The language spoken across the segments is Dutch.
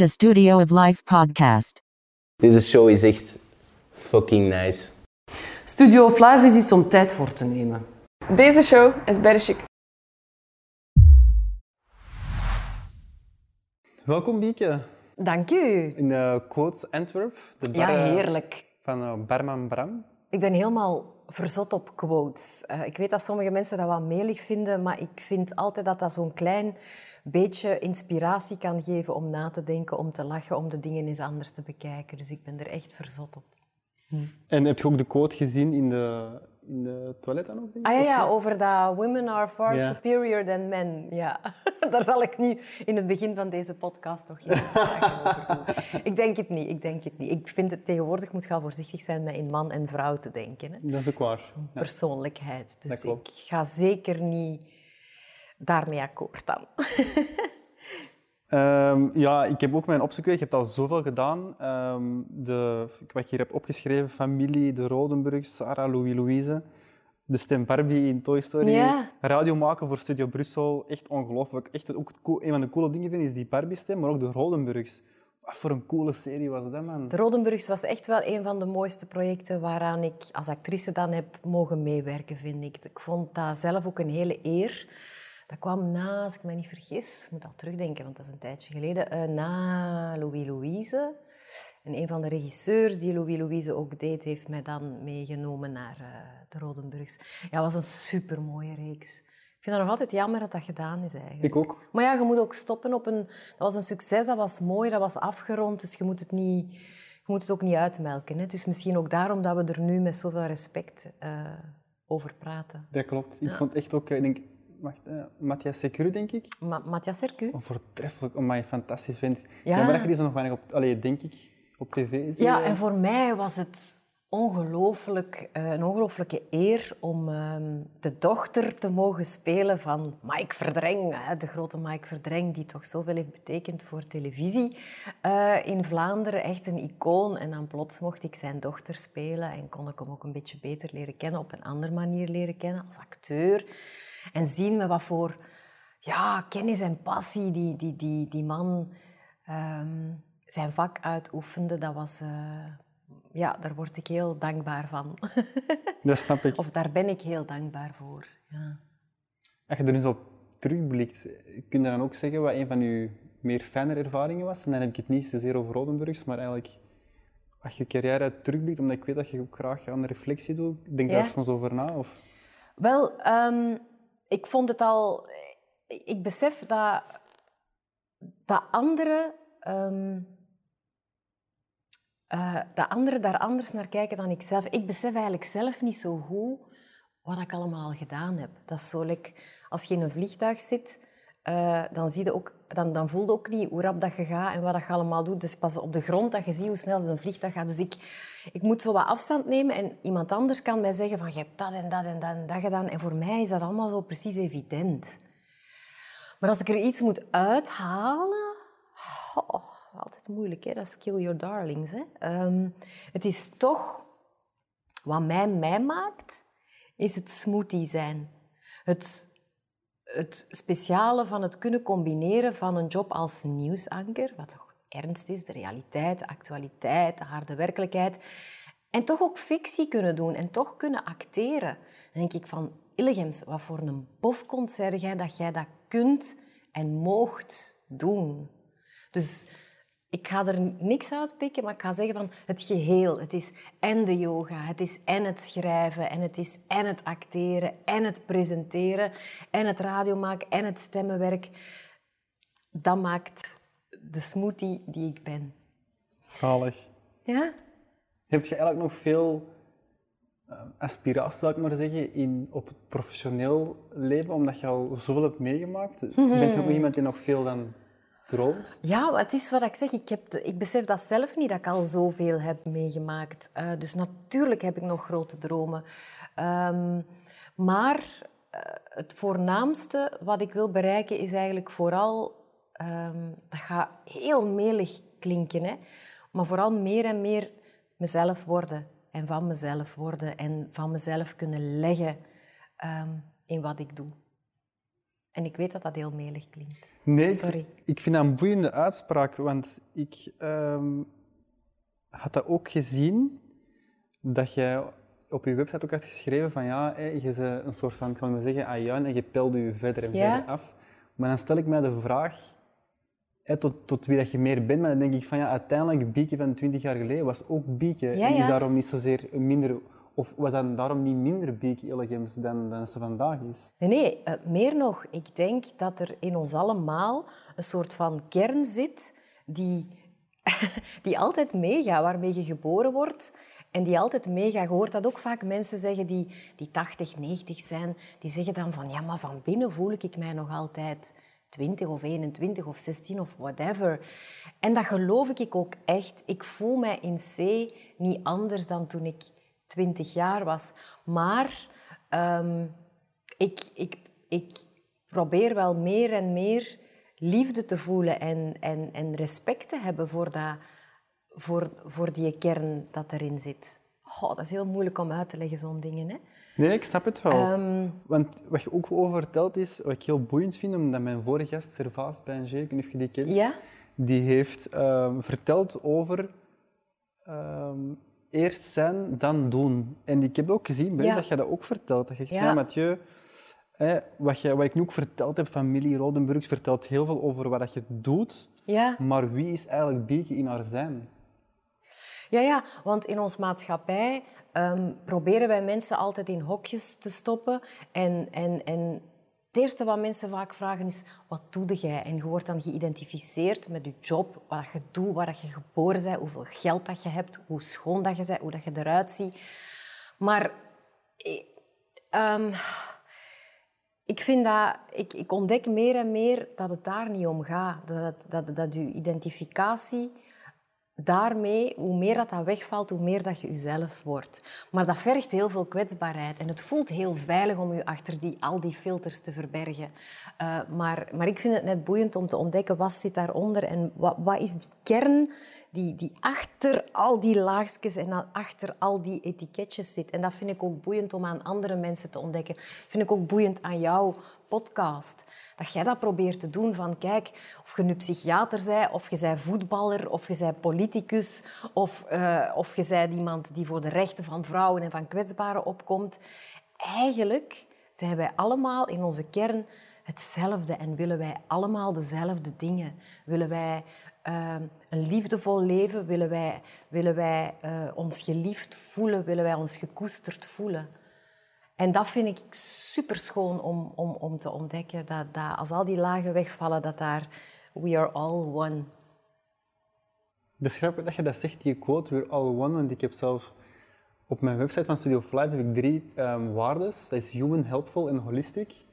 de Studio of Life podcast. Deze show is echt fucking nice. Studio of Life is iets om tijd voor te nemen. Deze show is chic. Welkom Bieke Dank u. in uh, Quotes Antwerp, de Ja, bar eh, heerlijk. van uh, Barman Bram. Ik ben helemaal verzot op quotes. Eh, ik weet dat sommige mensen dat wat melig vinden, maar ik vind altijd dat dat zo'n klein beetje inspiratie kan geven om na te denken, om te lachen, om de dingen eens anders te bekijken. Dus ik ben er echt verzot op. En heb je ook de quote gezien in de, in de toilet dan ook? Ah ja, ja, over dat women are far Ja. superior than men. Ja, daar zal ik niet in het begin van deze podcast nog geen uitspraken over doen. Ik denk het niet, ik denk het niet. Ik vind het tegenwoordig moet gaan voorzichtig zijn met in man en vrouw te denken. Hè. Dat is ook waar. Ja. Persoonlijkheid. Dus ik ga zeker niet daarmee akkoord dan. Ehm, ja, ik heb ook mijn opzoeken. Ik heb al zoveel gedaan. Ehm, de, wat ik hier heb opgeschreven, familie, de Rodenburgs, Sarah, Louis, Louise. De stem Barbie in Toy Story. Ja. Radio maken voor Studio Brussel. Echt ongelooflijk. Echt ook cool- een van de coole dingen vind is die Barbie-stem, maar ook de Rodenburgs. Wat voor een coole serie was dat, man? De Rodenburgs was echt wel een van de mooiste projecten waaraan ik als actrice dan heb mogen meewerken, vind ik. Ik vond dat zelf ook een hele eer. Dat kwam na, als ik me niet vergis, ik moet al terugdenken, want dat is een tijdje geleden, eh, na Louis Louise. En een van de regisseurs die Louis Louise ook deed, heeft mij dan meegenomen naar eh, de Rodenburgs. Ja, was een supermooie reeks. Ik vind het nog altijd jammer dat dat gedaan is eigenlijk. Ik ook. Maar ja, je moet ook stoppen op een... Dat was een succes, dat was mooi, dat was afgerond. Dus je moet het, niet, je moet het ook niet uitmelken. Hè. Het is misschien ook daarom dat we er nu met zoveel respect eh, over praten. Dat klopt. Ik vond echt ook, ik denk, wacht, eh, Matthias denk ik. Ma Matthias Sercu? Een voortreffelijk, omdat je fantastisch vindt. Ja. Jammer dat je die zo nog weinig op, allee, denk ik, op tv ziet. Ja, en voor mij was het ongelooflijk, eh, een ongelooflijke eer om ehm, de dochter te mogen spelen van Mike Verdreng, hè, de grote Mike Verdreng, die toch zoveel heeft betekend voor televisie eh, in Vlaanderen. Echt een icoon. En dan plots mocht ik zijn dochter spelen en kon ik hem ook een beetje beter leren kennen, op een andere manier leren kennen, als acteur. En zien met wat voor ja, kennis en passie die, die, die, die man ehm, zijn vak uitoefende, dat was... eh, ja, daar word ik heel dankbaar van. Dat snap ik. of daar ben ik heel dankbaar voor. Ja. Als je er nu zo op terugblikt, kun je dan ook zeggen wat een van je meer fijne ervaringen was? En dan heb ik het niet zozeer over Rodenburgs, maar eigenlijk als je carrière terugblikt, omdat ik weet dat je ook graag aan de reflectie doet. Denk Ja. daar soms over na? Of? Wel, ehm, ik vond het al... Ik besef dat, dat anderen... ehm, eh, anderen daar anders naar kijken dan ik zelf. Ik besef eigenlijk zelf niet zo goed wat ik allemaal al gedaan heb. Dat is zo like, als je in een vliegtuig zit, eh, dan, zie ook, dan, dan voel je ook niet hoe rap dat je gaat en wat dat je allemaal doet. Is pas op de grond dat je ziet hoe snel een vliegtuig gaat. Dus ik, ik moet zo wat afstand nemen en iemand anders kan mij zeggen van je hebt dat en dat en dat en dat gedaan. En voor mij is dat allemaal zo precies evident. Maar als ik er iets moet uithalen... Oh, dat is altijd moeilijk, hè? dat is kill your darlings. Hè? Ehm, het is toch... Wat mij mij maakt, is het smoothie zijn. Het, het speciale van het kunnen combineren van een job als nieuwsanker, wat toch ernst is, de realiteit, de actualiteit, de harde werkelijkheid, en toch ook fictie kunnen doen en toch kunnen acteren. Dan denk ik van, Illegems, wat voor een bofkont zei jij dat jij dat kunt en moogt doen. Dus ik ga er niks uitpikken, maar ik ga zeggen van het geheel. Het is en de yoga, het is en het schrijven, en het is en het acteren, en het presenteren, en het radio maken, en het stemmenwerk. Dat maakt de smoothie die ik ben. Zalig. Ja? Heb je eigenlijk nog veel eh, aspiratie, zou ik maar zeggen, in, op het professioneel leven, omdat je al zoveel hebt meegemaakt? Ben je ook iemand die nog veel dan Ja, het is wat ik zeg. Ik, heb ik besef dat zelf niet, dat ik al zoveel heb meegemaakt. Eh, dus natuurlijk heb ik nog grote dromen. Ehm, maar eh, het voornaamste wat ik wil bereiken is eigenlijk vooral... ehm, dat gaat heel melig klinken, hè? maar vooral meer en meer mezelf worden. En van mezelf worden. En van mezelf kunnen leggen ehm, in wat ik doe. En ik weet dat dat heel melig klinkt. Nee, ik- Sorry. Ik, vind dat een boeiende uitspraak, want ik ehm, had dat ook gezien, dat jij op je website ook had geschreven van ja, hé, je bent een soort van, ik zal maar zeggen, ajuin en je pelde je verder en Ja. verder af. Maar dan stel ik mij de vraag, hé, tot, tot wie dat je meer bent, maar dan denk ik van ja, uiteindelijk Bieke van 20 jaar geleden was ook Bieke. Ja, en ja. is daarom niet zozeer een minder, of was dan daarom niet minder Bieke Illegems dan, dan ze vandaag is? Nee, nee, eh, meer nog. Ik denk dat er in ons allemaal een soort van kern zit die, die altijd meegaat, waarmee je geboren wordt. En die altijd meegaat. Je hoort dat ook vaak mensen zeggen die, die 80, 90 zijn. Die zeggen dan van, ja, maar van binnen voel ik mij nog altijd 20 of 21 of 16 of whatever. En dat geloof ik ook echt. Ik voel mij in C niet anders dan toen ik 20 jaar was. Maar ehm, ik, ik, ik probeer wel meer en meer liefde te voelen en, en, en respect te hebben voor, dat, voor, voor die kern dat erin zit. Goh, dat is heel moeilijk om uit te leggen, zo'n dingen. Hè? Nee, ik snap het wel. Ehm, Want wat je ook over vertelt is, wat ik heel boeiend vind, omdat mijn vorige gast, Servaas Bijnger, ik weet of je die kent, ja? die heeft ehm, verteld over eerst zijn, dan doen. En ik heb ook gezien bij Ja. dat je dat ook vertelt. Dat je zegt, Ja. ja, Mathieu, hè, wat, je, wat ik nu ook verteld heb van Millie Rodenburgs, vertelt heel veel over wat dat je doet, Ja. maar wie is eigenlijk Bieke in haar zijn? Ja, ja, want in onze maatschappij ehm, proberen wij mensen altijd in hokjes te stoppen. En, en, en het eerste wat mensen vaak vragen is, wat doe jij? En je wordt dan geïdentificeerd met je job, wat je doet, waar je geboren bent, hoeveel geld dat je hebt, hoe schoon dat je bent, hoe dat je eruit ziet. Maar eh, ehm, ik vind dat, ik, ik ontdek meer en meer dat het daar niet om gaat. Dat, dat, dat je identificatie daarmee, hoe meer dat, dat wegvalt, hoe meer dat je jezelf wordt. Maar dat vergt heel veel kwetsbaarheid. En het voelt heel veilig om je achter die, al die filters te verbergen. Eh, maar, maar ik vind het net boeiend om te ontdekken wat zit daaronder en wat, wat is die kern die, die achter al die laagjes en achter al die etiketjes zit. En dat vind ik ook boeiend om aan andere mensen te ontdekken. vind ik ook boeiend aan jouw podcast. Dat jij dat probeert te doen van, kijk, of je nu psychiater bent, of je bent voetballer, of je bent politicus, of, eh, of je bent iemand die voor de rechten van vrouwen en van kwetsbaren opkomt. Eigenlijk zijn wij allemaal in onze kern hetzelfde en willen wij allemaal dezelfde dingen. Willen wij eh, een liefdevol leven, willen wij, willen wij eh, ons geliefd voelen, willen wij ons gekoesterd voelen. En dat vind ik super schoon om, om, om te ontdekken. Dat, dat als al die lagen wegvallen, dat daar we are all one. Het is dat je dat zegt, die quote, we're all one, want ik heb zelf op mijn website van Studio Life heb ik drie ehm waardes. Dat is human, helpful en holistic.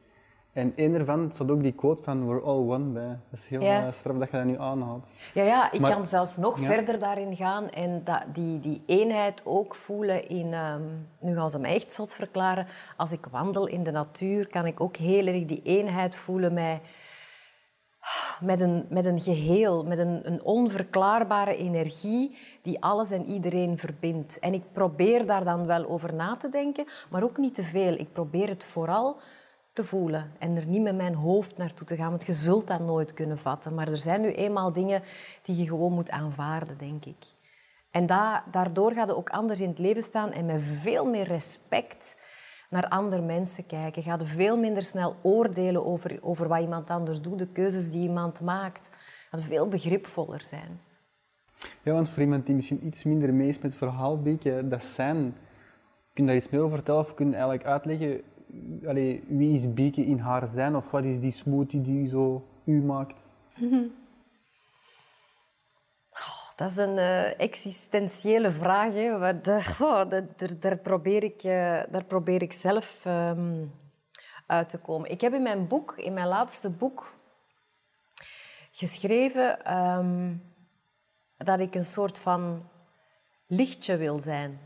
En één daarvan staat ook die quote van we're all one bij. Dat is heel Ja. eh, straf dat je dat nu aanhaalt. Ja, ja ik Maar- kan zelfs nog Ja. verder daarin gaan en dat, die, die eenheid ook voelen in... ehm, nu gaan ze me echt zot verklaren. Als ik wandel in de natuur, kan ik ook heel erg die eenheid voelen met, met, een, met een geheel, met een, een onverklaarbare energie die alles en iedereen verbindt. En ik probeer daar dan wel over na te denken, maar ook niet te veel. Ik probeer het vooral te voelen en er niet met mijn hoofd naartoe te gaan, want je zult dat nooit kunnen vatten. Maar er zijn nu eenmaal dingen die je gewoon moet aanvaarden, denk ik. En da- daardoor gaat je ook anders in het leven staan en met veel meer respect naar andere mensen kijken. Ga je veel minder snel oordelen over, over wat iemand anders doet, de keuzes die iemand maakt. Ga je veel begripvoller zijn. Ja, want voor iemand die misschien iets minder mee is met het verhaal, Bieke, dat zijn. Kun je daar iets meer over vertellen of kun je eigenlijk uitleggen allee, wie is Bieke in haar zijn of wat is die smoothie die zo u maakt? Dat is een eh, existentiële vraag. Hè. Wat, eh, oh, daar, probeer ik, eh, daar probeer ik zelf ehm, uit te komen. Ik heb in mijn boek, in mijn laatste boek, geschreven ehm, dat ik een soort van lichtje wil zijn.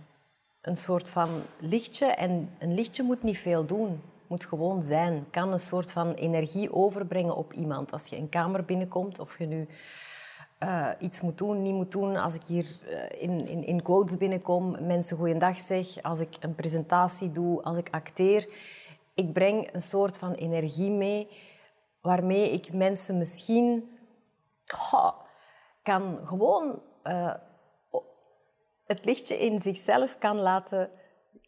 Een soort van lichtje. En een lichtje moet niet veel doen. Moet gewoon zijn. Kan een soort van energie overbrengen op iemand. Als je een kamer binnenkomt, of je nu eh, iets moet doen, niet moet doen. Als ik hier eh, in, in, quotes binnenkom, mensen goeiedag zeg, als ik een presentatie doe, als ik acteer. Ik breng een soort van energie mee waarmee ik mensen misschien kan gewoon eh, het lichtje in zichzelf kan laten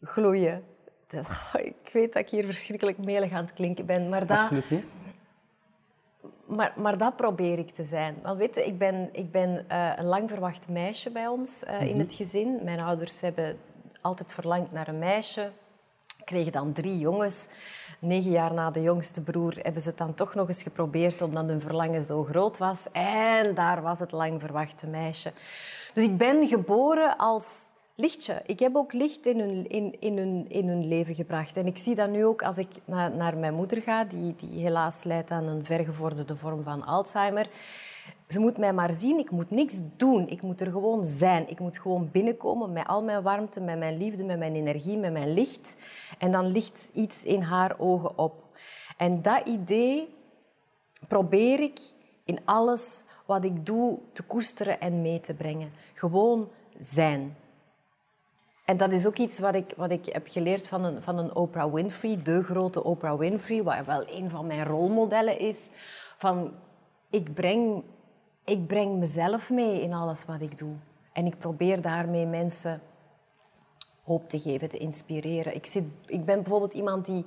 gloeien. Dat- ik weet dat ik hier verschrikkelijk melig aan het klinken ben, maar dat, Absoluut niet. maar, maar dat probeer ik te zijn. Want weet je, ik ben, ik ben eh, een lang verwacht meisje bij ons eh, in het gezin. Mijn ouders hebben altijd verlangd naar een meisje. Kregen dan drie jongens. Negen jaar na de jongste broer hebben ze het dan toch nog eens geprobeerd omdat hun verlangen zo groot was. En daar was het lang verwachte meisje. Dus ik ben geboren als lichtje. Ik heb ook licht in hun, in, in in leven gebracht. En ik zie dat nu ook als ik na- naar mijn moeder ga, die, die helaas lijdt aan een vergevorderde vorm van Alzheimer. Ze moet mij maar zien, ik moet niks doen. Ik moet er gewoon zijn. Ik moet gewoon binnenkomen met al mijn warmte, met mijn liefde, met mijn energie, met mijn licht. En dan ligt iets in haar ogen op. En dat idee probeer ik in alles wat ik doe te koesteren en mee te brengen. Gewoon zijn. En dat is ook iets wat ik, wat ik heb geleerd van een, van een Oprah Winfrey, de grote Oprah Winfrey, wat wel een van mijn rolmodellen is. Van, ik, breng, ik breng mezelf mee in alles wat ik doe. En ik probeer daarmee mensen hoop te geven, te inspireren. Ik, zit, ik ben bijvoorbeeld iemand die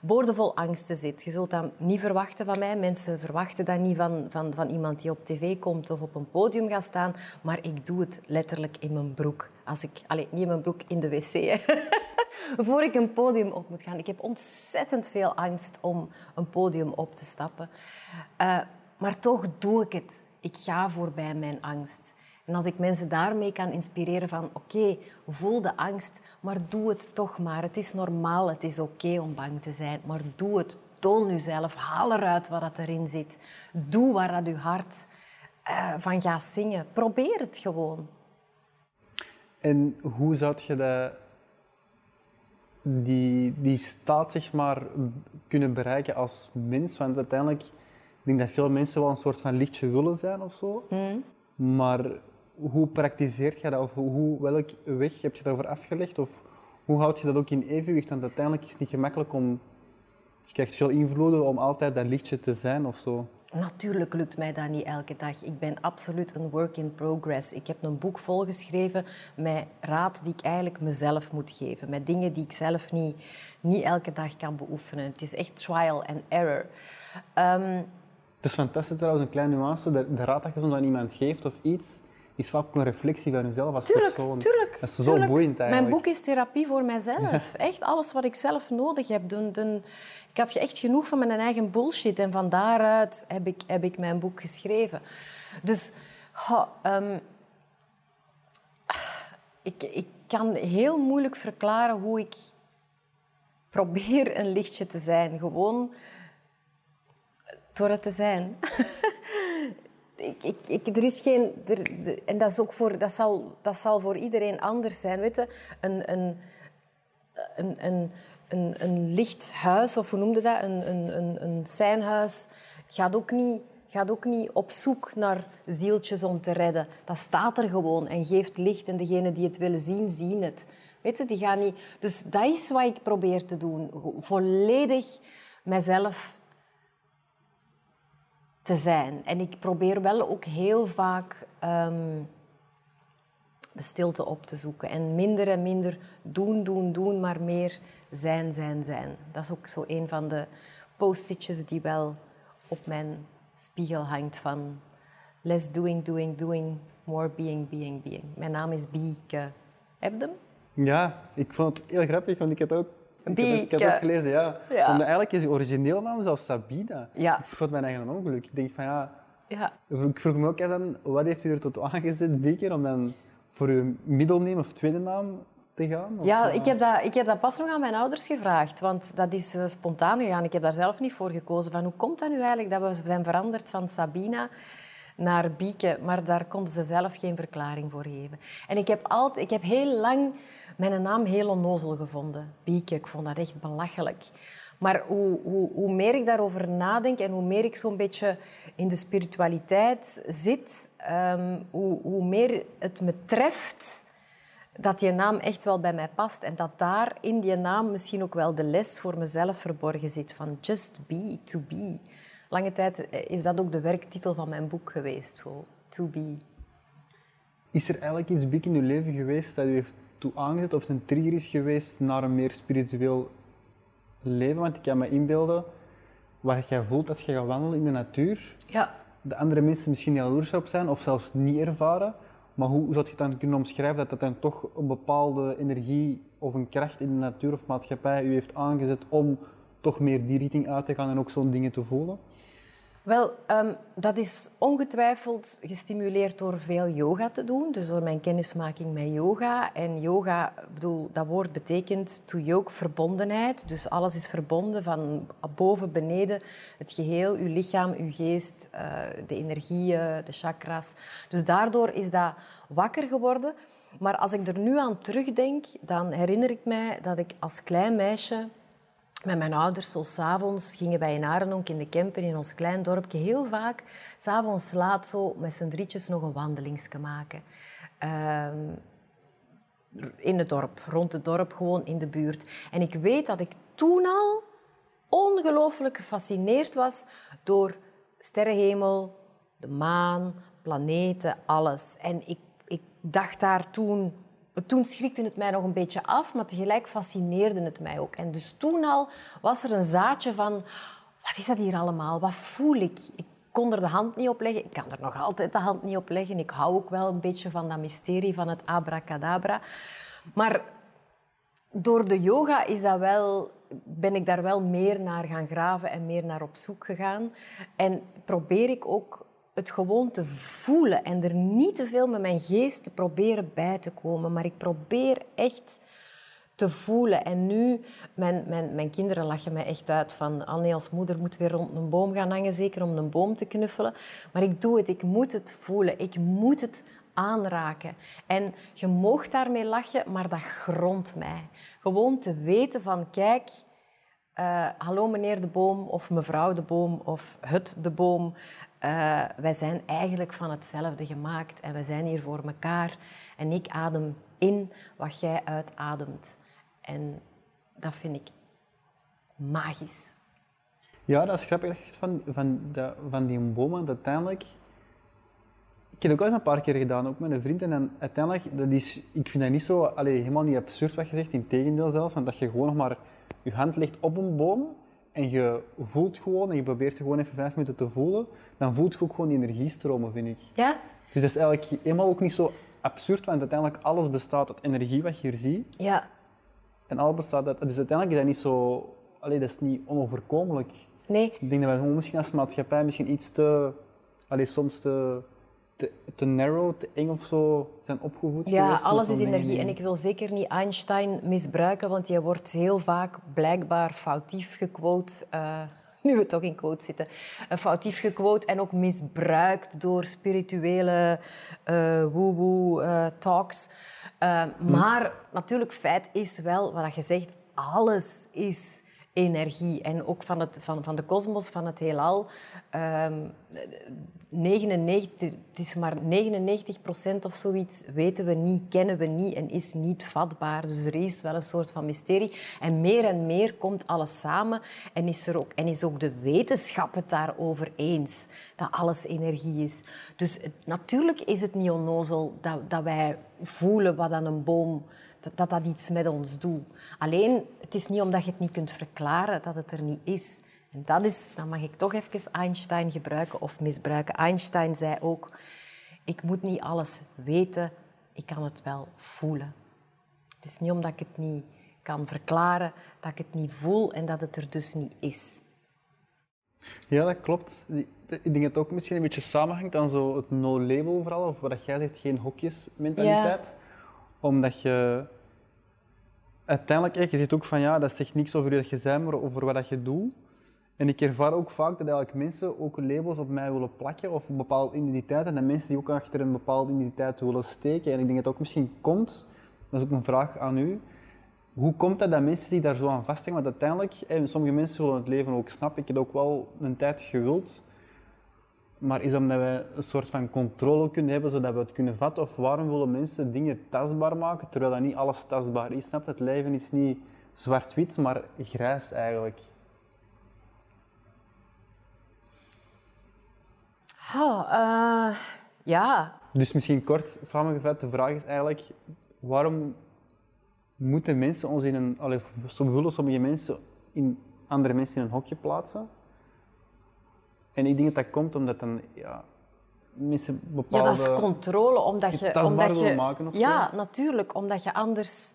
boordevol angsten zit. Je zult dat niet verwachten van mij. Mensen verwachten dat niet van, van, van iemand die op tv komt of op een podium gaat staan. Maar ik doe het letterlijk in mijn broek. Als ik, allez, niet in mijn broek, in de wc. Voor ik een podium op moet gaan. Ik heb ontzettend veel angst om een podium op te stappen. Eh, maar toch doe ik het. Ik ga voorbij mijn angst. En als ik mensen daarmee kan inspireren van oké, voel de angst, maar doe het toch maar. Het is normaal, het is oké om bang te zijn, maar doe het. Toon jezelf, haal eruit wat dat erin zit. Doe waar dat je hart eh, van gaat zingen. Probeer het gewoon. En hoe zou je dat, die, die staat zeg maar, kunnen bereiken als mens? Want uiteindelijk ik denk dat veel mensen wel een soort van lichtje willen zijn of zo. Maar hoe praktiseert je dat? Of hoe, welk weg heb je daarvoor afgelegd? Of hoe houd je dat ook in evenwicht? Want uiteindelijk is het niet gemakkelijk om... Je krijgt veel invloeden om altijd dat lichtje te zijn of zo. Natuurlijk lukt mij dat niet elke dag. Ik ben absoluut een work in progress. Ik heb een boek volgeschreven met raad die ik eigenlijk mezelf moet geven. Met dingen die ik zelf niet, niet elke dag kan beoefenen. Het is echt trial and error. Ehm, Het is fantastisch trouwens, een kleine nuance. De, de raad dat je soms aan iemand geeft of iets, is vaak ook een reflectie van jezelf als Tuurlijk, persoon. tuurlijk. Dat is zo tuurlijk. boeiend eigenlijk. Mijn boek is therapie voor mijzelf. Echt alles wat ik zelf nodig heb. Doen, doen. Ik had echt genoeg van mijn eigen bullshit en van daaruit heb ik, heb ik mijn boek geschreven. Dus ha, ehm, ik, ik kan heel moeilijk verklaren hoe ik probeer een lichtje te zijn. Gewoon door het te zijn. ik, er is geen... Er, en dat, is ook voor, dat, zal, dat zal voor iedereen anders zijn. Weet je? Een, een, een, een, een, of hoe noemde dat? Een, een, een, een seinhuis, gaat ook, niet, gaat ook niet op zoek naar zieltjes om te redden. Dat staat er gewoon en geeft licht. En degenen die het willen zien, zien het. Weet je, die gaan niet... Dus dat is wat ik probeer te doen. Volledig mezelf te zijn. En ik probeer wel ook heel vaak ehm, de stilte op te zoeken. En minder en minder doen, doen, doen, maar meer zijn, zijn, zijn. Dat is ook zo een van de post-itjes die wel op mijn spiegel hangt van less doing, doing, doing, more being, being, being. Mijn naam is Bieke. Heb je hem? Ja, ik vond het heel grappig, want ik heb ook, ik heb, ik heb Bieke. ook gelezen, ja. Ja. Eigenlijk is je originele naam zelfs Sabina. Ja. Ik vergot mijn eigen ongeluk. Ik denk van ja, Ja. ik vroeg me ook af dan, wat heeft u er tot aangezet, Beker, om dan voor uw middelneem of tweede naam te gaan? Of, Ja, eh, ik heb, dat, ik heb dat pas nog aan mijn ouders gevraagd, want dat is eh, spontaan gegaan. Ik heb daar zelf niet voor gekozen. Van, hoe komt dat nu eigenlijk dat we zijn veranderd van Sabina naar Bieke? Maar daar konden ze zelf geen verklaring voor geven. En ik heb, altijd, ik heb heel lang mijn naam heel onnozel gevonden. Bieke, ik vond dat echt belachelijk. Maar hoe, hoe, hoe meer ik daarover nadenk en hoe meer ik zo'n beetje in de spiritualiteit zit, ehm, hoe, hoe meer het me treft dat die naam echt wel bij mij past en dat daar in die naam misschien ook wel de les voor mezelf verborgen zit van just be, to be. lange tijd eh, is dat ook de werktitel van mijn boek geweest. Zo, to be. Is er eigenlijk iets big in uw leven geweest dat u heeft toe aangezet of een trigger is geweest naar een meer spiritueel leven? Want ik kan me inbeelden, waar jij voelt dat je gaat wandelen in de natuur, Ja, de andere mensen misschien jaloers op zijn of zelfs niet ervaren. Maar hoe zou je het dan kunnen omschrijven dat dat dan toch een bepaalde energie of een kracht in de natuur of maatschappij u heeft aangezet om toch meer die richting uit te gaan en ook zo'n dingen te voelen? Wel, ehm, dat is ongetwijfeld gestimuleerd door veel yoga te doen. Dus door mijn kennismaking met yoga. En yoga, bedoel, dat woord betekent to yoke verbondenheid. Dus alles is verbonden van boven, beneden, het geheel, uw lichaam, uw geest, eh, de energieën, de chakras. Dus daardoor is dat wakker geworden. Maar als ik er nu aan terugdenk, dan herinner ik mij dat ik als klein meisje met mijn ouders, zo s'avonds, gingen wij in Arenonk in de Kempen, in ons klein dorpje, heel vaak s'avonds laat zo met z'n drietjes nog een wandelingsje maken. Ehm, in het dorp, rond het dorp, gewoon in de buurt. En ik weet dat ik toen al ongelooflijk gefascineerd was door sterrenhemel, de maan, planeten, alles. En ik, ik dacht daar toen... Toen schrikte het mij nog een beetje af, maar tegelijk fascineerde het mij ook. En dus toen al was er een zaadje van... Wat is dat hier allemaal? Wat voel ik? Ik kon er de hand niet op leggen. Ik kan er nog altijd de hand niet op leggen. Ik hou ook wel een beetje van dat mysterie van het abracadabra. Maar door de yoga is dat wel, ben ik daar wel meer naar gaan graven en meer naar op zoek gegaan. En probeer ik ook het gewoon te voelen en er niet te veel met mijn geest te proberen bij te komen. Maar ik probeer echt te voelen. En nu, mijn, mijn, mijn kinderen lachen mij echt uit van Annie als moeder moet weer rond een boom gaan hangen, zeker om een boom te knuffelen. Maar ik doe het, ik moet het voelen, ik moet het aanraken. En je moogt daarmee lachen, maar dat grondt mij. Gewoon te weten van, kijk, eh, hallo meneer de boom of mevrouw de boom of het de boom. Eh, wij zijn eigenlijk van hetzelfde gemaakt en wij zijn hier voor elkaar. En ik adem in wat jij uitademt. En dat vind ik magisch. Ja, dat is grappig van, van, van die boom, want uiteindelijk... Ik heb het ook al eens een paar keer gedaan, ook met een vriend. En uiteindelijk, dat is, ik vind dat niet zo, helemaal niet absurd wat je zegt, in tegendeel zelfs. Want dat je gewoon nog maar je hand legt op een boom en je voelt gewoon, en je probeert gewoon even vijf minuten te voelen, dan voelt je ook gewoon die energiestromen, vind ik. Ja? Dus dat is eigenlijk helemaal ook niet zo absurd, want uiteindelijk alles bestaat uit energie, wat je hier ziet. Ja. En alles bestaat uit... Dus uiteindelijk is dat niet zo... Allee, dat is niet onoverkomelijk. Nee, Ik denk dat wij gewoon misschien als maatschappij misschien iets te... Allee, soms te, te, te narrow, te eng of zo zijn opgevoed Ja, geweest alles is energie. En ik wil zeker niet Einstein misbruiken, want die wordt heel vaak blijkbaar foutief gequote. eh, nu we toch in quote zitten. eh, foutief gequote en ook misbruikt door spirituele woe-woe eh, talks. Eh, Maar natuurlijk, feit is wel, wat je zegt, alles is energie. En ook van, het, van, van de kosmos, van het heelal. Ehm 99, het is maar 99 procent of zoiets weten we niet, kennen we niet en is niet vatbaar. Dus er is wel een soort van mysterie. En meer en meer komt alles samen en is, er ook, en is ook de wetenschap het daarover eens dat alles energie is. Dus natuurlijk is het niet onnozel dat, dat wij voelen wat aan een boom dat, dat dat iets met ons doet. Alleen, het is niet omdat je het niet kunt verklaren dat het er niet is. En dat is, dan mag ik toch even Einstein gebruiken of misbruiken. Einstein zei ook, ik moet niet alles weten, ik kan het wel voelen. Het is niet omdat ik het niet kan verklaren, dat ik het niet voel en dat het er dus niet is. Ja, dat klopt. Ik denk dat het ook misschien een beetje samenhangt aan zo het no-label vooral, of wat jij zegt, geen hokjes mentaliteit. Omdat je uiteindelijk, je zegt ook van ja, dat zegt niks over wie dat je bent, maar over wat dat je doet. En ik ervaar ook vaak dat eigenlijk mensen ook labels op mij willen plakken of een bepaalde identiteit. En dat mensen die ook achter een bepaalde identiteit willen steken. En ik denk dat het ook misschien komt, dat is ook een vraag aan u. Hoe komt het dat mensen die daar zo aan vasthangen? Want uiteindelijk, sommige mensen willen het leven ook snappen. Ik heb ook wel een tijd gewild. Maar is dat omdat wij een soort van controle kunnen hebben, zodat we het kunnen vatten? Of waarom willen mensen dingen tastbaar maken, terwijl dat niet alles tastbaar is? Snap? Het leven is niet zwart-wit, maar grijs eigenlijk. Oh, eh, ja, Dus misschien kort samengevat, de vraag is eigenlijk, waarom moeten mensen ons in een, allee, willen sommige mensen in andere mensen in een hokje plaatsen? En ik denk dat dat komt omdat dan, ja, mensen ja, bepaalde... dat is controle, omdat je Omdat wil je maken of zo? ja, natuurlijk, omdat je anders...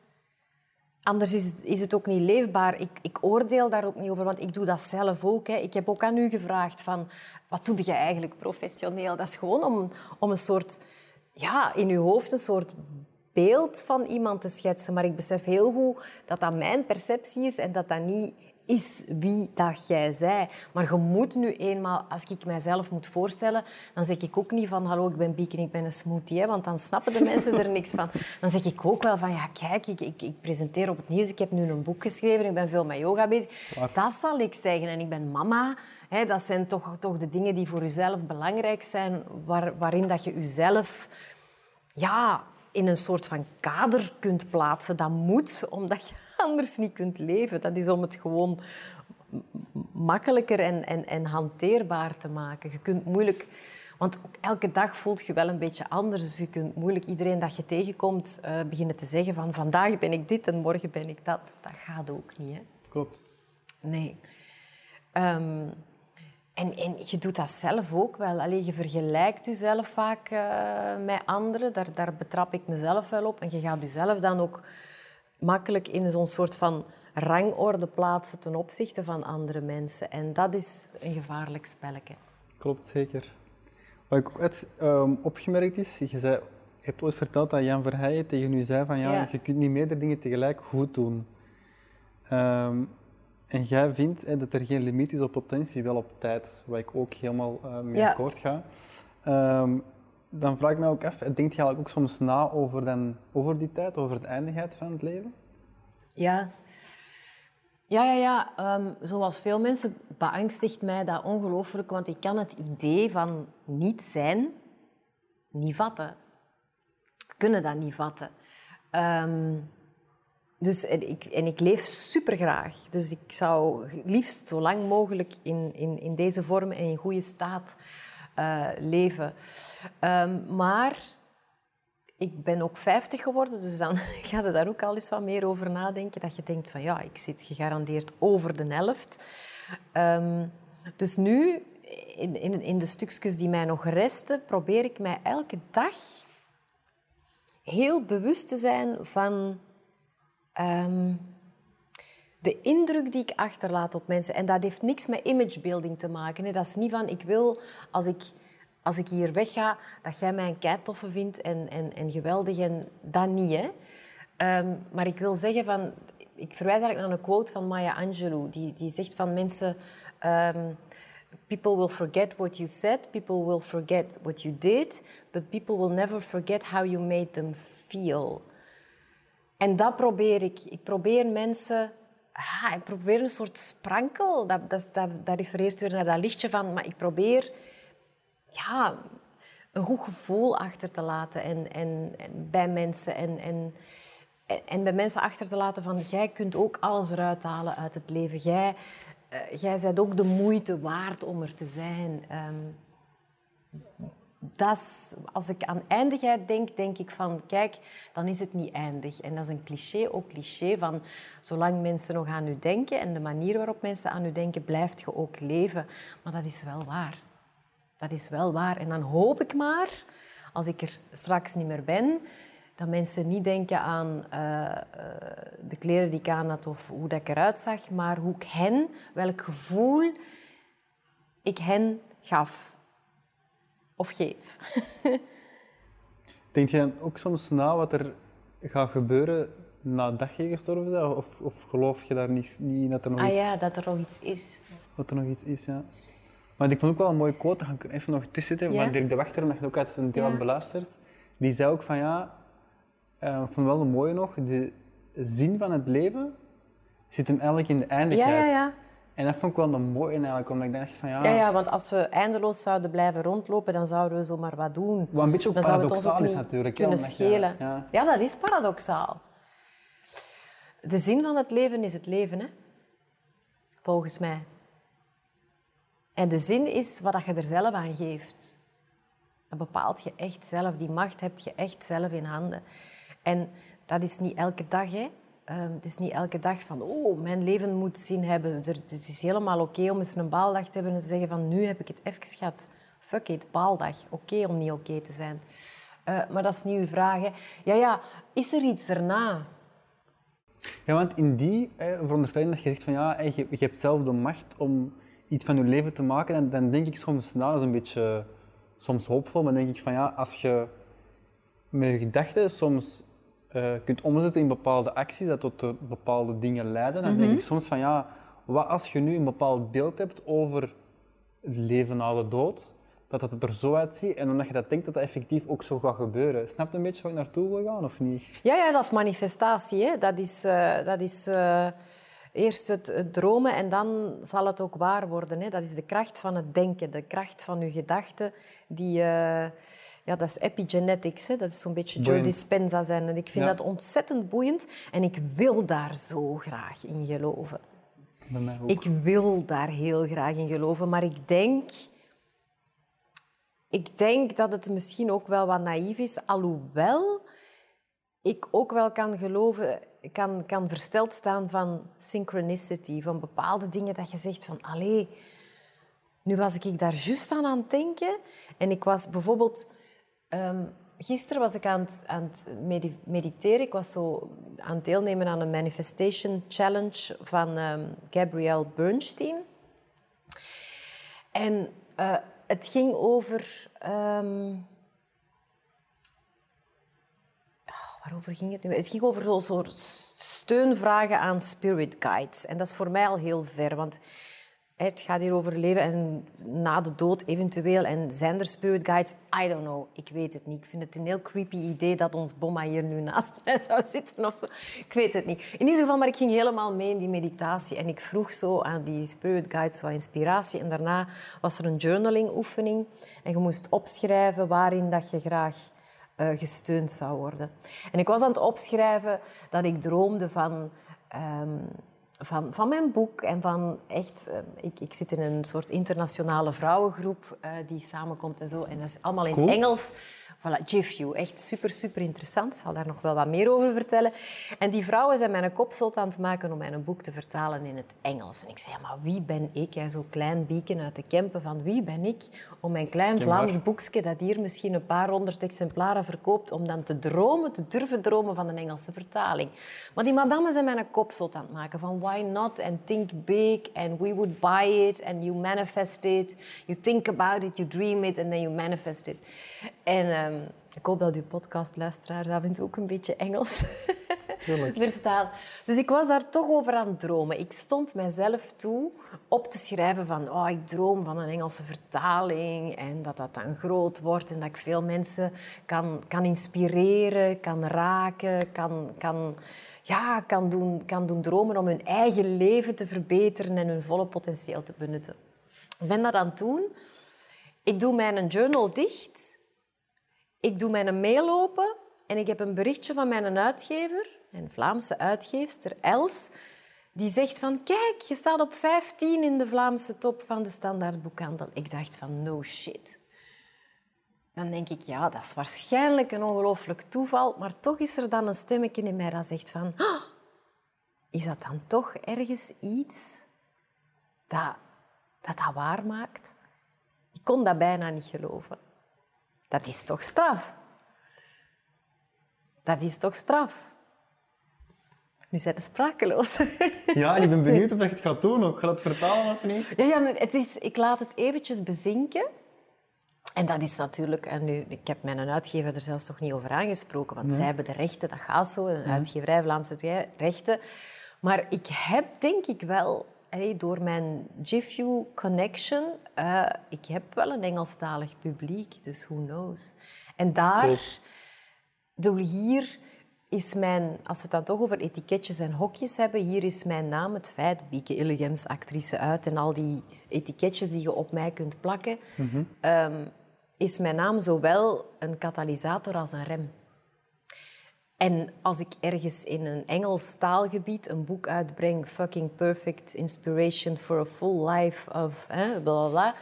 Anders is het, is het ook niet leefbaar. Ik, ik oordeel daar ook niet over, want ik doe dat zelf ook. Hè. Ik heb ook aan u gevraagd van, wat doe je eigenlijk professioneel? Dat is gewoon om, om een soort, ja, in uw hoofd een soort beeld van iemand te schetsen. Maar ik besef heel goed dat dat mijn perceptie is en dat dat niet is wie dat jij zij. Maar je moet nu eenmaal, als ik mijzelf moet voorstellen, dan zeg ik ook niet van hallo, ik ben Bieke en ik ben een smoothie, hè, want dan snappen de mensen er niks van. Dan zeg ik ook wel van ja, kijk, ik, ik, ik presenteer op het nieuws, ik heb nu een boek geschreven, ik ben veel met yoga bezig. Dat zal ik zeggen. En ik ben mama. Hè, dat zijn toch, toch de dingen die voor jezelf belangrijk zijn, waar, waarin dat je jezelf ja, in een soort van kader kunt plaatsen. Dat moet, omdat je anders niet kunt leven. Dat is om het gewoon makkelijker en, en, en hanteerbaar te maken. Je kunt moeilijk... Want ook elke dag voelt je wel een beetje anders. Dus je kunt moeilijk iedereen dat je tegenkomt eh, beginnen te zeggen van vandaag ben ik dit en morgen ben ik dat. Dat gaat ook niet, hè. Klopt. Nee. Ehm, en, en je doet dat zelf ook wel. Allee, je vergelijkt jezelf vaak eh, met anderen. Daar, daar betrap ik mezelf wel op. En je gaat jezelf dan ook makkelijk in zo'n soort van rangorde plaatsen ten opzichte van andere mensen. En dat is een gevaarlijk spelletje. Klopt, zeker. Wat ik ook net ehm, opgemerkt is, je, zei, je hebt ooit verteld dat Jan Verheijen tegen u zei van ja, Ja. je kunt niet meerdere dingen tegelijk goed doen. Ehm, en jij vindt hè, dat er geen limiet is op potentie, wel op tijd, waar ik ook helemaal eh, mee Ja. akkoord ga. Ehm, dan vraag ik me ook af, denkt je eigenlijk ook soms na over, dan, over die tijd, over de eindigheid van het leven? Ja. Ja, ja, ja. Ehm, zoals veel mensen beangstigt mij dat ongelooflijk, want ik kan het idee van niet zijn niet vatten. Kunnen dat niet vatten. Ehm, dus, en, ik, en ik leef supergraag. Dus ik zou liefst zo lang mogelijk in, in, in deze vorm en in goede staat eh, leven. Ehm, maar ik ben ook 50 geworden, dus dan ga je daar ook al eens wat meer over nadenken. Dat je denkt van ja, ik zit gegarandeerd over de helft. Ehm, dus nu, in, in, in de stukjes die mij nog resten, probeer ik mij elke dag heel bewust te zijn van ehm, de indruk die ik achterlaat op mensen. En dat heeft niks met imagebuilding te maken. Hè. Dat is niet van, ik wil, als ik, als ik hier wegga, dat jij mij een keitoffe vindt en, en, en geweldig. En dat niet, hè. Ehm, maar ik wil zeggen van... Ik verwijs eigenlijk naar een quote van Maya Angelou. Die, die zegt van mensen... ehm, People will forget what you said, people will forget what you did, but people will never forget how you made them feel. En dat probeer ik. Ik probeer mensen... Ah, ik probeer een soort sprankel. Dat, dat, dat, dat refereert weer naar dat lichtje van... Maar ik probeer ja, een goed gevoel achter te laten en, en, en bij mensen. En, en, en bij mensen achter te laten van... Jij kunt ook alles eruit halen uit het leven. Jij, jij bent ook de moeite waard om er te zijn. Ehm, dat is, als ik aan eindigheid denk, denk ik van, kijk, dan is het niet eindig. En dat is een cliché, ook cliché van, zolang mensen nog aan u denken en de manier waarop mensen aan u denken, blijft je ook leven. Maar dat is wel waar. Dat is wel waar. En dan hoop ik maar, als ik er straks niet meer ben, dat mensen niet denken aan eh, eh, de kleren die ik aan had of hoe dat ik eruit zag, maar hoe ik hen, welk gevoel ik hen gaf. Of geef. Denk je dan ook soms na wat er gaat gebeuren nadat je gestorven bent? Of, of geloof je daar niet, niet in dat er nog Ah iets... ja, dat er nog iets is. Dat er nog iets is, ja. Maar ik vond ook wel een mooie quote, daar ga ik even nog tussen zitten, Ja? van Dirk de Wachter, omdat je ook uit zijn Ja. beluisterd. Die zei ook van ja, eh, ik vond wel een mooie nog, de zin van het leven zit hem eigenlijk in de Ja, eindigheid. ja, ja. En dat vond ik wel een mooie eigenlijk, omdat ik dacht van ja, Ja, ja, want als we eindeloos zouden blijven rondlopen, dan zouden we zomaar wat doen. wat een beetje ook Dan paradoxaal ook is natuurlijk. kunnen je- schelen. ja. Ja, dat is paradoxaal. De zin van het leven is het leven, hè? volgens mij. En de zin is wat dat je er zelf aan geeft. Dat bepaalt je echt zelf. Die macht heb je echt zelf in handen. En dat is niet elke dag, hè. Ehm, het is niet elke dag van, oh, mijn leven moet zin hebben. Er, het is helemaal oké om eens een baaldag te hebben en te zeggen van, nu heb ik het even gehad. Fuck it, baaldag. Oké om niet oké te zijn. Eh, maar dat is niet uw vraag. Ja, ja, is er iets erna? Ja, want in die eh, veronderstelling dat je zegt van ja, eh, je, je hebt zelf de macht om iets van je leven te maken, en dan denk ik soms, nou, dat is een beetje soms hoopvol, maar denk ik van ja, als je met je gedachten soms eh, kunt omzetten in bepaalde acties, dat tot tot bepaalde dingen leiden, dan denk ik soms van ja, wat als je nu een bepaald beeld hebt over het leven na de dood, dat dat er zo uitziet en omdat je dat denkt dat dat effectief ook zo gaat gebeuren. Snap je een beetje waar ik naartoe wil gaan of niet? Ja, ja dat is manifestatie. Hè. Dat is, eh, dat is eh, eerst het, het dromen en dan zal het ook waar worden. Hè. Dat is de kracht van het denken, de kracht van je gedachten. Die, eh, ja, dat is epigenetics. Hè. Dat is zo'n beetje Joe. Dispenza zijn. En ik vind Ja. dat ontzettend boeiend en ik wil daar zo graag in geloven. Bij mij ook. Ik wil daar heel graag in geloven, maar ik denk, ik denk dat het misschien ook wel wat naïef is, alhoewel ik ook wel kan geloven, kan, kan versteld staan van synchronicity, van bepaalde dingen dat je zegt van, allee, nu was ik daar juist aan aan het denken en ik was bijvoorbeeld... ehm, gisteren was ik aan het, aan het medi- mediteren. Ik was zo aan het deelnemen aan een manifestation challenge van ehm, Gabrielle Bernstein. En eh, het ging over... oh, waarover ging het nu? Het ging over zo'n soort steunvragen aan spirit guides. En dat is voor mij al heel ver, want het gaat hier over leven en na de dood eventueel. En zijn er spirit guides? I don't know. Ik weet het niet. Ik vind het een heel creepy idee dat ons bomma hier nu naast mij zou zitten of zo. Ik weet het niet. In ieder geval, maar ik ging helemaal mee in die meditatie. En ik vroeg zo aan die spirit guides wat inspiratie. En daarna was er een journaling oefening. En je moest opschrijven waarin dat je graag eh, gesteund zou worden. En ik was aan het opschrijven dat ik droomde van, ehm, van, van mijn boek en van echt... eh, ik, ik zit in een soort internationale vrouwengroep eh, die samenkomt en zo. En dat is allemaal in Cool. het Engels. Voilà, GIFU. Echt super, super interessant. Ik zal daar nog wel wat meer over vertellen. En die vrouwen zijn mijn kop zot aan het maken om mijn boek te vertalen in het Engels. En ik zei, ja, maar wie ben ik? Ja, Zo'n klein bieken uit de Kempen. Van wie ben ik om mijn klein. Vlaams boekje dat hier misschien een paar honderd exemplaren verkoopt, om dan te dromen, te durven dromen van een Engelse vertaling. Maar die madammen zijn mijn kop zot aan het maken van why not and think big and we would buy it and you manifest it. You think about it, you dream it and then you manifest it. En ehm, ik hoop dat uw podcastluisteraars af en toe ook een beetje Engels verstaan. Dus ik was daar toch over aan het dromen. Ik stond mijzelf toe op te schrijven van oh, ik droom van een Engelse vertaling en dat dat dan groot wordt en dat ik veel mensen kan, kan inspireren, kan raken, kan, kan, ja, kan, doen, kan doen dromen om hun eigen leven te verbeteren en hun volle potentieel te benutten. Ik ben dat aan het doen. Ik doe mijn journal dicht. Ik doe mijn mail open en ik heb een berichtje van mijn uitgever, mijn Vlaamse uitgeefster Els, die zegt van kijk, je staat op 15 in de Vlaamse top van de standaard boekhandel. Ik dacht van no shit. Dan denk ik, ja, dat is waarschijnlijk een ongelooflijk toeval, maar toch is er dan een stemmetje in mij dat zegt van "Ah, is dat dan toch ergens iets dat, dat waar maakt? Ik kon dat bijna niet geloven. Dat is toch straf? Dat is toch straf? Nu zijn ze sprakeloos. Ja, en ik ben benieuwd of je het gaat doen ook. Ga het vertalen of niet? ja, ja, het is, ik laat het eventjes bezinken. En dat is natuurlijk... En nu, ik heb mijn uitgever er zelfs nog niet over aangesproken, want zij hebben de rechten, dat gaat zo. Een uitgeverij, Vlaamse rechten. Maar ik heb denk ik wel, hey, door mijn GIFU connection, eh, ik heb wel een Engelstalig publiek, dus who knows. En daar... Hier is mijn, als we het dan toch over etiketjes en hokjes hebben, hier is mijn naam het feit, Bieke Illegems, actrice uit en al die etiketjes die je op mij kunt plakken, ehm, is mijn naam zowel een katalysator als een rem. En als ik ergens in een Engels taalgebied een boek uitbreng, Fucking Perfect Inspiration for a Full Life of hè, bla bla bla,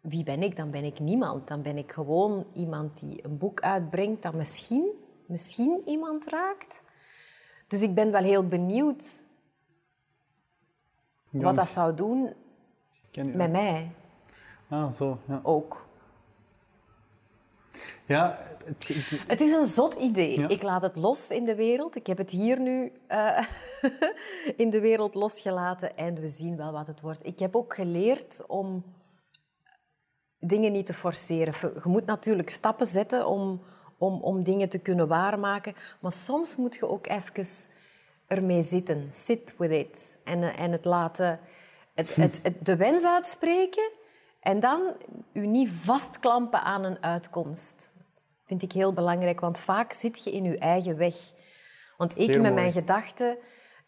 wie ben ik? Dan ben ik niemand. Dan ben ik gewoon iemand die een boek uitbrengt dat misschien, misschien iemand raakt. Dus ik ben wel heel benieuwd wat dat zou doen met mij Ah, zo. Ja, ook. Ja het, het- Het is een zot idee. Ja. Ik laat het los in de wereld. Ik heb het hier nu eh, in de wereld losgelaten en we zien wel wat het wordt. Ik heb ook geleerd om dingen niet te forceren. Je moet natuurlijk stappen zetten om, om, om dingen te kunnen waarmaken, maar soms moet je ook even ermee zitten. Sit with it. En, eh, en het laten, het, het, het, de wens uitspreken en dan u niet vastklampen aan een uitkomst. Vind ik heel belangrijk, want vaak zit je in je eigen weg. Want ik Zeer met mooi. mijn gedachten,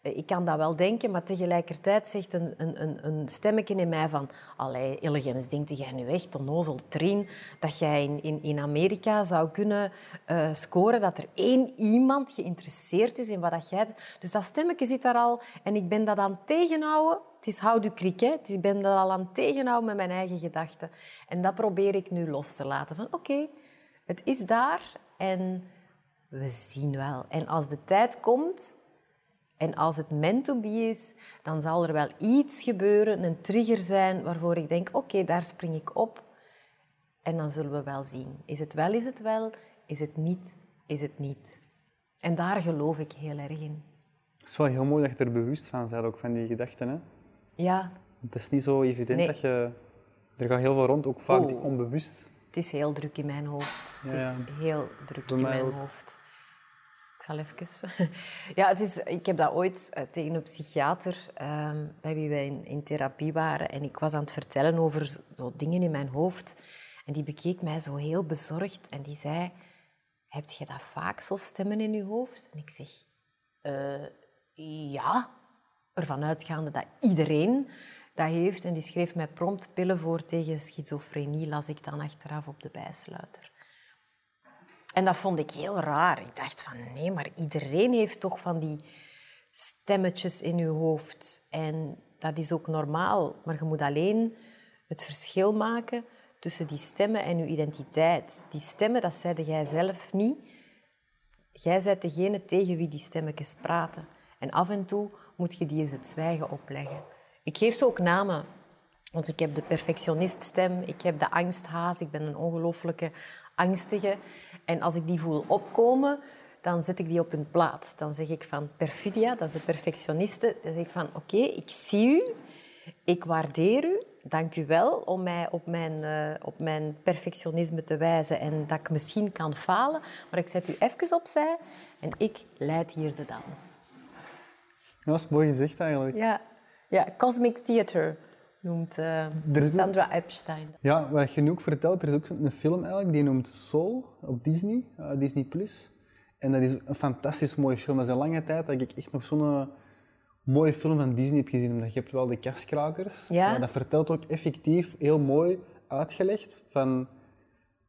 ik kan dat wel denken, maar tegelijkertijd zegt een, een, een, stemmetje in mij van Allee, Illigems, denkt jij nu echt, onnozel Trien, dat jij in, in, in Amerika zou kunnen eh, scoren, dat er één iemand geïnteresseerd is in wat dat jij... Dus dat stemmetje zit daar al en ik ben dat aan het tegenhouden. Het is houd u kriek, hè. Ik ben dat al aan het tegenhouden met mijn eigen gedachten. En dat probeer ik nu los te laten. Van oké, het is daar en we zien wel. En als de tijd komt en als het meant to be is, dan zal er wel iets gebeuren, een trigger zijn waarvoor ik denk, oké, daar spring ik op. En dan zullen we wel zien. Is het wel, is het wel. Is het niet, is het niet. En daar geloof ik heel erg in. het is wel heel mooi dat je er bewust van bent, ook van die gedachten. Hè? Ja, Het is niet zo evident Nee. dat je... Er gaat heel veel rond, ook vaak Oh. onbewust. het is heel druk in mijn hoofd. Het Ja, is heel druk Bij in mij mijn ook. hoofd. Ik zal even... Ja, het is, ik heb dat ooit eh, tegen een psychiater ehm, bij wie wij in, therapie waren. En ik was aan het vertellen over zo, dingen in mijn hoofd. En die bekeek mij zo heel bezorgd. En die zei... Heb je dat vaak, zo stemmen in je hoofd? En ik zeg... "Eh, ja. Ervan uitgaande dat iedereen dat heeft. En die schreef mij prompt pillen voor tegen schizofrenie, las ik dan achteraf op de bijsluiter. En dat vond ik heel raar. Ik dacht van nee, maar iedereen heeft toch van die stemmetjes in je hoofd. En dat is ook normaal. Maar je moet alleen het verschil maken tussen die stemmen en je identiteit. Die stemmen, dat zeide jij zelf niet. Jij bent degene tegen wie die stemmetjes praten. En af en toe moet je die eens het zwijgen opleggen. Ik geef ze ook namen. Want ik heb de perfectioniststem, ik heb de angsthaas, ik ben een ongelooflijke angstige. En als ik die voel opkomen, dan zet ik die op hun plaats. Dan zeg ik van perfidia, dat is de perfectioniste. Dan zeg ik van oké, ik zie u, ik waardeer u, dank u wel om mij op mijn, eh, op mijn perfectionisme te wijzen en dat ik misschien kan falen. Maar ik zet u even opzij en ik leid hier de dans. Dat is mooi gezegd eigenlijk. Ja, ja Cosmic Theater noemt eh, een- Sandra Epstein. Ja, wat je nu ook vertelt, er is ook een film eigenlijk, die noemt Soul op Disney, eh, Disney+. Plus. En dat is een fantastisch mooie film. Dat is een lange tijd dat ik echt nog zo'n eh, mooie film van Disney heb gezien. Omdat je hebt wel de kerstkrakers. Ja. Maar dat vertelt ook effectief heel mooi uitgelegd van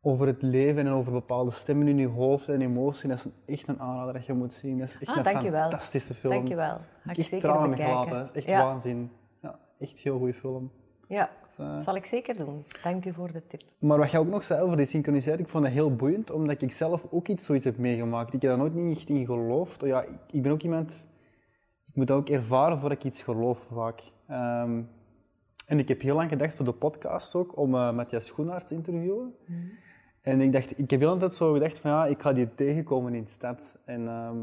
over het leven en over bepaalde stemmen in je hoofd en emotie. Dat is een- echt een aanrader dat je moet zien. Dat is echt Ah, een dankjewel. fantastische film. Dank je wel. Ga Ik ik zeker tranen bekijken. gelaten. Dat is echt Ja. waanzin. Echt heel goede film. Ja, eh, zal ik zeker doen. Dank u voor de tip. Maar wat jij ook nog zei over die synchroniciteit, ik vond dat heel boeiend, omdat ik zelf ook iets zoiets heb meegemaakt. Ik heb daar nooit niet echt in geloofd. Oh Ja, ik, ik ben ook iemand, ik moet dat ook ervaren voordat ik iets geloof vaak. Ehm, en ik heb heel lang gedacht voor de podcast ook, om eh Matthias Schoenaerts te interviewen. En ik dacht, ik heb heel tijd zo gedacht van ja, ik ga die tegenkomen in de stad. En ehm,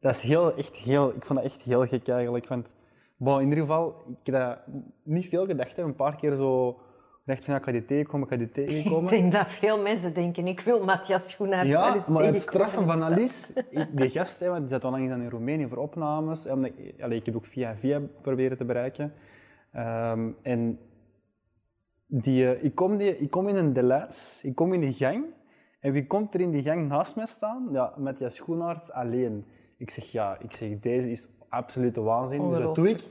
dat is heel, echt heel, ik vond dat echt heel gek eigenlijk. Want bon, in ieder geval, ik heb niet veel gedacht. Hè. Een paar keer zo gedacht van ja, ik ga die tegenkomen, ik ga die Ik tegenkomen. denk dat veel mensen denken, ik wil Matthias Schoenaerts wel Ja, eens maar het straffen van. Alice, ik- die gast, hè, want die zat al lang in Roemenië voor opnames. Omdat, ik- allee, ik heb ook via via proberen te bereiken. Ehm, en die, eh, ik, kom die, ik kom in een deluis, ik kom in de gang. En wie komt er in die gang naast mij staan? Ja, Matthias Schoenaerts alleen. Ik zeg, ja, ik zeg, deze is absolute waanzin. Dus wat doe ik?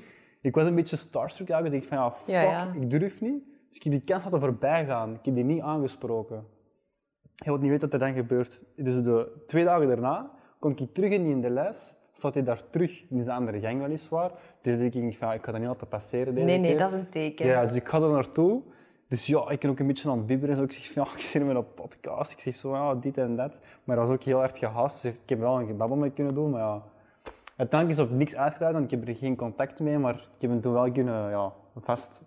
Ik was een beetje starstruck eigenlijk. Dus ik van, ja, fuck, Ja, ja. ik durf niet. Dus ik heb die kans laten voorbij gaan. Ik heb die niet aangesproken. Je wilt niet weten wat er dan gebeurt. Dus de twee dagen daarna kom ik terug in die in de les. Staat hij daar terug in zijn andere gang weliswaar. Dus ik denk van, ik ga dat niet laten passeren deze Nee, nee, keer. dat is een teken. Ja, dus ik ga er naartoe. Dus ja, ik ben ook een beetje aan het bibberen. Zo. Ik zeg van, ja, ik zit met een podcast. Ik zeg zo, ja, dit en dat. Maar dat was ook heel hard gehaast. Dus ik heb wel een gebabbel mee kunnen doen. Maar ja, uiteindelijk is op niks uitgedraaid, want ik heb er geen contact mee. Maar ik heb hem toen wel kunnen ja, vast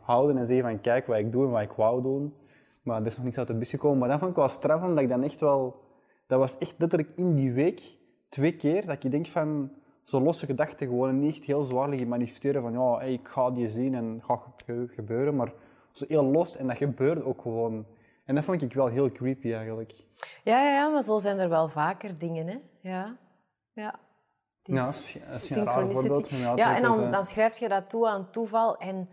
houden en zeggen van, kijk wat ik doe en wat ik wou doen. Maar er is nog niks uit de bus gekomen. Maar dat vond ik wel straf, omdat ik dan echt wel... Dat was echt letterlijk in die week, twee keer, dat ik denk van... Zo losse gedachten, gewoon niet echt heel liggen manifesteren van ja, hey, ik ga die zien en gaat ge- gebeuren. Maar zo heel los en dat gebeurde ook gewoon. En dat vond ik wel heel creepy eigenlijk. Ja, ja, ja, maar zo zijn er wel vaker dingen, hè. Ja. Ja. Ja, is misschien- dat is een raar voorbeeld, ja, Ja, en dan, zo. dan schrijf je dat toe aan toeval en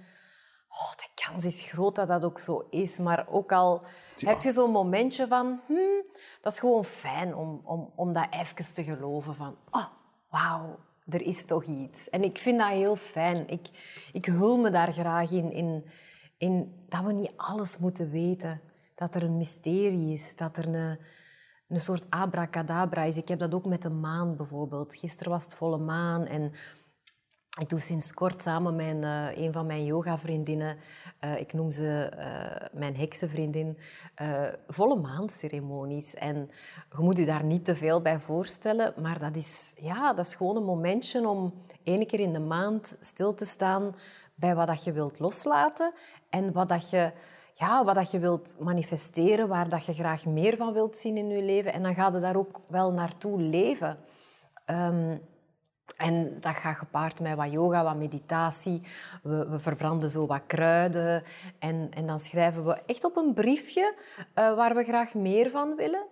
oh, de kans is groot dat dat ook zo is. Maar ook al heb je zo'n momentje van, hmm, dat is gewoon fijn om, om, om dat even te geloven van, oh, wauw, er is toch iets. En ik vind dat heel fijn. Ik, ik hul me daar graag in, in, in dat we niet alles moeten weten. Dat er een mysterie is, dat er een, een soort abracadabra is. Ik heb dat ook met de maan bijvoorbeeld. Gisteren was het volle maan en ik doe sinds kort samen met eh, een van mijn yoga-vriendinnen, eh, ik noem ze eh, mijn heksenvriendin, eh volle maanceremonies. En je moet je daar niet te veel bij voorstellen, maar dat is, ja, dat is gewoon een momentje om één keer in de maand stil te staan bij wat dat je wilt loslaten en wat dat je, ja, wat dat je wilt manifesteren, waar dat je graag meer van wilt zien in je leven. En dan ga je daar ook wel naartoe leven. Ehm, en dat gaat gepaard met wat yoga, wat meditatie. We, we verbranden zo wat kruiden. En, en dan schrijven we echt op een briefje eh, waar we graag meer van willen.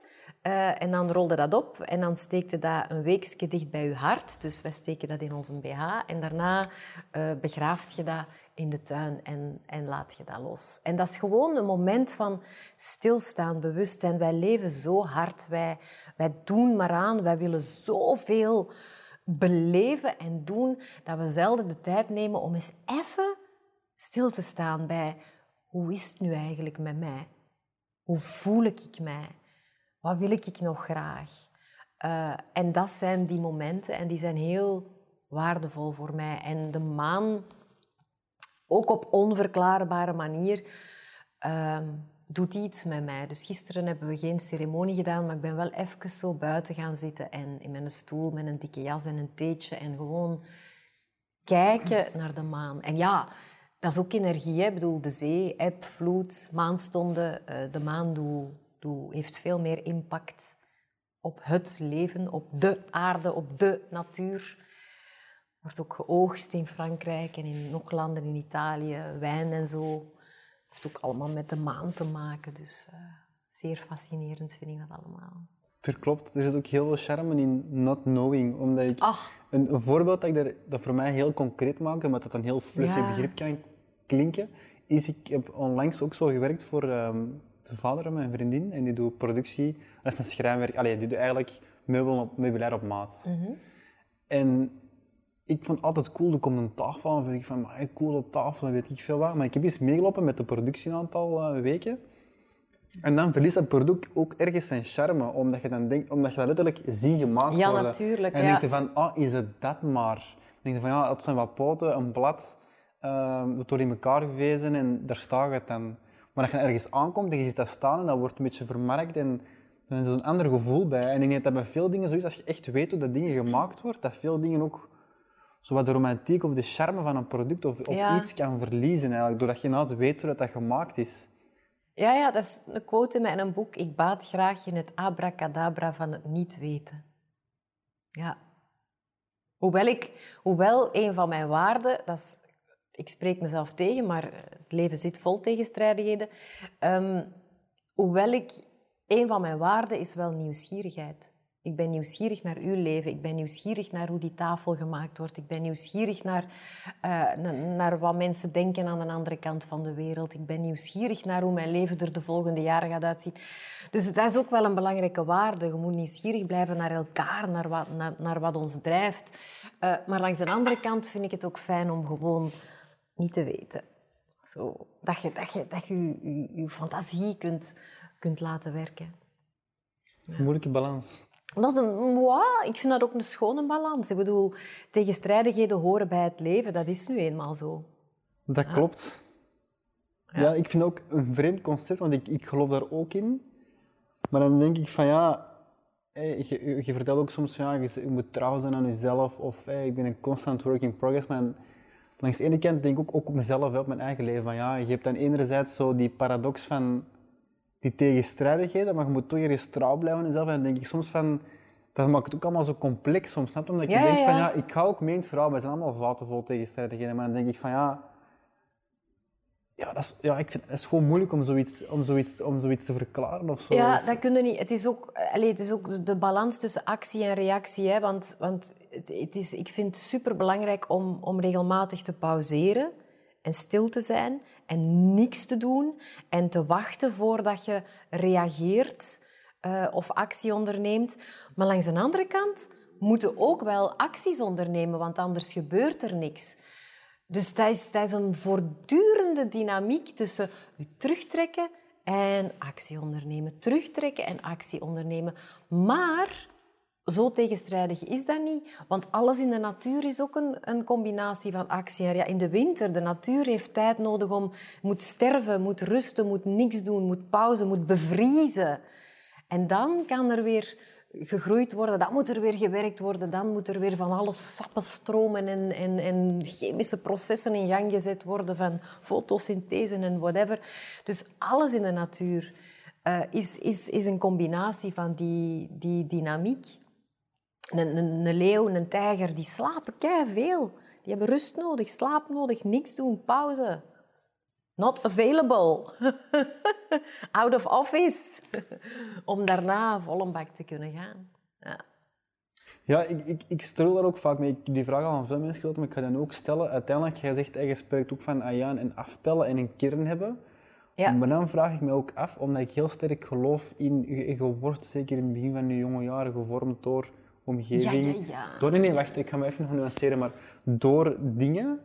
Eh, en dan rolde dat op en dan steekte dat een weekje dicht bij je hart. Dus wij steken dat in onze BH. En daarna eh begraaft je dat in de tuin en, en laat je dat los. En dat is gewoon een moment van stilstaan, bewustzijn. Wij leven zo hard, wij, wij doen maar aan, wij willen zoveel beleven en doen, dat we zelden de tijd nemen om eens even stil te staan bij hoe is het nu eigenlijk met mij? Hoe voel ik mij? Wat wil ik nog graag? Eh, en dat zijn die momenten en die zijn heel waardevol voor mij. En de maan, ook op onverklaarbare manier, ehm, doet iets met mij. Dus gisteren hebben we geen ceremonie gedaan, maar ik ben wel even zo buiten gaan zitten en in mijn stoel met een dikke jas en een theetje en gewoon kijken naar de maan. En ja, dat is ook energie. Hè? Ik bedoel, de zee, eb, vloed, maanstonden. eh, de maan doe, doe, heeft veel meer impact op het leven, op de aarde, op de natuur. Wordt ook geoogst in Frankrijk en in nog landen in Italië, wijn en zo. Heeft ook allemaal met de maan te maken. Dus eh, zeer fascinerend vind ik dat allemaal. Er klopt, er zit ook heel veel charme in not knowing. Omdat ik, Ach. een, een voorbeeld dat ik daar, dat voor mij heel concreet maak, omdat dat een heel fluffy Ja. begrip kan klinken, is ik heb onlangs ook zo gewerkt voor ehm, de vader van mijn vriendin. En die doet productie, dat is een schrijnwerk, allee, die doet eigenlijk meubelen op, meubilair op maat. En ik vond het altijd cool, er komt een tafel en vind ik van, maar coole tafel en weet ik veel wat. Maar ik heb eens meegelopen met de productie een aantal eh, weken. En dan verliest dat product ook ergens zijn charme, omdat je dan denkt, omdat je dat letterlijk ziet gemaakt Ja, worden. natuurlijk, En dan ja. denk je van, ah, is het dat maar? Dan denk je van, ja, het zijn wat poten, een blad, het wordt in elkaar gevezen en daar staat het dan. Maar als je ergens aankomt en je ziet dat staan en dat wordt een beetje vermarkt en dan is er een ander gevoel bij. En ik denk dat dat bij veel dingen zo is, als je echt weet hoe dat dingen gemaakt wordt, dat veel dingen ook zo wat de romantiek of de charme van een product of, of Ja. iets kan verliezen eigenlijk, doordat je inderdaad weet hoe dat, dat gemaakt is. Ja, ja, dat is een quote in mijn boek. Ik baat graag in het abracadabra van het niet weten. Ja. Hoewel, ik, hoewel een van mijn waarden, dat is, ik spreek mezelf tegen, maar het leven zit vol tegenstrijdigheden. Ehm, hoewel ik, een van mijn waarden is wel nieuwsgierigheid. Ik ben nieuwsgierig naar uw leven. Ik ben nieuwsgierig naar hoe die tafel gemaakt wordt. Ik ben nieuwsgierig naar, eh, na- naar wat mensen denken aan de andere kant van de wereld. Ik ben nieuwsgierig naar hoe mijn leven er de volgende jaren gaat uitzien. Dus dat is ook wel een belangrijke waarde. Je moet nieuwsgierig blijven naar elkaar, naar wat, naar, naar wat ons drijft. Eh, maar langs de andere kant vind ik het ook fijn om gewoon niet te weten. Zo, dat je dat je, dat je, je, je fantasie kunt, kunt laten werken. Dat is een moeilijke balans. Dat is een, ja, ik vind dat ook een schone balans. Ik bedoel, tegenstrijdigheden horen bij het leven. Dat is nu eenmaal zo. Dat klopt. Ja. ik vind ook een vreemd concept, want ik, ik geloof daar ook in. Maar dan denk ik van ja, je, je vertelt ook soms van ja, je, je moet trouw zijn aan jezelf of ik ben een constant work in progress. Maar langs de ene kant denk ik ook, ook op mezelf, op mijn eigen leven. Van ja, je hebt dan enerzijds zo die paradox van die tegenstrijdigheden, maar je moet toch ergens trouw blijven aan jezelf. En dan denk ik soms van, dat maakt het ook allemaal zo complex soms, snap je? Omdat Ja, je denkt ja, van ja. ik ga ook mee in het verhaal, wij zijn allemaal fouten vol tegenstrijdigheden. Maar dan denk ik van ja, ja, dat is, ja ik vind het is gewoon moeilijk om zoiets, om zoiets, om zoiets te verklaren of zo. Ja, Dus- dat kun je niet. Het is ook, allee, het is ook de balans tussen actie en reactie. Hè? Want, want het, het is, ik vind het superbelangrijk om, om regelmatig te pauzeren en stil te zijn en niks te doen en te wachten voordat je reageert eh, of actie onderneemt. Maar langs de andere kant moeten ook wel acties ondernemen, want anders gebeurt er niks. Dus dat is, is een voortdurende dynamiek tussen terugtrekken en actie ondernemen. Terugtrekken en actie ondernemen. Maar zo tegenstrijdig is dat niet, want alles in de natuur is ook een, een combinatie van actie ja, In de winter, de natuur heeft tijd nodig om, moet sterven, moet rusten, moet niks doen, moet pauze, moet bevriezen. En dan kan er weer gegroeid worden, dan moet er weer gewerkt worden, dan moet er weer van alles sappen stromen en, en, en chemische processen in gang gezet worden van fotosynthese en whatever. Dus alles in de natuur eh, is, is, is een combinatie van die, die dynamiek. Een, een, een leeuw, een tijger, die slapen veel. Die hebben rust nodig, slaap nodig, niks doen, pauze. Not available. Out of office. Om daarna vol een bak te kunnen gaan. Ja. Ja, ik, ik, ik strul daar ook vaak mee. Ik heb die vraag al aan veel mensen gesteld, maar ik ga die ook stellen. Uiteindelijk, jij zegt, eh, je spreekt ook van ayaan en afpellen en een kern hebben. Ja. Maar dan vraag ik me ook af, omdat ik heel sterk geloof in, je, je wordt zeker in het begin van je jonge jaren gevormd door omgeving. Ja, ja, ja. Door, nee, nee, wacht, ik ga me even nog nuanceren, maar door dingen.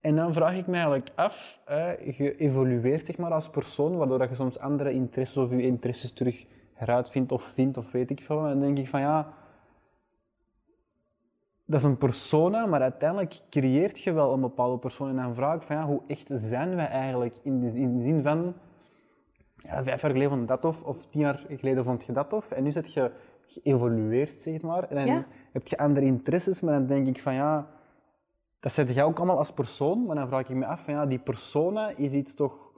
En dan vraag ik me eigenlijk af, eh, je evolueert zeg maar, als persoon, waardoor dat je soms andere interesses of je interesses terug heruitvindt of vindt of weet ik veel. En dan denk ik van ja, dat is een persona, maar uiteindelijk creëert je wel een bepaalde persoon. En dan vraag ik van ja, hoe echt zijn wij eigenlijk in de, in de zin van, ja, vijf jaar geleden vond je dat tof, of tien jaar geleden vond je dat tof, en nu zit je geëvolueerd, zeg maar. En dan Ja. heb je andere interesses, maar dan denk ik van ja, dat zet jij ook allemaal als persoon, maar dan vraag ik me af van ja, die persona is iets toch...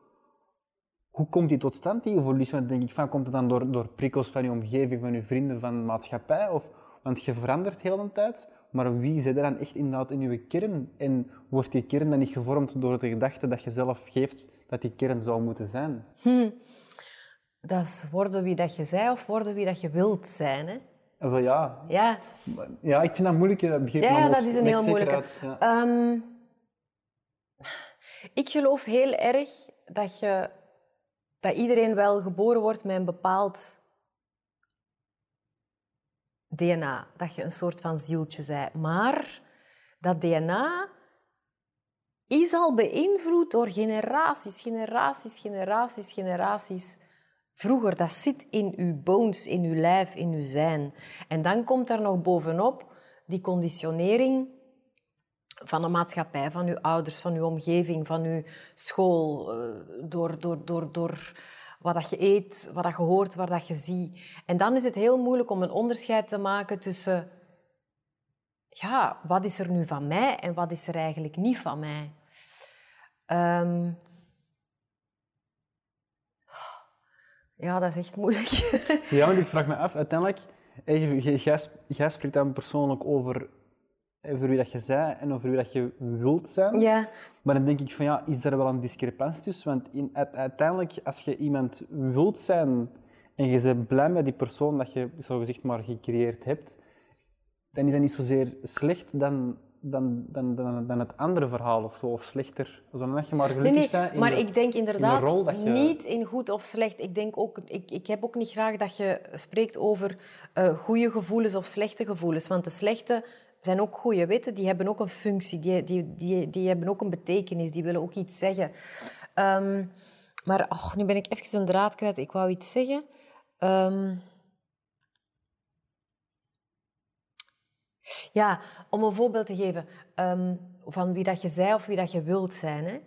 Hoe komt die tot stand, die evolutie? Denk ik van, komt het dan door, door prikkels van je omgeving, van je vrienden, van de maatschappij? Of, want je verandert heel de tijd, maar wie zit er dan echt inderdaad in je kern? En wordt die kern dan niet gevormd door de gedachte dat je zelf geeft dat die kern zou moeten zijn? Dat is worden wie dat je zij of worden wie dat je wilt zijn. Ja, Ja, ja, ik vind dat moeilijk. Dat ja, dat is een heel moeilijke. uit, ja. Ehm, ik geloof heel erg dat, je, dat iedereen wel geboren wordt met een bepaald DNA. Dat je een soort van zieltje bent. Maar dat DNA is al beïnvloed door generaties, generaties, generaties, generaties. Vroeger, dat zit in uw bones, in uw lijf, in uw zijn. En dan komt daar nog bovenop die conditionering van de maatschappij, van uw ouders, van uw omgeving, van uw school, eh, door, door, door, door wat dat je eet, wat dat je hoort, wat dat je ziet. En dan is het heel moeilijk om een onderscheid te maken tussen, ja, wat is er nu van mij en wat is er eigenlijk niet van mij. Ehm, ja, dat is echt moeilijk. Ja, want ik vraag me af, uiteindelijk, eh, jij sp- jij spreekt dan persoonlijk over, over wie dat je zei en over wie dat je wilt zijn. ja, Maar dan denk ik van ja, is daar wel een discrepantie tussen? Want in, uit- uiteindelijk, als je iemand wilt zijn en je bent blij met die persoon dat je zo gezegd maar gecreëerd hebt, dan is dat niet zozeer slecht dan, dan, dan, dan, dan het andere verhaal of zo, of slechter. Zodat je maar Nee, gelukkig nee, bent in maar de- ik denk inderdaad je- niet in goed of slecht. Ik, denk ook, ik, ik heb ook niet graag dat je spreekt over eh goede gevoelens of slechte gevoelens. Want de slechte zijn ook goede, weten. Die hebben ook een functie, die, die, die, die hebben ook een betekenis, die willen ook iets zeggen. Ehm, maar och, nu ben ik even een draad kwijt. Ik wou iets zeggen. Ehm, ja, om een voorbeeld te geven ehm, van wie dat je zei of wie dat je wilt zijn. Hè?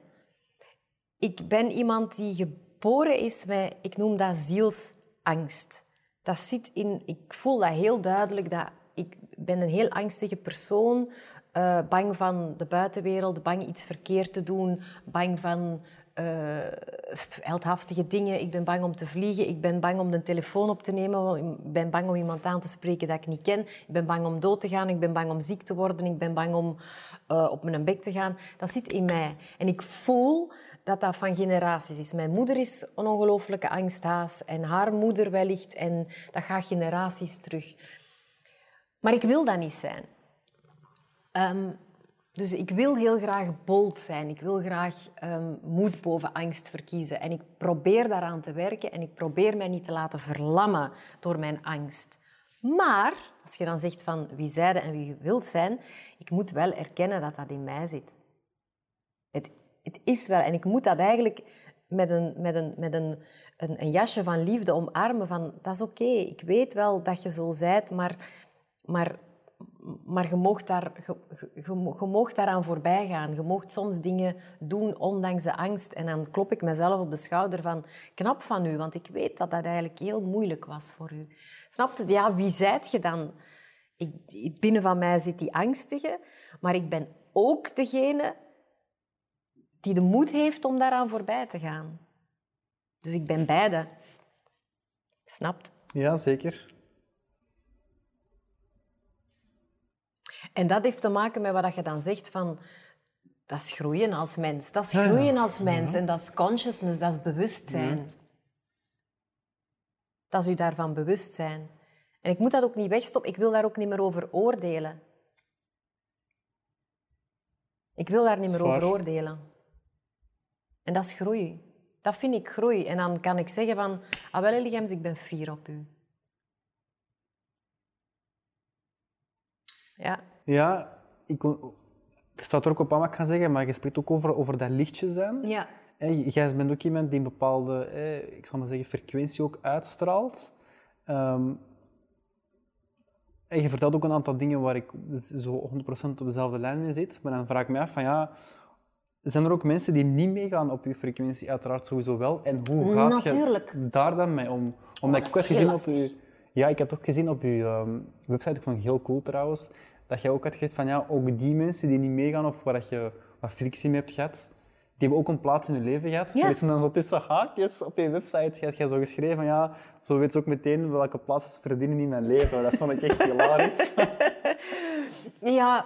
ik ben iemand die geboren is met, ik noem dat zielsangst. Dat zit in, ik voel dat heel duidelijk, dat ik ben een heel angstige persoon, uh, bang van de buitenwereld, bang iets verkeerd te doen, bang van heldhaftige dingen. Ik ben bang om te vliegen, ik ben bang om de telefoon op te nemen, ik ben bang om iemand aan te spreken dat ik niet ken, ik ben bang om dood te gaan, ik ben bang om ziek te worden, ik ben bang om uh, op mijn bek te gaan. Dat zit in mij. En ik voel dat dat van generaties is. Mijn moeder is een ongelooflijke angsthaas en haar moeder wellicht en dat gaat generaties terug. Maar ik wil dat niet zijn. Um, dus ik wil heel graag bold zijn. Ik wil graag um, moed boven angst verkiezen. En ik probeer daaraan te werken en ik probeer mij niet te laten verlammen door mijn angst. Maar als je dan zegt van wie zijde en wie je wilt zijn, ik moet wel erkennen dat dat in mij zit. Het, het is wel, en ik moet dat eigenlijk met een, met een, met een, een, een jasje van liefde omarmen van dat is oké, ik weet wel dat je zo zijt, maar, maar maar je moogt, daar, je, daaraan voorbij gaan. Je moogt soms dingen doen ondanks de angst. En dan klop ik mezelf op de schouder van... Knap van u, want ik weet dat dat eigenlijk heel moeilijk was voor u. Snap je? Ja, wie zijt je dan? Ik, binnen van mij zit die angstige, maar ik ben ook degene die de moed heeft om daaraan voorbij te gaan. Dus ik ben beide. Snapt? Ja, zeker. En dat heeft te maken met wat je dan zegt van... Dat is groeien als mens. Dat is groeien als mens. En dat is consciousness, dat is bewustzijn. Dat is u daarvan bewust zijn. En ik moet dat ook niet wegstoppen. Ik wil daar ook niet meer over oordelen. Ik wil daar niet meer over oordelen. En dat is groei. Dat vind ik groei. En dan kan ik zeggen van... Ah, wel, Eligems, ik ben fier op u. Ja. Ja, ik, het staat er ook op aan wat ik ga zeggen, maar je spreekt ook over, over dat lichtje zijn. Ja. jij bent ook iemand die een bepaalde, ik zal maar zeggen, frequentie ook uitstraalt. Um, en je vertelt ook een aantal dingen waar ik zo 100% op dezelfde lijn mee zit. Maar dan vraag ik me af van ja, zijn er ook mensen die niet meegaan op je frequentie? Uiteraard sowieso wel. En hoe gaat Natuurlijk. je daar dan mee om? Omdat oh, ik had gezien op je... Ja, ik heb ook gezien op je um, website, ik vond het heel cool trouwens, dat je ook had gezegd van ja, ook die mensen die niet meegaan of waar je wat frictie mee hebt gehad, die hebben ook een plaats in je leven gehad. Ja. Weet je, dan zo tussen haakjes op je website heb je zo geschreven van ja, zo weet ze ook meteen welke plaats ze verdienen in mijn leven. Dat vond ik echt hilarisch. ja,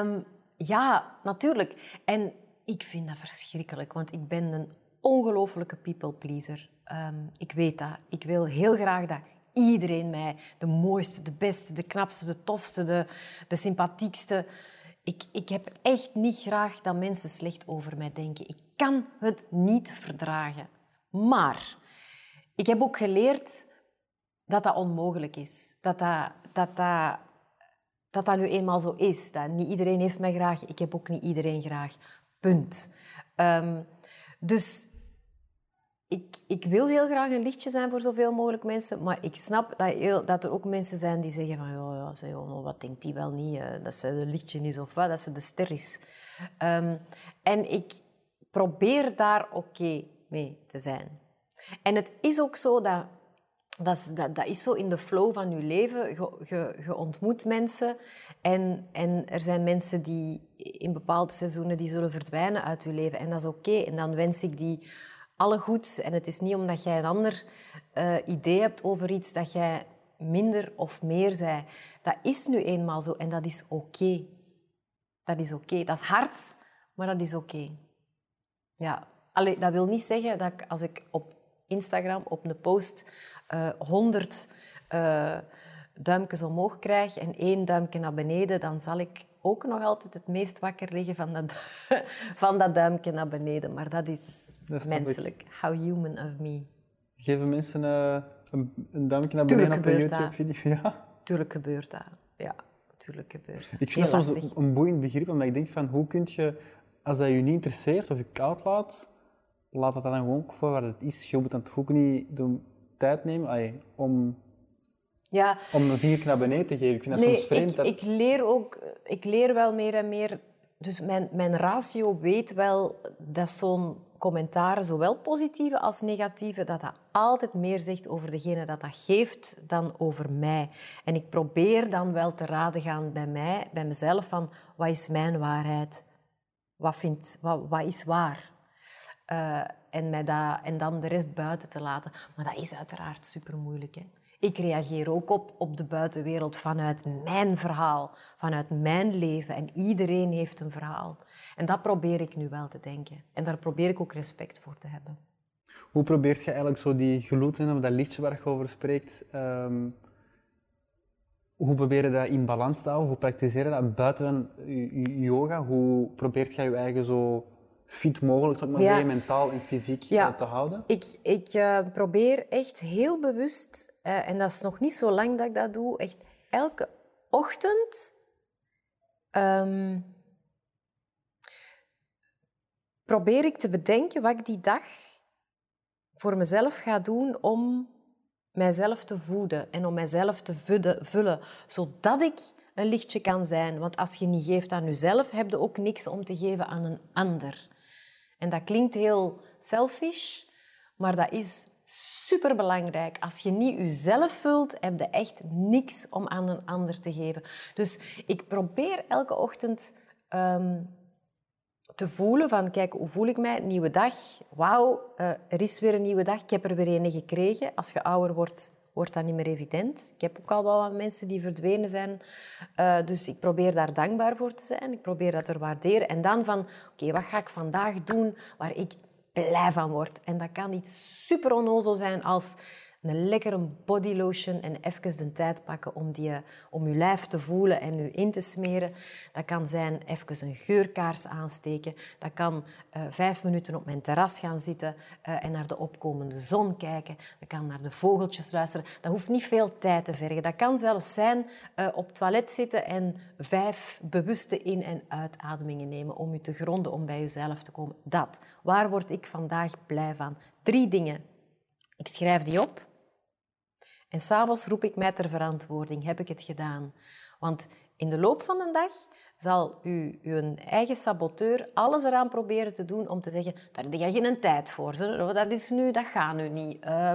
um, ja, natuurlijk. En ik vind dat verschrikkelijk, want ik ben een ongelofelijke people pleaser. Um, ik weet dat. Ik wil heel graag dat iedereen mij de mooiste, de beste, de knapste, de tofste, de, de sympathiekste. Ik, ik heb echt niet graag dat mensen slecht over mij denken. Ik kan het niet verdragen. Maar ik heb ook geleerd dat dat onmogelijk is. Dat dat, dat, dat, dat, dat nu eenmaal zo is. Dat niet iedereen heeft mij graag. Ik heb ook niet iedereen graag. Punt. Um, dus ik, ik wil heel graag een lichtje zijn voor zoveel mogelijk mensen, maar ik snap dat, heel, dat er ook mensen zijn die zeggen van, ja, ja oh, wat denkt die wel niet, uh, dat ze een lichtje is of wat, dat ze de ster is. Um, en ik probeer daar oké mee te zijn. En het is ook zo dat dat is, dat, is zo in de flow van je leven. Je, ontmoet mensen en, en er zijn mensen die in bepaalde seizoenen die zullen verdwijnen uit je leven. En dat is oké. En dan wens ik die alle goeds. En het is niet omdat jij een ander uh, idee hebt over iets dat jij minder of meer zij. Dat is nu eenmaal zo en dat is oké. Dat is oké. Dat is hard, maar dat is oké. Ja. Allee, dat wil niet zeggen dat ik, als ik op Instagram op een post uh, 100 uh, duimpjes omhoog krijg en één duimpje naar beneden, dan zal ik ook nog altijd het meest wakker liggen van dat, van dat duimpje naar beneden. Maar dat is menselijk. How human of me. Geven mensen uh, een, een, duimpje naar beneden op een YouTube-video? Ja. Tuurlijk gebeurt dat. Ja, tuurlijk gebeurt dat. Ik vind dat soms een boeiend begrip, omdat ik denk van hoe kun je, als dat je niet interesseert of je koud laat, laat dat dan gewoon voor wat het is. Je moet dan toch ook niet de tijd nemen om ja. om een vinger naar beneden te geven. Ik vind dat nee, soms vreemd. Ik, dat... ik leer ook, ik leer wel meer en meer dus mijn, mijn ratio weet wel dat zo'n commentaar, zowel positieve als negatieve, dat dat altijd meer zegt over degene dat dat geeft dan over mij. En ik probeer dan wel te raden gaan bij mij, bij mezelf, van wat is mijn waarheid? Wat, vindt, wat, wat is waar? Eh, en, mij dat, en dan de rest buiten te laten. Maar dat is uiteraard super moeilijk. Hè? Ik reageer ook op, op de buitenwereld vanuit mijn verhaal, vanuit mijn leven. En iedereen heeft een verhaal. En dat probeer ik nu wel te denken. En daar probeer ik ook respect voor te hebben. Hoe probeert je eigenlijk zo die gloed of dat lichtje waar je over spreekt, ehm, hoe probeer je dat in balans te houden? Hoe praktiseer je dat buiten yoga? Hoe probeert je je eigen zo fit mogelijk, zal ik maar Ja. zeggen, mentaal en fysiek Ja. eh, te houden? Ik, ik eh, probeer echt heel bewust, eh, en dat is nog niet zo lang dat ik dat doe, echt elke ochtend ehm, probeer ik te bedenken wat ik die dag voor mezelf ga doen om mijzelf te voeden en om mijzelf te vullen, zodat ik een lichtje kan zijn. Want als je niet geeft aan jezelf, heb je ook niks om te geven aan een ander. En dat klinkt heel selfish, maar dat is superbelangrijk. Als je niet jezelf vult, heb je echt niks om aan een ander te geven. Dus ik probeer elke ochtend ehm, te voelen van, kijk, hoe voel ik mij? Nieuwe dag. Wauw, eh, er is weer een nieuwe dag. Ik heb er weer een gekregen. Als je ouder wordt, wordt dat niet meer evident. Ik heb ook al wel wat mensen die verdwenen zijn. Eh, dus ik probeer daar dankbaar voor te zijn. Ik probeer dat te waarderen. En dan van, oké, wat ga ik vandaag doen waar ik blij van word? En dat kan iets super onnozel zijn als een lekkere bodylotion en even de tijd pakken om, die, eh, om je lijf te voelen en je in te smeren. Dat kan zijn even een geurkaars aansteken. Dat kan eh, vijf minuten op mijn terras gaan zitten eh, en naar de opkomende zon kijken. Dat kan naar de vogeltjes luisteren. Dat hoeft niet veel tijd te vergen. Dat kan zelfs zijn eh, op toilet zitten en vijf bewuste in- en uitademingen nemen om je te gronden, om bij jezelf te komen. Dat. Waar word ik vandaag blij van? Drie dingen. Ik schrijf die op. En s'avonds roep ik mij ter verantwoording. Heb ik het gedaan? Want in de loop van de dag zal u, uw eigen saboteur alles eraan proberen te doen om te zeggen, daar heb je geen tijd voor. zo. Dat is nu, dat gaat nu niet. Eh,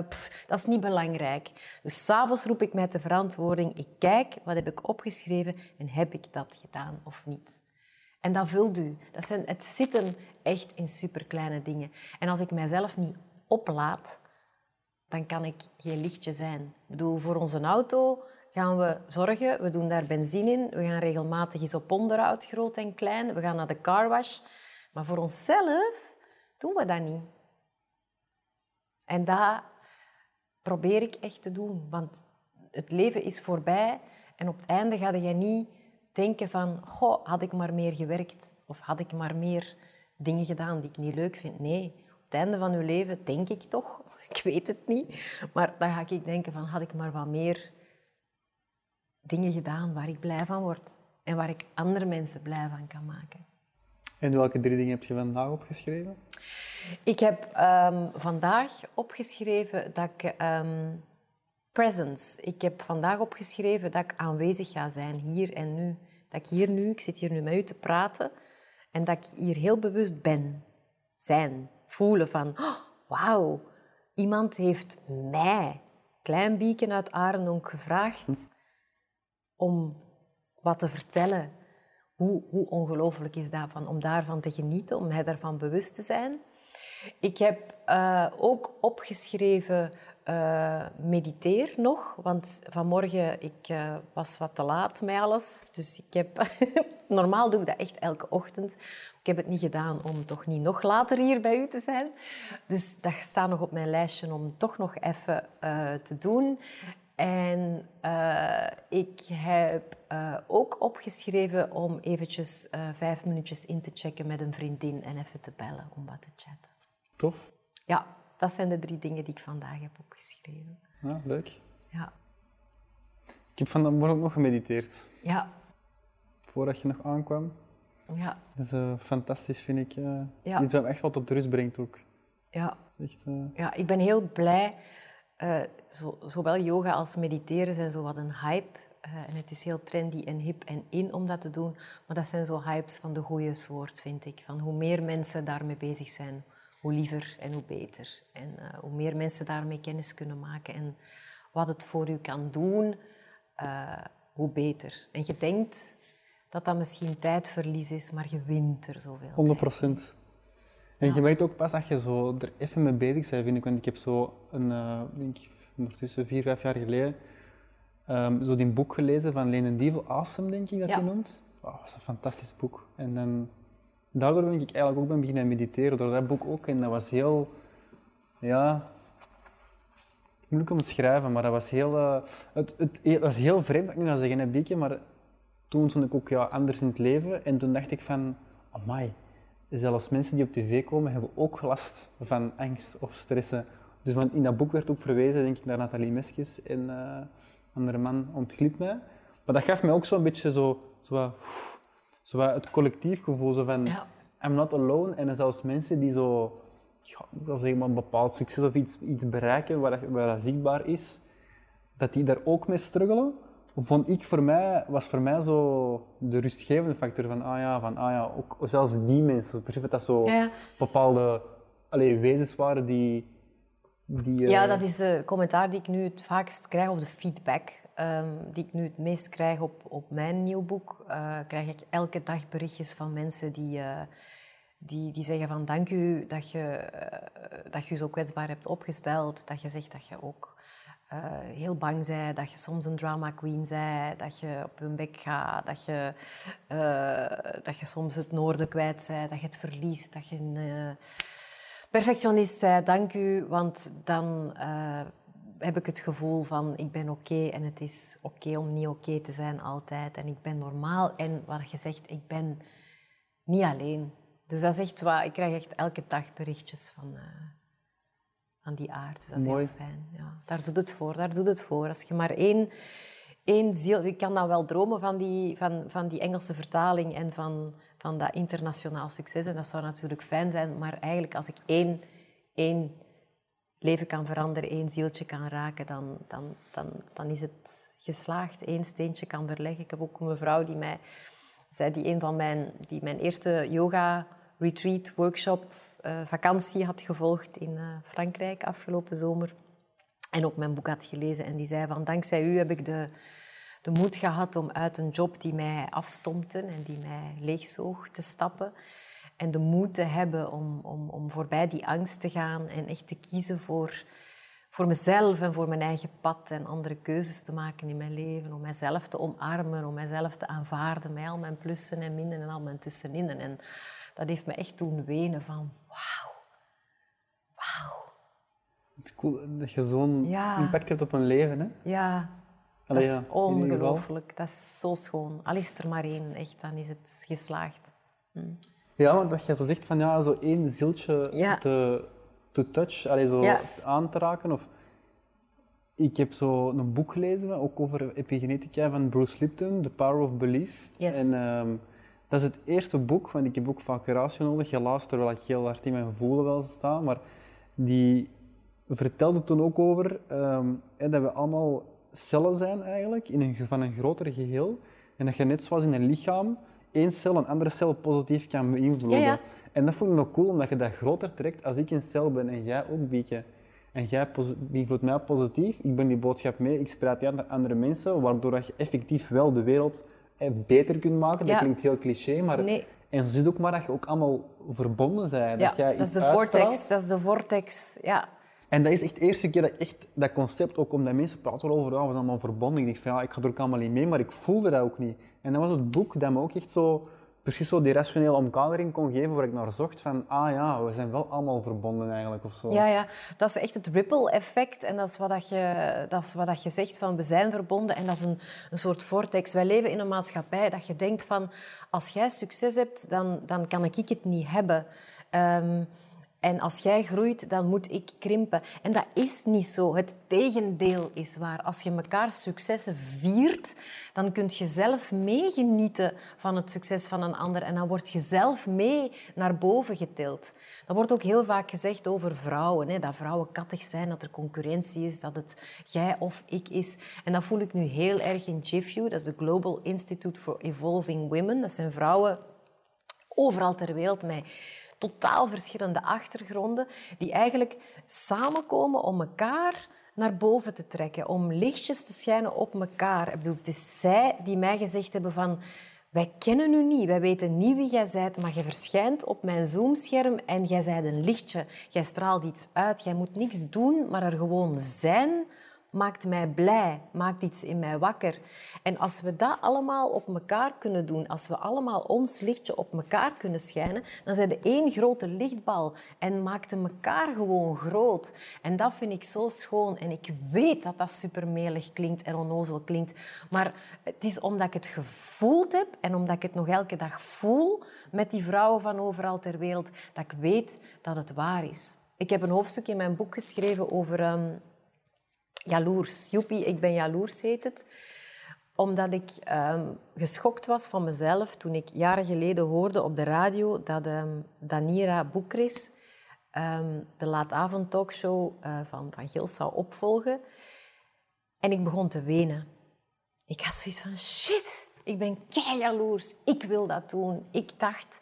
dat is niet belangrijk. Dus s'avonds roep ik mij ter verantwoording. Ik kijk, wat heb ik opgeschreven en heb ik dat gedaan of niet? En dat vult u. Dat zijn, het zitten echt in superkleine dingen. En als ik mijzelf niet oplaat, dan kan ik geen lichtje zijn. Ik bedoel, voor onze auto gaan we zorgen. We doen daar benzine in. We gaan regelmatig eens op onderhoud, groot en klein. We gaan naar de carwash. Maar voor onszelf doen we dat niet. En dat probeer ik echt te doen. Want het leven is voorbij. En op het einde ga je niet denken van... Goh, had ik maar meer gewerkt. Of had ik maar meer dingen gedaan die ik niet leuk vind. Nee, het einde van je leven denk ik toch... Ik weet het niet. Maar dan ga ik denken van... Had ik maar wat meer dingen gedaan waar ik blij van word. En waar ik andere mensen blij van kan maken. En welke drie dingen heb je vandaag opgeschreven? Ik heb ehm, vandaag opgeschreven dat ik ehm, presence. Ik heb vandaag opgeschreven dat ik aanwezig ga zijn hier en nu. Dat ik hier nu, ik zit hier nu met u te praten en dat ik hier heel bewust ben. Zijn, voelen van, oh, wauw, iemand heeft mij, klein bieken uit Arendonk, gevraagd om wat te vertellen. Hoe, hoe ongelooflijk is dat van, om daarvan te genieten, om mij daarvan bewust te zijn. Ik heb eh, ook opgeschreven eh, mediteer nog, want vanmorgen ik eh, was wat te laat met alles. Dus ik heb normaal doe ik dat echt elke ochtend. Ik heb het niet gedaan om toch niet nog later hier bij u te zijn. Dus dat staat nog op mijn lijstje om toch nog even te doen. En ik heb ook opgeschreven om eventjes vijf minuutjes in te checken met een vriendin en even te bellen om wat te chatten. Tof. Ja, dat zijn de drie dingen die ik vandaag heb opgeschreven. Ja, leuk. Ja. Ik heb vandaag ook nog gemediteerd, Ja. voordat je nog aankwam. Ja. Dat is eh, fantastisch, vind ik. eh, Ja. Iets wat me echt wel tot rust brengt ook. Ja. Echt, eh, Ja, ik ben heel blij. Zo, zowel yoga als mediteren zijn zo wat een hype. En het is heel trendy en hip en in om dat te doen. Maar dat zijn zo hypes van de goede soort, vind ik. Van hoe meer mensen daarmee bezig zijn, hoe liever en hoe beter. En eh, hoe meer mensen daarmee kennis kunnen maken en wat het voor u kan doen, eh, hoe beter. En je denkt dat dat misschien tijdverlies is, maar je wint er zoveel. 100 tijd. procent. En je merkt ook pas dat je zo er even mee bezig bent, vind ik. Want ik heb zo een, eh, denk ik, ondertussen vier, vijf jaar geleden, ehm, zo die boek gelezen van Lenen Dievel, Awesome, denk ik dat Ja. hij noemt. Oh, dat is een fantastisch boek. En dan, daardoor ben ik eigenlijk ook ben beginnen mediteren, door dat boek ook. En dat was heel, ja, moeilijk om te schrijven, maar dat was heel, eh, het, het, was heel vreemd, dat ik nu ga zeggen, beetje, maar toen vond ik ook ja, anders in het leven. En toen dacht ik van, amai, zelfs mensen die op tv komen hebben ook last van angst of stressen. Dus want in dat boek werd ook verwezen, denk ik, naar Nathalie Meskes en eh andere man ontglipt mij. Maar dat gaf mij ook zo'n beetje zo, zo, zo het collectief gevoel, zo van, Ja. I'm not alone. En zelfs mensen die zo, ja, maar een bepaald succes of iets, iets bereiken waar dat, waar dat zichtbaar is, dat die daar ook mee struggelen, vond ik voor mij, was voor mij zo de rustgevende factor van, ah ja, van, ah ja, ook zelfs die mensen, precies dat dat zo Ja, bepaalde allee, wezens waren die... die Ja, eh, dat is de commentaar die ik nu het vaakst krijg, of de feedback ehm, die ik nu het meest krijg op, op mijn nieuw boek. eh, krijg ik elke dag berichtjes van mensen die, eh, die, die zeggen van dank u dat je, eh, dat je zo kwetsbaar hebt opgesteld. Dat je zegt dat je ook heel bang bent, dat je soms een drama queen bent, dat je op hun bek gaat, dat je, dat je soms het noorden kwijt bent, dat je het verliest, dat je een... perfectionist zei, dank u, want dan heb ik het gevoel van ik ben oké en het is oké om niet oké te zijn altijd en ik ben normaal en wat je zegt, ik ben niet alleen. Dus dat is echt wat, ik krijg echt elke dag berichtjes van, eh, van die aard. Dus dat is Mooi. heel fijn. Ja. Daar doet het voor, daar doet het voor. Als je maar één, één ziel... Ik kan dan wel dromen van die, van, van die Engelse vertaling en van, van dat internationaal succes. En dat zou natuurlijk fijn zijn. Maar eigenlijk als ik één, één leven kan veranderen, één zieltje kan raken, dan, dan, dan, dan is het geslaagd. Eén steentje kan verleggen. Ik heb ook een mevrouw die mij zei, die een van mijn, die mijn eerste yoga retreat, workshop, eh, vakantie had gevolgd in eh, Frankrijk afgelopen zomer. En ook mijn boek had gelezen. En die zei van, dankzij u heb ik de, de moed gehad om uit een job die mij afstompte en die mij leegzoog te stappen. En de moed te hebben om, om, om voorbij die angst te gaan en echt te kiezen voor, voor mezelf en voor mijn eigen pad en andere keuzes te maken in mijn leven. Om mijzelf te omarmen, om mijzelf te aanvaarden met al mijn plussen en minnen en al mijn tussenin. En dat heeft me echt doen wenen van wauw, wauw. Het is cool dat je zo'n Ja. impact hebt op een leven. Hè? Ja, Allee, dat is ongelooflijk. Dat is zo schoon. Al is er maar één, echt, dan is het geslaagd. Ja, want wat jij zo zegt van ja, zo één zieltje Ja. te, te touch, allee, zo Ja. aan te raken. Of... Ik heb zo een boek gelezen, ook over epigenetica van Bruce Lipton, The Power of Belief. Yes. En ehm, dat is het eerste boek, want ik heb ook vaak ratio nodig, helaas, terwijl ik heel hard in mijn gevoelen wel sta. Maar die vertelde toen ook over ehm, dat we allemaal cellen zijn eigenlijk, in een, van een groter geheel. En dat je net zoals in een lichaam één cel een andere cel positief kan beïnvloeden. Ja, ja. En dat vond ik nog cool, omdat je dat groter trekt. Als ik een cel ben en jij ook, Bieke, en jij beïnvloedt mij positief, ik ben die boodschap mee, ik spreid die aan de andere mensen, waardoor dat je effectief wel de wereld eh, beter kunt maken. Dat klinkt heel cliché, maar... Nee. En zo zit ook maar dat je ook allemaal verbonden bent. Dat jij dat is de uitstraalt. vortex. Dat is de vortex, ja. En dat is echt de eerste keer dat ik echt dat concept, ook omdat mensen praten over, ja, we zijn allemaal verbonden. Ik dacht van, ja, ik ga er ook allemaal niet mee, maar ik voelde dat ook niet. En dat was het boek dat me ook echt zo, precies zo die rationele omkadering kon geven waar ik naar zocht van, ah ja, we zijn wel allemaal verbonden eigenlijk of zo. Ja, ja, dat is echt het ripple-effect. En dat is wat, dat je, dat is wat dat je zegt van we zijn verbonden. En dat is een, een soort vortex. Wij leven in een maatschappij dat je denkt van als jij succes hebt, dan, dan kan ik het niet hebben. Ehm, En als jij groeit, dan moet ik krimpen. En dat is niet zo. Het tegendeel is waar. Als je elkaar successen viert, dan kun je zelf meegenieten van het succes van een ander. En dan word je zelf mee naar boven getild. Dat wordt ook heel vaak gezegd over vrouwen. Hè? Dat vrouwen kattig zijn, dat er concurrentie is, dat het jij of ik is. En dat voel ik nu heel erg in GIFU. Dat is de Global Institute for Evolving Women. Dat zijn vrouwen overal ter wereld met totaal verschillende achtergronden, die eigenlijk samenkomen om elkaar naar boven te trekken, om lichtjes te schijnen op elkaar. Ik bedoel, het is zij die mij gezegd hebben van... Wij kennen u niet, wij weten niet wie jij bent, maar je verschijnt op mijn zoomscherm en jij zijt een lichtje. Jij straalt iets uit, jij moet niks doen, maar er gewoon zijn maakt mij blij, maakt iets in mij wakker. En als we dat allemaal op elkaar kunnen doen, als we allemaal ons lichtje op elkaar kunnen schijnen, dan zijn we één grote lichtbal en maakt elkaar gewoon groot. En dat vind ik zo schoon. En ik weet dat dat supermelig klinkt en onnozel klinkt, maar het is omdat ik het gevoeld heb en omdat ik het nog elke dag voel met die vrouwen van overal ter wereld, dat ik weet dat het waar is. Ik heb een hoofdstuk in mijn boek geschreven over... Ehm, jaloers. Joepie, ik ben jaloers heet het. Omdat ik um, geschokt was van mezelf toen ik jaren geleden hoorde op de radio dat um, Danira Boekris um, de laatavond talkshow uh, van, van Gils zou opvolgen. En ik begon te wenen. Ik had zoiets van, shit, ik ben kei jaloers. Ik wil dat doen. Ik dacht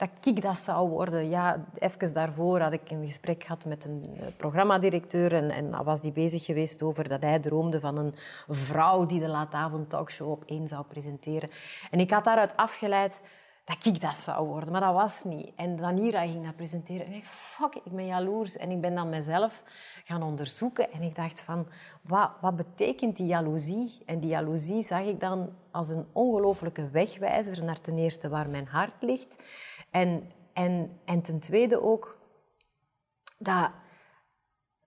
dat ik dat zou worden. Ja, even daarvoor had ik een gesprek gehad met een eh, programmadirecteur en, en was die bezig geweest over dat hij droomde van een vrouw die de laatavond talkshow op één zou presenteren. En ik had daaruit afgeleid dat ik dat zou worden, maar dat was niet. En Danira ging dat presenteren en ik fuck, ik ben jaloers. En ik ben dan mezelf gaan onderzoeken en ik dacht van, wat, wat betekent die jaloezie? En die jaloezie zag ik dan als een ongelofelijke wegwijzer naar ten eerste waar mijn hart ligt en, en, en ten tweede ook dat,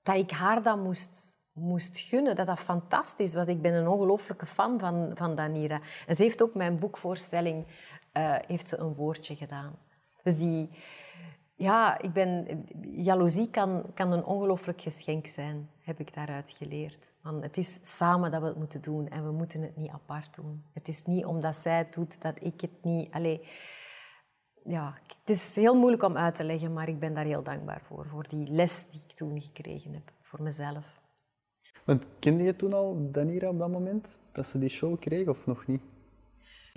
dat ik haar dat moest, moest gunnen, dat dat fantastisch was. Ik ben een ongelooflijke fan van, van Danira. En ze heeft ook mijn boekvoorstelling uh, heeft ze een woordje gedaan. Dus die... Ja, ik ben, jaloezie kan, kan een ongelooflijk geschenk zijn, heb ik daaruit geleerd. Want het is samen dat we het moeten doen en we moeten het niet apart doen. Het is niet omdat zij het doet dat ik het niet... Allez, ja, het is heel moeilijk om uit te leggen, maar ik ben daar heel dankbaar voor. Voor die les die ik toen gekregen heb, voor mezelf. Want kende je toen al Danira op dat moment, dat ze die show kreeg, of nog niet?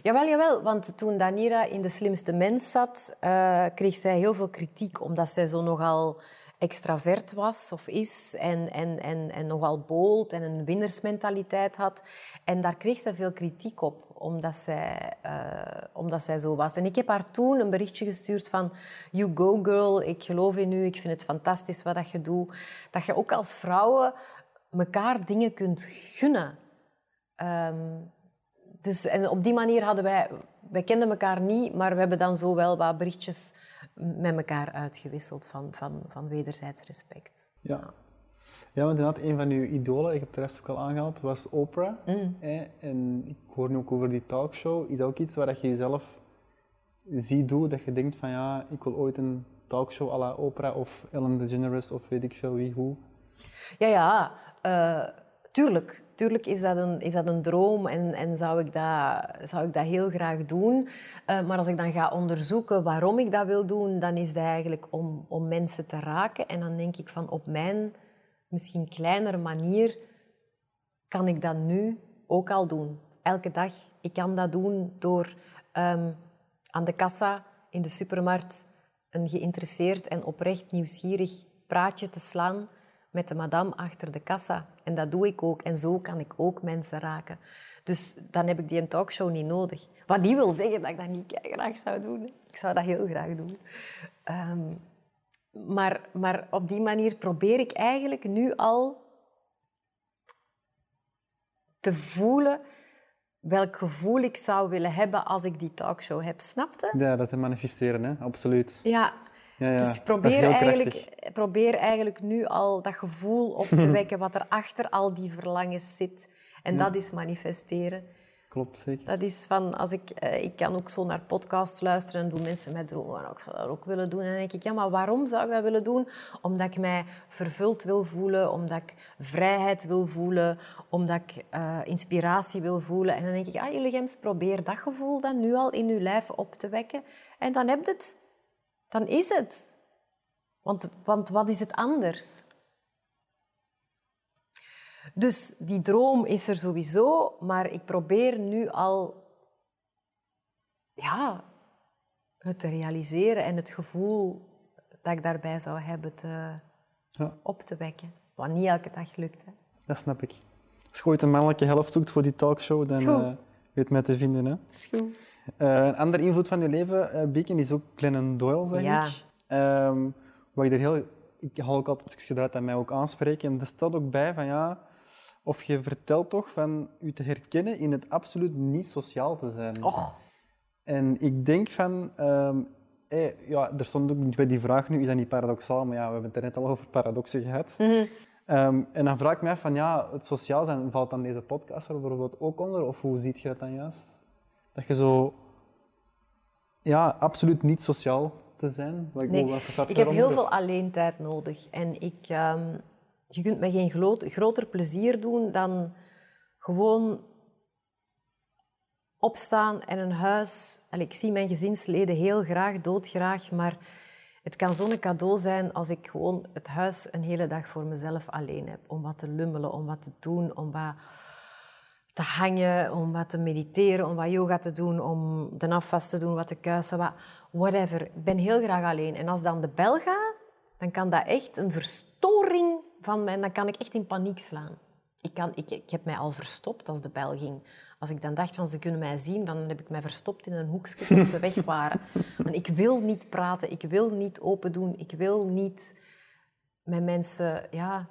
Jawel, jawel. Want toen Danira in De Slimste Mens zat, uh, kreeg zij heel veel kritiek, omdat zij zo nogal extravert was of is en, en, en, en nogal bold en een winnersmentaliteit had. En daar kreeg ze veel kritiek op, omdat zij, uh, omdat zij zo was. En ik heb haar toen een berichtje gestuurd van you go girl, ik geloof in u, ik vind het fantastisch wat dat je doet. Dat je ook als vrouwen elkaar dingen kunt gunnen. Um, dus, en op die manier hadden wij... Wij kenden elkaar niet, maar we hebben dan zo wel wat berichtjes met elkaar uitgewisseld van, van, van wederzijds respect. Ja. Ja, want inderdaad, een van uw idolen, ik heb de rest ook al aangehaald, was Oprah. Mm. En ik hoor nu ook over die talkshow. Is dat ook iets waar je jezelf ziet doen, dat je denkt van ja, ik wil ooit een talkshow à la Oprah of Ellen DeGeneres of weet ik veel wie, hoe? Ja, ja, uh, tuurlijk. Tuurlijk is dat een, is dat een droom en, en zou, ik dat, zou ik dat heel graag doen. Uh, maar als ik dan ga onderzoeken waarom ik dat wil doen, dan is dat eigenlijk om, om mensen te raken. En dan denk ik van op mijn misschien kleinere manier kan ik dat nu ook al doen. Elke dag. Ik kan dat doen door um, aan de kassa in de supermarkt een geïnteresseerd en oprecht nieuwsgierig praatje te slaan met de madame achter de kassa. En dat doe ik ook. En zo kan ik ook mensen raken. Dus dan heb ik die talkshow niet nodig. Wat niet wil zeggen dat ik dat niet graag zou doen. Ik zou dat heel graag doen. Um, maar, maar op die manier probeer ik eigenlijk nu al te voelen welk gevoel ik zou willen hebben als ik die talkshow heb. Snapte? Ja, dat te manifesteren, hè? absoluut. Ja, ja, ja. Dus ik probeer eigenlijk, probeer eigenlijk nu al dat gevoel op te wekken wat er achter al die verlangens zit. En dat is manifesteren. Klopt, zeker. Dat is van, als ik, eh, ik kan ook zo naar podcasts luisteren en doen mensen mij dromen. Maar ik zou dat ook willen doen. En dan denk ik, ja, maar waarom zou ik dat willen doen? Omdat ik mij vervuld wil voelen, omdat ik vrijheid wil voelen, omdat ik eh, inspiratie wil voelen. En dan denk ik, ah, jullie gems, probeer dat gevoel dan nu al in je lijf op te wekken. En dan heb je het. Dan is het. Want, want wat is het anders? Dus die droom is er sowieso, maar ik probeer nu al ja, het te realiseren en het gevoel dat ik daarbij zou hebben te, Ja. op te wekken. Wat niet elke dag lukt. Hè. Dat snap ik. Als je ooit een mannelijke helft zoekt voor die talkshow, dan eh, weet mij te vinden. Hè? Is goed. Eh, een ander invloed van je leven, eh Beacon, is ook Glennon Doyle, zeg Ja. ik. Ehm, wat ik er heel... Ik haal ook altijd stukjes eruit dat mij ook aanspreken. En er staat ook bij van ja... Of je vertelt toch van u te herkennen in het absoluut niet sociaal te zijn. Och, En ik denk van... ehm, eh, ja, er stond ook bij die vraag nu, is dat niet paradoxaal? Maar ja, we hebben het er net al over paradoxen gehad. Ehm, en dan vraag ik me af van, ja, het sociaal zijn, valt dan deze podcast er bijvoorbeeld ook onder? Of hoe ziet je dat dan juist? Dat je zo... Ja, absoluut niet sociaal te zijn? Nee. Ik heb heel veel alleen tijd nodig. En ik, ehm, je kunt me geen glo- groter plezier doen dan gewoon opstaan en een huis. Ik zie mijn gezinsleden heel graag, doodgraag, maar het kan zo'n cadeau zijn als ik gewoon het huis een hele dag voor mezelf alleen heb. Om wat te lummelen, om wat te doen, om wat te hangen, om wat te mediteren, om wat yoga te doen, om de afwas te doen, wat te kuisen, wat, whatever. Ik ben heel graag alleen. En als dan de bel gaat, dan kan dat echt een verstoring van mij, dan kan ik echt in paniek slaan. Ik, kan, ik, ik heb mij al verstopt als de bel ging. Als ik dan dacht van ze kunnen mij zien, dan heb ik mij verstopt in een hoekje tot ze weg waren. Ik wil niet praten, ik wil niet open doen, ik wil niet met mensen, ja.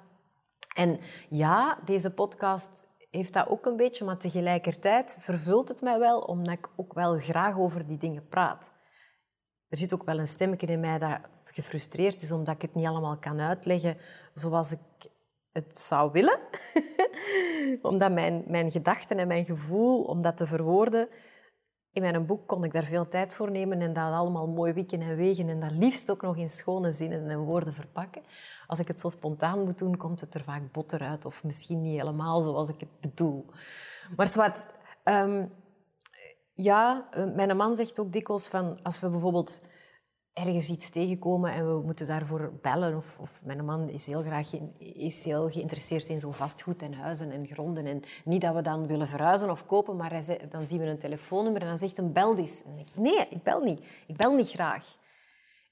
En ja, deze podcast heeft dat ook een beetje, maar tegelijkertijd vervult het mij wel, omdat ik ook wel graag over die dingen praat. Er zit ook wel een stemmetje in mij dat gefrustreerd is, omdat ik het niet allemaal kan uitleggen zoals ik het zou willen. omdat mijn, mijn gedachten en mijn gevoel, om dat te verwoorden... In mijn boek kon ik daar veel tijd voor nemen en dat allemaal mooi wikken en wegen en dat liefst ook nog in schone zinnen en woorden verpakken. Als ik het zo spontaan moet doen, komt het er vaak botter uit of misschien niet helemaal zoals ik het bedoel. Maar zwart, ehm, ja, eh, mijn man zegt ook dikwijls van als we bijvoorbeeld ergens iets tegenkomen en we moeten daarvoor bellen. Of, of mijn man is heel graag is heel geïnteresseerd in zo vastgoed en huizen en gronden. En niet dat we dan willen verhuizen of kopen, maar dan zien we een telefoonnummer en dan zegt een bel denk ik, nee, ik bel niet. Ik bel niet graag.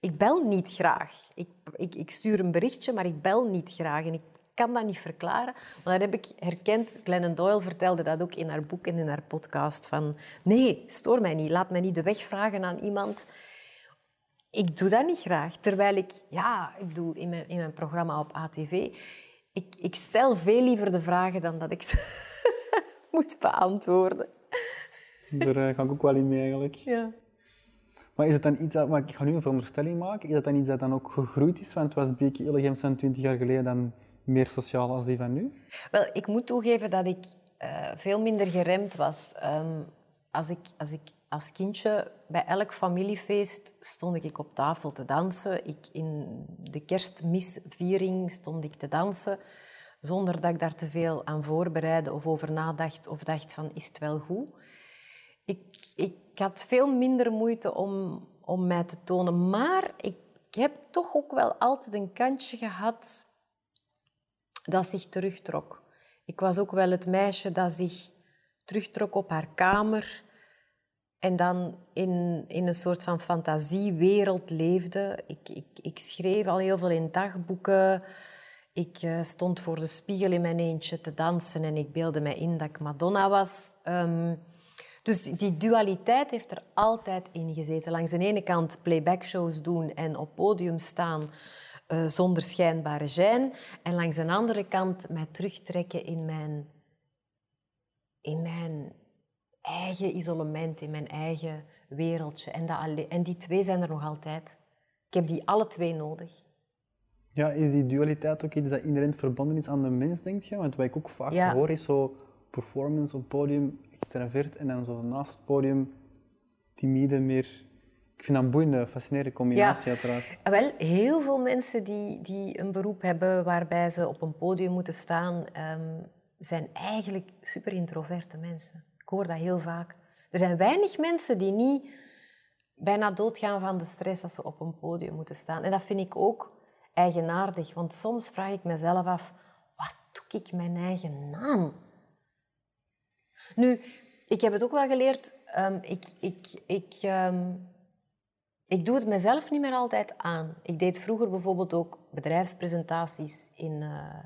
Ik bel niet graag. Ik, ik, ik stuur een berichtje, maar ik bel niet graag. En ik kan dat niet verklaren. Maar dat heb ik herkend. Glennon Doyle vertelde dat ook in haar boek en in haar podcast. Van, nee, stoor mij niet. Laat mij niet de weg vragen aan iemand. Ik doe dat niet graag. Terwijl ik, ja, ik bedoel, in mijn, in mijn programma op ATV, ik, ik stel veel liever de vragen dan dat ik ze moet beantwoorden. Daar eh, ga ik ook wel in mee eigenlijk. Ja. Maar is het dan iets dat, maar ik ga nu een veronderstelling maken, is dat dan iets dat dan ook gegroeid is? Want was Beeke Illegem van 20 jaar geleden dan meer sociaal als die van nu? Wel, ik moet toegeven dat ik eh, veel minder geremd was. Ehm, als, ik, als ik als kindje bij elk familiefeest stond ik op tafel te dansen. Ik, in de kerstmisviering stond ik te dansen zonder dat ik daar te veel aan voorbereidde of over nadacht of dacht van is het wel goed. Ik, ik had veel minder moeite om, om mij te tonen, maar ik heb toch ook wel altijd een kantje gehad dat zich terugtrok. Ik was ook wel het meisje dat zich terugtrok op haar kamer en dan in, in een soort van fantasiewereld leefde. Ik, ik, ik schreef al heel veel in dagboeken. Ik eh, stond voor de spiegel in mijn eentje te dansen en ik beelde mij in dat ik Madonna was. Ehm, dus die dualiteit heeft er altijd in gezeten. Langs de ene kant playbackshows doen en op podium staan eh, zonder schijnbare gêne. En langs de andere kant mij terugtrekken in mijn, in mijn eigen isolement, in mijn eigen wereldje. En, dat en die twee zijn er nog altijd. Ik heb die alle twee nodig. Ja, is die dualiteit ook iets dat inherent verbonden is aan de mens, denk je? Want wat ik ook vaak Ja. hoor is zo performance op podium, extravert en dan zo naast het podium timide, meer... Ik vind dat een boeiende, fascinerende combinatie uiteraard. Ah, Wel, heel veel mensen die, die een beroep hebben waarbij ze op een podium moeten staan, ehm, zijn eigenlijk super introverte mensen. Hoor dat heel vaak. Er zijn weinig mensen die niet bijna doodgaan van de stress als ze op een podium moeten staan. En dat vind ik ook eigenaardig, want soms vraag ik mezelf af, wat doe ik mijn eigen naam? Nu, ik heb het ook wel geleerd, ehm, ik, ik, ik, ehm, ik doe het mezelf niet meer altijd aan. Ik deed vroeger bijvoorbeeld ook bedrijfspresentaties in, eh,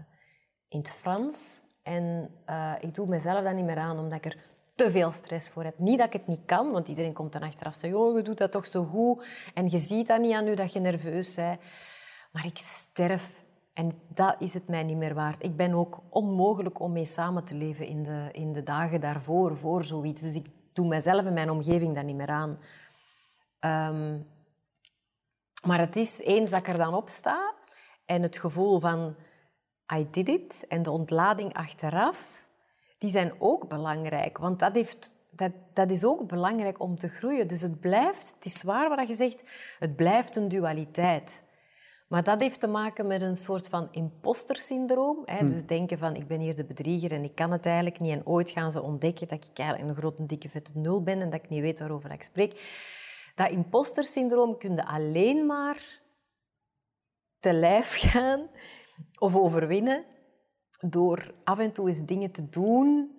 in het Frans. En eh, ik doe mezelf dat niet meer aan, omdat ik er te veel stress voor heb. Niet dat ik het niet kan, want iedereen komt dan achteraf en zegt, oh, je doet dat toch zo goed. En je ziet dat niet aan u dat je nerveus bent. Maar ik sterf en dat is het mij niet meer waard. Ik ben ook onmogelijk om mee samen te leven in de, in de dagen daarvoor, voor zoiets. Dus ik doe mezelf en mijn omgeving dat niet meer aan. Ehm, maar het is eens dat ik er dan op sta en het gevoel van I did it en de ontlading achteraf, die zijn ook belangrijk. Want dat, heeft, dat, dat is ook belangrijk om te groeien. Dus het blijft, het is waar wat je zegt, het blijft een dualiteit. Maar dat heeft te maken met een soort van impostersyndroom. Hè? Dus denken van, ik ben hier de bedrieger en ik kan het eigenlijk niet. En ooit gaan ze ontdekken dat ik eigenlijk een grote, dikke, vette nul ben en dat ik niet weet waarover ik spreek. Dat impostersyndroom kun je alleen maar te lijf gaan of overwinnen door af en toe eens dingen te doen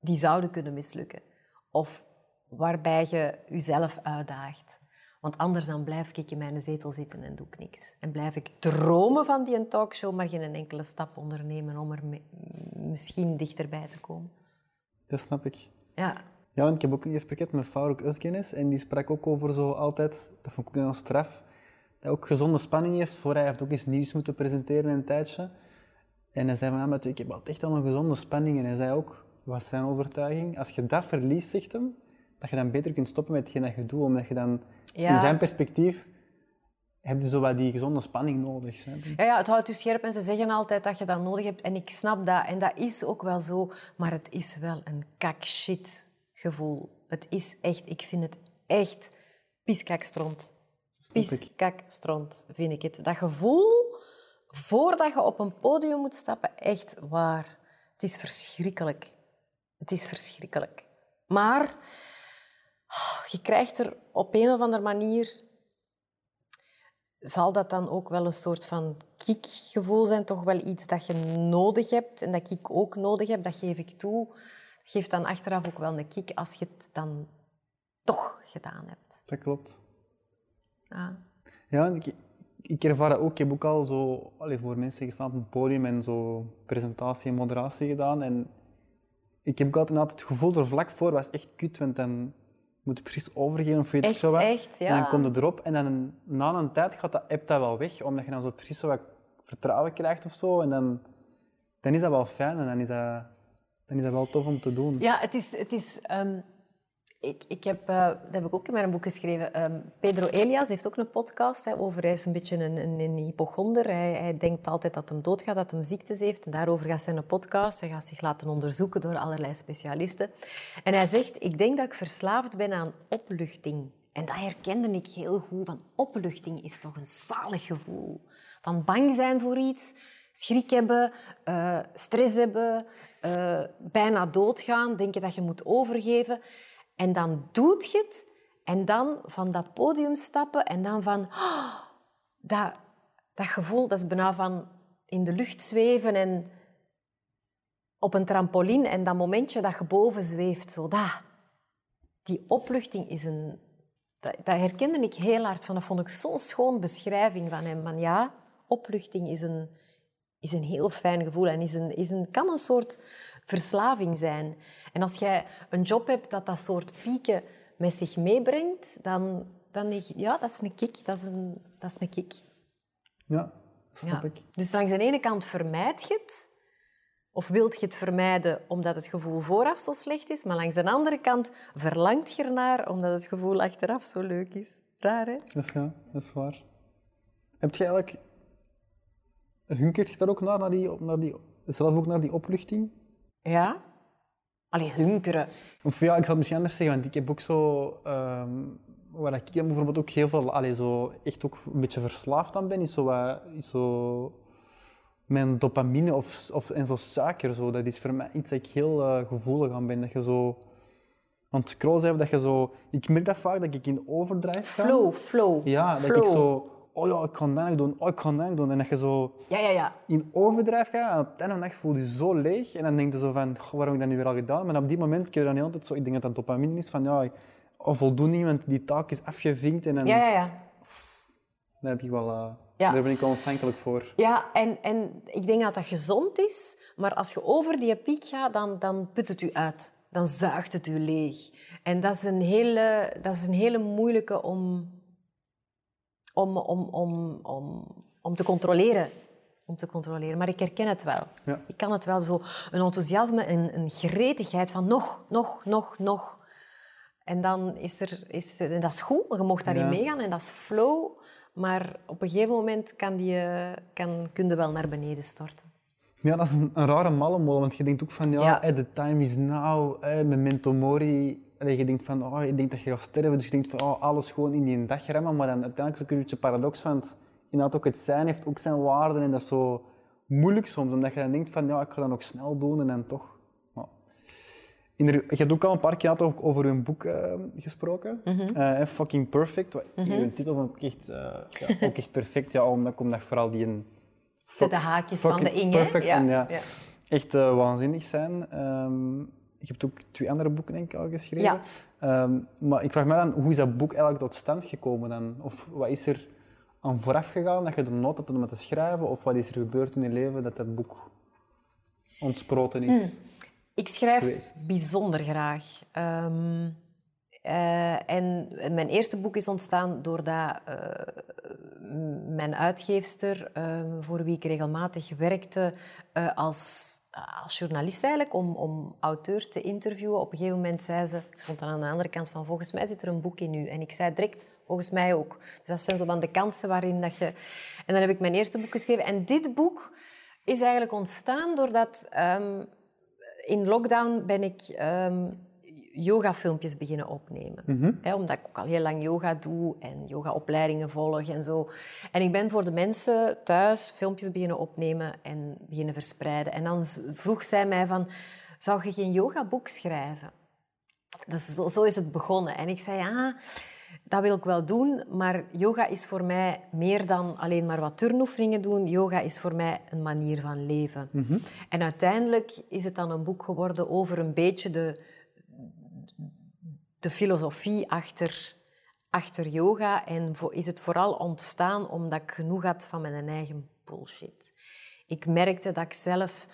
die zouden kunnen mislukken. Of waarbij je jezelf uitdaagt. Want anders dan blijf ik in mijn zetel zitten en doe ik niks. En blijf ik dromen van die talkshow, maar geen enkele stap ondernemen om er misschien dichterbij te komen. Dat snap ik. Ja, Ja, want ik heb ook een gesprek gehad met Farouk Özgenes en die sprak ook over zo altijd, dat vond ik ook nog straf, dat hij ook gezonde spanning heeft voor hij heeft ook eens nieuws moeten presenteren in een tijdje. En hij zei van, ja, maar ik heb altijd echt al een gezonde spanning. En hij zei ook, wat is zijn overtuiging, als je dat verliest, zegt hem, dat je dan beter kunt stoppen met hetgeen dat je doet, omdat je dan, Ja. in zijn perspectief, heb je zo wat die gezonde spanning nodig. Hè? Ja, ja, het houdt u scherp en ze zeggen altijd dat je dat nodig hebt. En ik snap dat. En dat is ook wel zo. Maar het is wel een kak-shit gevoel. Het is echt, ik vind het echt pieskakstront. Pieskakstront vind ik het. Dat gevoel, voordat je op een podium moet stappen, echt waar. Het is verschrikkelijk. Het is verschrikkelijk. Maar oh, je krijgt er op een of andere manier zal dat dan ook wel een soort van kickgevoel zijn, toch wel iets dat je nodig hebt en dat ik ook nodig heb, dat geef ik toe. Dat geeft dan achteraf ook wel een kick als je het dan toch gedaan hebt. Dat klopt. Ja. Ja, ik, ik ervaar dat ook. Ik heb ook al zo allee, voor mensen gestaan op een podium en zo presentatie en moderatie gedaan. En ik heb ook altijd altijd het gevoel er vlak voor was echt kut, want dan moet je precies overgeven of weet Echt, zo wat. echt, En dan komt het erop en dan na een tijd gaat dat, hebt dat wel weg, omdat je dan zo precies zo wat vertrouwen krijgt of zo. En dan, dan is dat wel fijn en dan is dat, dan is dat wel tof om te doen. Ja, het is... Het is ehm, ik, ik heb, eh, dat heb ik ook in mijn boek geschreven. Ehm, Pedro Elias heeft ook een podcast hè, over... Hij is een beetje een, een, een hypochonder. Hij, hij denkt altijd dat hij doodgaat, dat hij ziektes heeft. Daarover gaat zijn podcast. Hij gaat zich laten onderzoeken door allerlei specialisten. En hij zegt, ik denk dat ik verslaafd ben aan opluchting. En dat herkende ik heel goed. Van opluchting is toch een zalig gevoel. Van bang zijn voor iets, schrik hebben, eh, stress hebben, eh, bijna doodgaan, denken dat je moet overgeven. En dan doet je het en dan van dat podium stappen en dan van... "Ah, dat, dat gevoel, dat is bijna van in de lucht zweven en op een trampoline en dat momentje dat je boven zweeft, zo dat. Die opluchting is een... Dat, herkende ik heel hard van. Dat vond ik zo'n schoon beschrijving van hem. Ja, opluchting is een, is een heel fijn gevoel en is een, is een, kan een soort verslaving zijn. En als jij een job hebt dat dat soort pieken met zich meebrengt, dan, dan ja, dat is een kick. Dat is een, dat is een kick. Ja, snap Ja. ik. Dus langs de ene kant vermijd je het, of wilt je het vermijden omdat het gevoel vooraf zo slecht is, maar langs de andere kant verlangt je ernaar omdat het gevoel achteraf zo leuk is. Raar, hè? Dat is, ja, dat is waar. Heb je eigenlijk... Hunkert je daar ook naar, naar die, naar die, zelf ook naar die opluchting? Ja. Allee, hunkeren. Of ja, ik zal het misschien anders zeggen, want ik heb ook zo... ehm waar ik dan bijvoorbeeld ook heel veel... Allee, zo echt ook een beetje verslaafd aan ben, is zo, is zo mijn dopamine of, of, en zo suiker. Zo. Dat is voor mij iets dat ik heel eh, gevoelig aan ben. Dat je zo... Want scroll zijn, dat je zo... Ik merk dat vaak, dat ik in overdrive ga. Flow, flow. Ja, dat ik zo... Oh ja, ik kan dat nog doen. Oh, ik kan dat nog doen. En dat je zo Ja, ja, ja. in overdrijf gaat. En op het einde van de dag voel je je zo leeg. En dan denk je zo van, goh, waarom heb ik dat nu weer al gedaan? Maar op die moment kun je dan heel altijd zo... Ik denk dat dat dopamine is van, ja, oh, voldoening, want die taak is afgevinkt. En dan, Ja, ja, ja. daar, heb ik wel, eh, daar ben ik wel ontvankelijk voor. Ja, en, en ik denk dat dat gezond is, maar als je over die piek gaat, dan, dan put het u uit. Dan zuigt het u leeg. En dat is een hele, dat is een hele moeilijke om, om, om, om, om, om te controleren. Om te controleren. Maar ik herken het wel. Ja. Ik kan het wel zo. Een enthousiasme, een, een gretigheid van nog, nog, nog, nog. En dan is er... Is, en dat is goed, je mag daarin Ja. meegaan en dat is flow. Maar op een gegeven moment kan die, eh, kan, kun je wel naar beneden storten. Ja, dat is een, een rare mallenmolen, want je denkt ook van, ja, Ja. the time is now, eh, memento mori. Je denkt van, oh, je denkt dat je gaat sterven, dus je denkt van, oh, alles gewoon in die dag remmen. Maar dan uiteindelijk is het ook een beetje paradox, want inderdaad ook het zijn heeft ook zijn waarden en dat is zo moeilijk soms, omdat je dan denkt van, ja, ik ga dat nog snel doen en dan toch... ja. In de- je hebt ook al een paar keer over hun boek eh, gesproken, Eh, Fucking Perfect. Wat, Uw titel vond ik echt, eh, ja, ook echt perfect, ja, omdat ik omdat vooral die een... Zet de haakjes van de Inge. perfect ja. en ja. Ja. echt eh, waanzinnig zijn. Ehm, je hebt ook twee andere boeken denk ik al geschreven. Ja. Ehm, maar ik vraag me dan, hoe is dat boek eigenlijk tot stand gekomen dan? Of wat is er aan vooraf gegaan dat je er nood had om het te schrijven? Of wat is er gebeurd in je leven dat dat boek ontsproten is? Mm. Ik schrijf geweest? bijzonder graag. Ehm, eh, en mijn eerste boek is ontstaan doordat eh, mijn uitgeefster, eh, voor wie ik regelmatig werkte eh, als, als journalist eigenlijk, om, om auteurs te interviewen, op een gegeven moment zei ze, ik stond dan aan de andere kant van, volgens mij zit er een boek in u. En ik zei direct, volgens mij ook. Dus dat zijn zo van de kansen waarin dat je... En dan heb ik mijn eerste boek geschreven. En dit boek is eigenlijk ontstaan doordat... ehm, in lockdown ben ik ehm yoga-filmpjes beginnen opnemen. Hè, omdat ik ook al heel lang yoga doe en yoga-opleidingen volg en zo. En ik ben voor de mensen thuis filmpjes beginnen opnemen en beginnen verspreiden. En dan vroeg zij mij van, zou je geen yogaboek schrijven? Dus zo, zo is het begonnen. En ik zei, ja, dat wil ik wel doen, maar yoga is voor mij meer dan alleen maar wat turnoefeningen doen. Yoga is voor mij een manier van leven. En uiteindelijk is het dan een boek geworden over een beetje de, de filosofie achter, achter yoga. En is het vooral ontstaan omdat ik genoeg had van mijn eigen bullshit. Ik merkte dat ik zelf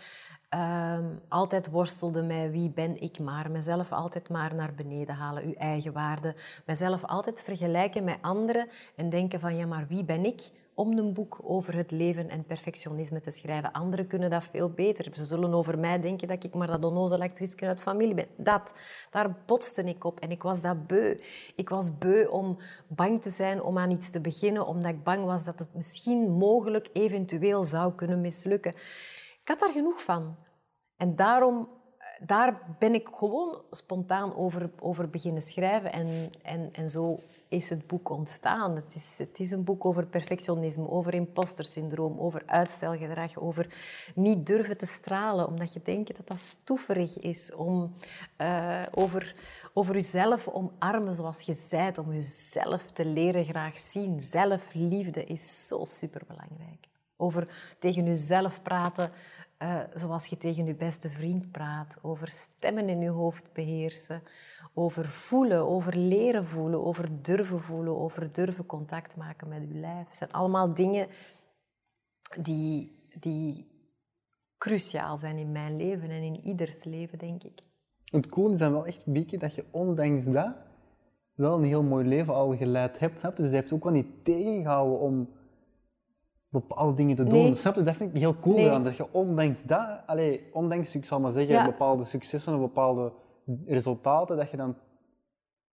ehm, altijd worstelde met wie ben ik maar. Mezelf altijd maar naar beneden halen, uw eigen waarde. Mezelf altijd vergelijken met anderen en denken van ja, maar wie ben ik om een boek over het leven en perfectionisme te schrijven. Anderen kunnen dat veel beter. Ze zullen over mij denken dat ik maar dat onnozele actrice uit familie ben. Dat, daar botste ik op en ik was dat beu. Ik was beu om bang te zijn om aan iets te beginnen, omdat ik bang was dat het misschien mogelijk eventueel zou kunnen mislukken. Ik had daar genoeg van. En daarom daar ben ik gewoon spontaan over, over beginnen schrijven. En, en, en zo is het boek ontstaan. Het is, het is een boek over perfectionisme, over impostersyndroom, over uitstelgedrag, over niet durven te stralen, omdat je denkt dat dat stoeverig is. Om, eh, over, over jezelf omarmen zoals je bent, om jezelf te leren graag zien. Zelfliefde is zo superbelangrijk. Over tegen jezelf praten eh, zoals je tegen je beste vriend praat. Over stemmen in je hoofd beheersen. Over voelen, over leren voelen, over durven voelen, over durven contact maken met je lijf. Het zijn allemaal dingen die, die cruciaal zijn in mijn leven en in ieders leven, denk ik. Het cool is dan wel echt, Bieke, dat je ondanks dat wel een heel mooi leven al geleid hebt. Dus hij heeft ook wel niet tegengehouden om bepaalde dingen te doen. Nee. Snap je? Dat vind ik heel cool Nee. aan. Dat je ondanks dat, allee, ondanks, ik zal maar zeggen, Ja. bepaalde successen of bepaalde resultaten, dat je dan...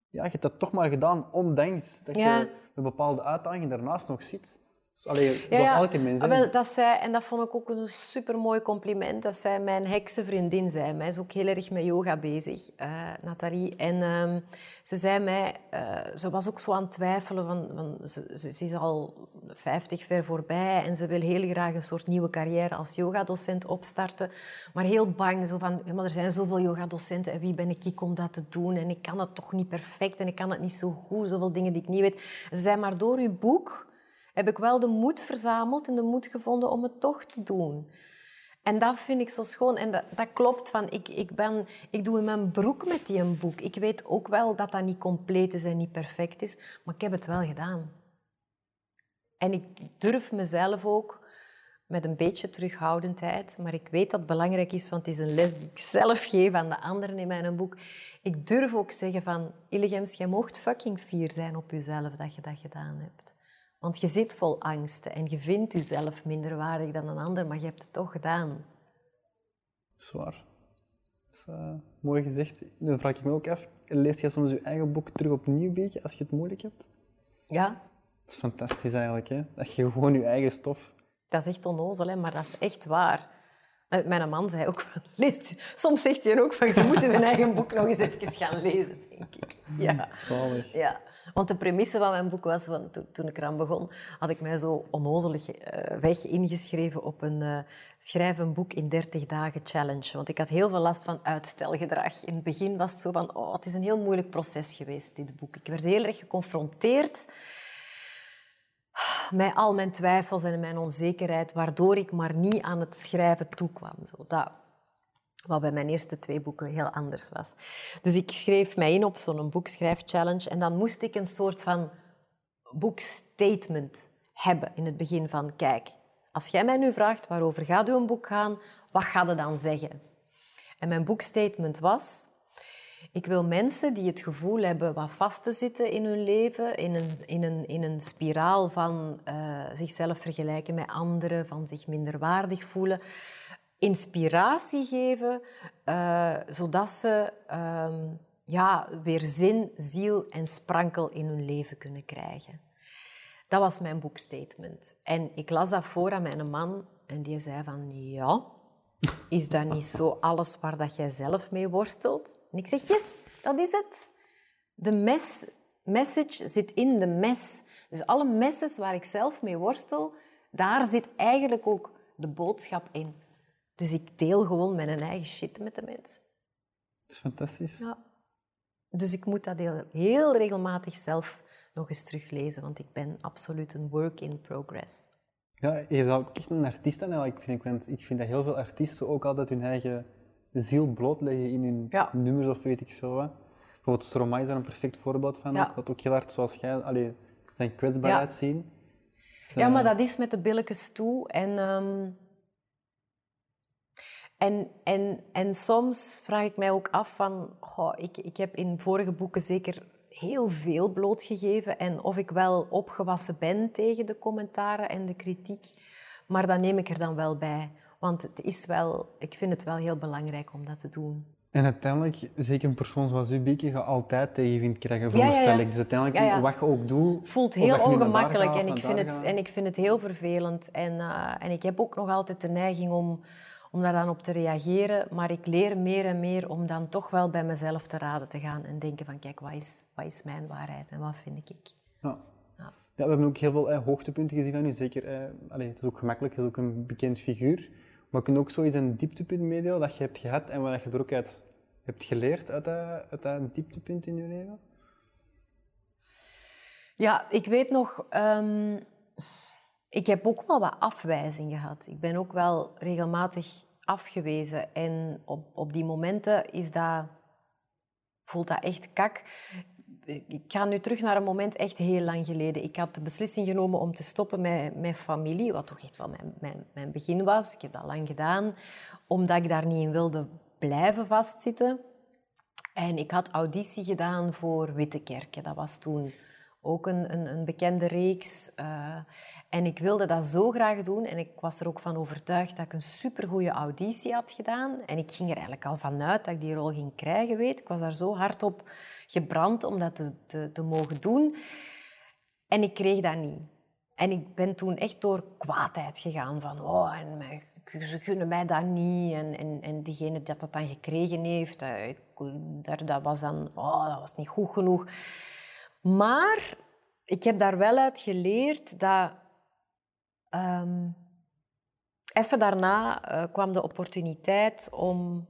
Ja, je hebt dat toch maar gedaan, ondanks dat Ja. je met bepaalde uitdagingen daarnaast nog zit. Dus, allee, elke mens. Ah, wel, dat zei, en dat vond ik ook een supermooi compliment. Dat zei mijn heksenvriendin, zei mij. Zij is ook heel erg met yoga bezig, eh, Nathalie. En ehm, ze zei mij, eh, ze was ook zo aan het twijfelen, van, van, ze, is al 50 ver voorbij en ze wil heel graag een soort nieuwe carrière als yogadocent opstarten. Maar heel bang, zo van, ja, maar er zijn zoveel yogadocenten en wie ben ik om dat te doen? En ik kan het toch niet perfect en ik kan het niet zo goed, zoveel dingen die ik niet weet. Ze zei, maar door uw boek heb ik wel de moed verzameld en de moed gevonden om het toch te doen. En dat vind ik zo schoon. En dat, klopt. Van, ik, ik, ben, ik doe in mijn broek met die een boek. Ik weet ook wel dat dat niet compleet is en niet perfect is. Maar ik heb het wel gedaan. En ik durf mezelf ook met een beetje terughoudendheid, maar ik weet dat het belangrijk is, want het is een les die ik zelf geef aan de anderen in mijn boek. Ik durf ook zeggen van, Illegems, jij mocht fucking fier zijn op jezelf dat je dat gedaan hebt. Want je zit vol angsten en je vindt jezelf minder waardig dan een ander, maar je hebt het toch gedaan. Zwaar. Dat is eh, mooi gezegd. Dan vraag ik me ook af, lees je soms je eigen boek terug opnieuw, beetje, als je het moeilijk hebt? Ja, Dat is fantastisch eigenlijk, hè? Dat je gewoon je eigen stof... dat is echt onnozel, hè, maar dat is echt waar. Eh, Mijn man zei ook, van, leest u- soms zegt hij ook van, je moet je eigen boek nog eens even gaan lezen, denk ik. Ja. Zalig. Ja, want de premisse van mijn boek was, van, to- toen ik eraan begon, had ik mij zo onnozelig eh, weg ingeschreven op een eh, schrijf een boek in 30 dagen challenge. Want ik had heel veel last van uitstelgedrag. In het begin was het zo van, oh, het is een heel moeilijk proces geweest, dit boek. Ik werd heel erg geconfronteerd met al mijn twijfels en mijn onzekerheid, waardoor ik maar niet aan het schrijven toekwam. Zo, dat, wat bij mijn eerste twee boeken heel anders was. Dus ik schreef mij in op zo'n boekschrijfchallenge en dan moest ik een soort van boekstatement hebben in het begin van, kijk, als jij mij nu vraagt waarover gaat uw boek gaan, wat gaat het dan zeggen? En mijn boekstatement was, ik wil mensen die het gevoel hebben wat vast te zitten in hun leven, in een, in een, in een spiraal van eh, zichzelf vergelijken met anderen, van zich minder waardig voelen, inspiratie geven, eh, zodat ze ehm, ja, weer zin, ziel en sprankel in hun leven kunnen krijgen. Dat was mijn boekstatement. En ik las dat voor aan mijn man en die zei van ja, is dat niet zo alles waar dat jij zelf mee worstelt? En ik zeg yes, dat is het. De mes, message zit in de mes. Dus alle messes waar ik zelf mee worstel, daar zit eigenlijk ook de boodschap in. Dus ik deel gewoon mijn eigen shit met de mensen. Dat is fantastisch. Ja. Dus ik moet dat heel, heel regelmatig zelf nog eens teruglezen, want ik ben absoluut een work in progress. Ja, je zou ook echt een artiest zijn eigenlijk, vind ik. Want ik vind dat heel veel artiesten ook altijd hun eigen ziel blootleggen in hun Ja. nummers of weet ik veel wat. Bijvoorbeeld Stromae is daar een perfect voorbeeld van. Ja. Ook, heel hard, zoals jij, allee, zijn kwetsbaarheid Ja. zien. Dus, Ja, maar dat is met de billetjes toe. En, ehm, en, en, en soms vraag ik mij ook af van... Goh, ik, ik heb in vorige boeken zeker heel veel blootgegeven. En of ik wel opgewassen ben tegen de commentaren en de kritiek. Maar dat neem ik er dan wel bij. Want het is wel, ik vind het wel heel belangrijk om dat te doen. En uiteindelijk, zeker een persoon zoals u, Bieke, gaat altijd tegenwind krijgen, Ja, ja, ja. veronderstel ik. Dus uiteindelijk, wat je ook doet... voelt heel je ongemakkelijk gaat en ik, vind het, en ik vind het heel vervelend. En, eh, en ik heb ook nog altijd de neiging om, om daar dan op te reageren. Maar ik leer meer en meer om dan toch wel bij mezelf te raden te gaan en denken van kijk, wat is, wat is mijn waarheid en wat vind ik? Ja. Ja. Ja, we hebben ook heel veel eh, hoogtepunten gezien van u. Zeker, eh, allee, het is ook gemakkelijk, het is ook een bekend figuur. Maar kun je ook zoiets een dieptepunt meedelen dat je hebt gehad en wat je er ook uit hebt geleerd uit dat, uit dat dieptepunt in je leven? Ja, ik weet nog, ehm, ik heb ook wel wat afwijzing gehad. Ik ben ook wel regelmatig afgewezen. En op, op die momenten is dat, voelt dat echt kak. Ik ga nu terug naar een moment echt heel lang geleden. Ik had de beslissing genomen om te stoppen met mijn familie, wat toch echt wel mijn, mijn, mijn begin was. Ik heb dat lang gedaan, omdat ik daar niet in wilde blijven vastzitten. En ik had auditie gedaan voor Wittekerke. Dat was toen ook een, een, een bekende reeks. eh, en ik wilde dat zo graag doen. En ik was er ook van overtuigd dat ik een supergoeie auditie had gedaan. En ik ging er eigenlijk al vanuit dat ik die rol ging krijgen, weet. Ik was daar zo hard op gebrand om dat te, te, te mogen doen. En ik kreeg dat niet. En ik ben toen echt door kwaadheid gegaan van, oh, en ze gunnen mij dat niet. En, en, en diegene dat dat dan gekregen heeft, eh, daar, dat was dan, oh, dat was niet goed genoeg. Maar ik heb daar wel uit geleerd dat... ehm, even daarna eh, kwam de opportuniteit om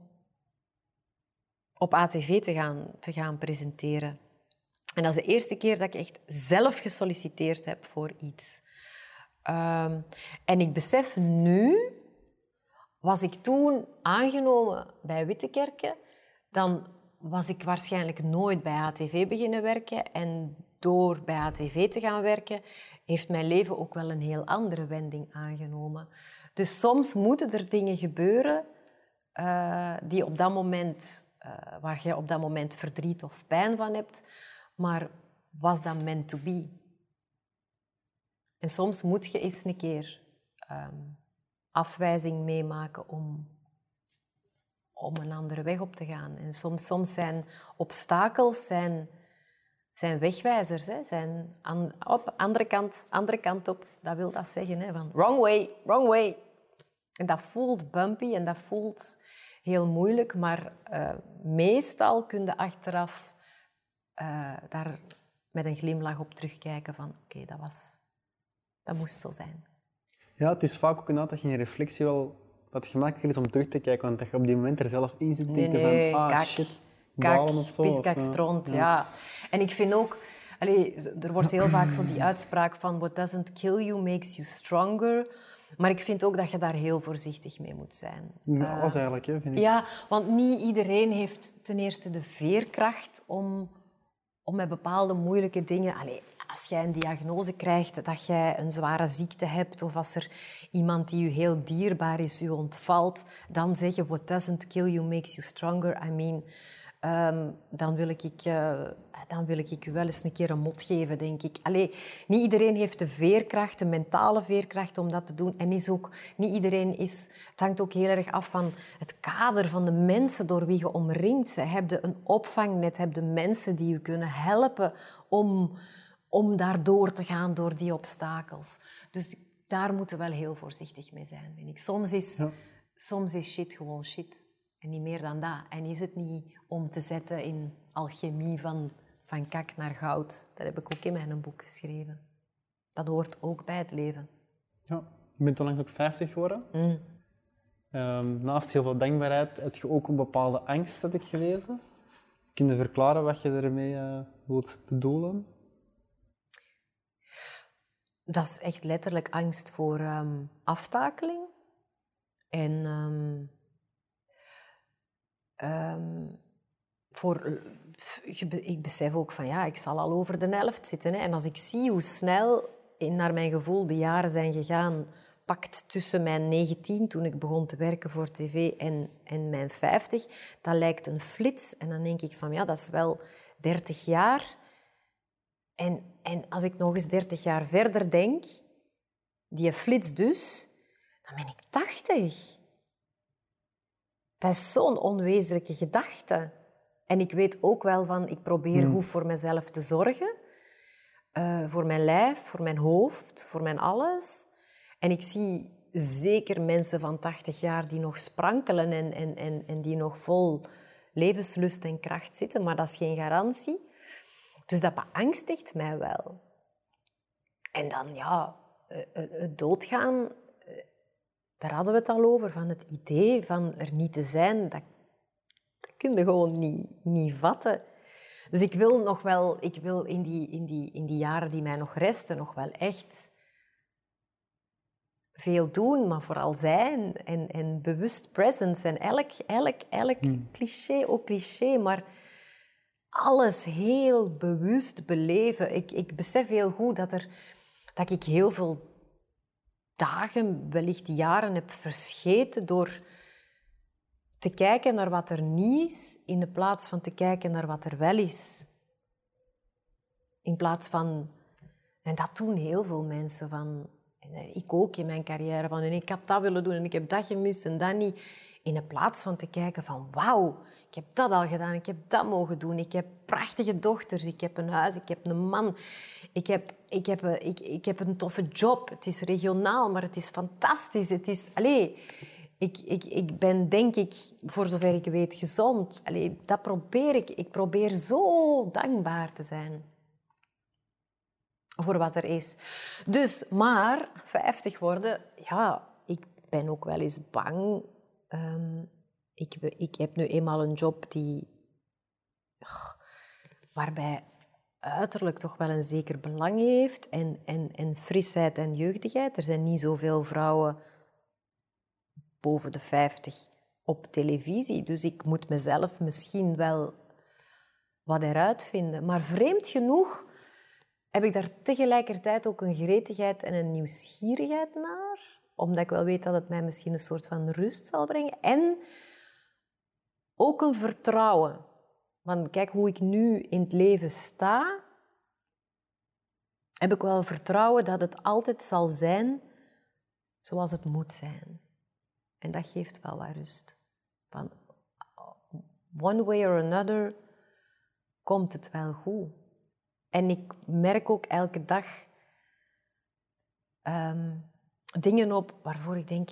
op ATV te gaan, te gaan presenteren. En dat is de eerste keer dat ik echt zelf gesolliciteerd heb voor iets. Ehm, en ik besef nu, was ik toen aangenomen bij Wittekerke, dan was ik waarschijnlijk nooit bij HTV beginnen werken. En door bij HTV te gaan werken, heeft mijn leven ook wel een heel andere wending aangenomen. Dus soms moeten er dingen gebeuren eh, die op dat moment, eh, waar je op dat moment verdriet of pijn van hebt, maar was dat meant to be? En soms moet je eens een keer ehm, afwijzing meemaken om, om een andere weg op te gaan. En soms, soms zijn obstakels zijn, zijn wegwijzers, hè? zijn op andere kant, andere kant op. Dat wil dat zeggen, hè? van wrong way, wrong way. En dat voelt bumpy en dat voelt heel moeilijk, maar eh, meestal kun je achteraf eh, daar met een glimlach op terugkijken van oké, dat was, dat moest zo zijn. Ja, het is vaak ook inderdaad dat je reflectie wel dat het gemakkelijker is om terug te kijken, want dat je op die moment er zelf in zit Nee, denken nee, van ah kak, shit, Kak, of zo. piskak, eh, stront, ja. En ik vind ook, allee, er wordt heel vaak zo die uitspraak van what doesn't kill you makes you stronger. Maar ik vind ook dat je daar heel voorzichtig mee moet zijn. Ja, alles eigenlijk, hè, vind ik. Ja, want niet iedereen heeft ten eerste de veerkracht om, om met bepaalde moeilijke dingen... Allee, als jij een diagnose krijgt dat jij een zware ziekte hebt of als er iemand die je heel dierbaar is, je ontvalt, dan zeggen what doesn't kill you makes you stronger. I mean, ehm, dan, wil ik, eh, dan wil ik je wel eens een keer een mot geven, denk ik. Allee, niet iedereen heeft de veerkracht, de mentale veerkracht om dat te doen. En is ook, niet iedereen is... Het hangt ook heel erg af van het kader van de mensen door wie je omringt. bent. Heb je een opvangnet? Heb je mensen die je kunnen helpen om, om daardoor te gaan, door die obstakels? Dus daar moeten we wel heel voorzichtig mee zijn, vind ik. Soms is, Ja. soms is shit gewoon shit. En niet meer dan dat. En is het niet om te zetten in alchemie van, van kak naar goud. Dat heb ik ook in mijn boek geschreven. Dat hoort ook bij het leven. Ja. Je bent onlangs ook 50 geworden. Mm. Ehm, naast heel veel dankbaarheid heb je ook een bepaalde angst, heb ik gelezen. Kun je verklaren wat je ermee eh, wilt bedoelen? Dat is echt letterlijk angst voor ehm, aftakeling. En ehm, ehm, voor, be- ik besef ook van ja, ik zal al over de helft zitten. Hè. En als ik zie hoe snel, in, naar mijn gevoel, de jaren zijn gegaan, pakt tussen mijn 19, toen ik begon te werken voor tv, en, en mijn 50, dat lijkt een flits. En dan denk ik van ja, dat is wel 30 jaar. En, en als ik nog eens 30 jaar verder denk, die flits dus, dan ben ik 80. Dat is zo'n onwezenlijke gedachte. En ik weet ook wel van, ik probeer goed voor mezelf te zorgen. Eh, voor mijn lijf, voor mijn hoofd, voor mijn alles. En ik zie zeker mensen van 80 jaar die nog sprankelen en, en, en, en die nog vol levenslust en kracht zitten, maar dat is geen garantie. Dus dat beangstigt mij wel. En dan, ja, eh, eh, het doodgaan, eh, daar hadden we het al over, van het idee van er niet te zijn, dat, dat kun je gewoon niet, niet vatten. Dus ik wil nog wel, ik wil in die, in, die, in die jaren die mij nog resten, nog wel echt veel doen, maar vooral zijn en, en bewust presence. En elk, elk, elk cliché, ook cliché, maar alles heel bewust beleven. Ik, ik besef heel goed dat, er, dat ik heel veel dagen, wellicht jaren heb verscheten door te kijken naar wat er niet is, in de plaats van te kijken naar wat er wel is. In plaats van, en dat doen heel veel mensen, van eh, ik ook in mijn carrière. Van, en ik had dat willen doen en ik heb dat gemist en dat niet. In plaats van te kijken van wauw, ik heb dat al gedaan, ik heb dat mogen doen. Ik heb prachtige dochters, ik heb een huis, ik heb een man. Ik heb, ik heb, eh, ik, ik heb een toffe job. Het is regionaal, maar het is fantastisch. Het is, allez, ik, ik, ik ben denk ik, voor zover ik weet, gezond. Allee, dat probeer ik. Ik probeer zo dankbaar te zijn voor wat er is. Dus, maar 50 worden, ja, ik ben ook wel eens bang. Ehm, ik, ik heb nu eenmaal een job die, waarbij uiterlijk toch wel een zeker belang heeft en, en, en frisheid en jeugdigheid. Er zijn niet zoveel vrouwen boven de 50 op televisie. Dus ik moet mezelf misschien wel wat eruit vinden. Maar vreemd genoeg heb ik daar tegelijkertijd ook een gretigheid en een nieuwsgierigheid naar. Omdat ik wel weet dat het mij misschien een soort van rust zal brengen. En ook een vertrouwen. Want kijk hoe ik nu in het leven sta, heb ik wel vertrouwen dat het altijd zal zijn zoals het moet zijn. En dat geeft wel wat rust. Van one way or another komt het wel goed. En ik merk ook elke dag um, dingen op waarvoor ik denk,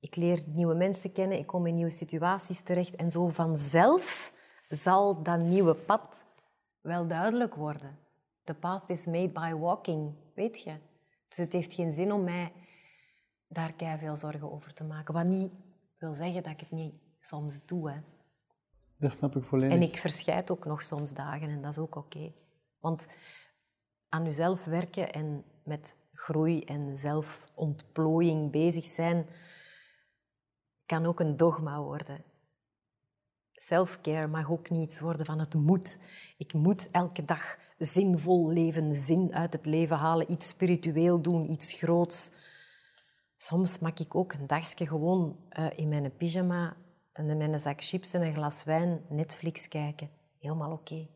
ik leer nieuwe mensen kennen, ik kom in nieuwe situaties terecht en zo vanzelf zal dat nieuwe pad wel duidelijk worden. The path is made by walking, weet je. Dus het heeft geen zin om mij daar kei veel zorgen over te maken. Wat niet wil zeggen dat ik het niet soms doe. Hè. Dat snap ik volledig. En ik verscheid ook nog soms dagen en dat is ook oké. Want aan jezelf werken en met groei en zelfontplooiing bezig zijn, kan ook een dogma worden. Self-care mag ook niets worden van het moet. Ik moet elke dag zinvol leven, zin uit het leven halen, iets spiritueel doen, iets groots. Soms mag ik ook een dagje gewoon uh, in mijn pyjama en in mijn zak chips en een glas wijn Netflix kijken. Helemaal oké.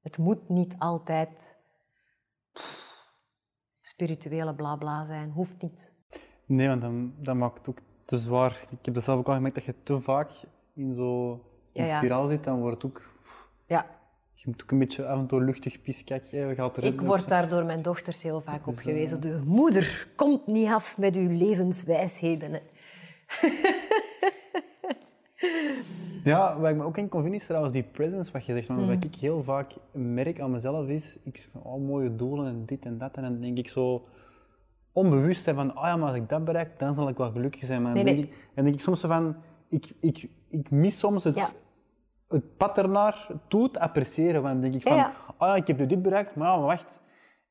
Het moet niet altijd spirituele blabla zijn. Hoeft niet. Nee, want dan, dan maakt het ook te zwaar. Ik heb dat zelf ook al gemerkt, dat je te vaak in zo'n ja, spiraal zit, dan wordt het ook... Ja. Je moet ook een beetje af en toe luchtig pisketje. Gaat ik word daar door mijn dochters heel vaak op dus, gewezen. De moeder komt niet af met uw levenswijsheden. Ja, wat ik me ook in convind is trouwens die presence, wat je zegt. Maar wat mm. ik heel vaak merk aan mezelf is, ik zeg van, oh, mooie doelen en dit en dat. En dan denk ik zo onbewust van, oh ja, maar als ik dat bereik, dan zal ik wel gelukkig zijn. Maar dan, Denk, ik, dan denk ik soms van, ik, ik, ik mis soms het, het pad ernaar toe te appreciëren. Want dan denk ik van, ja, oh ja, ik heb nu dit bereikt, maar wacht,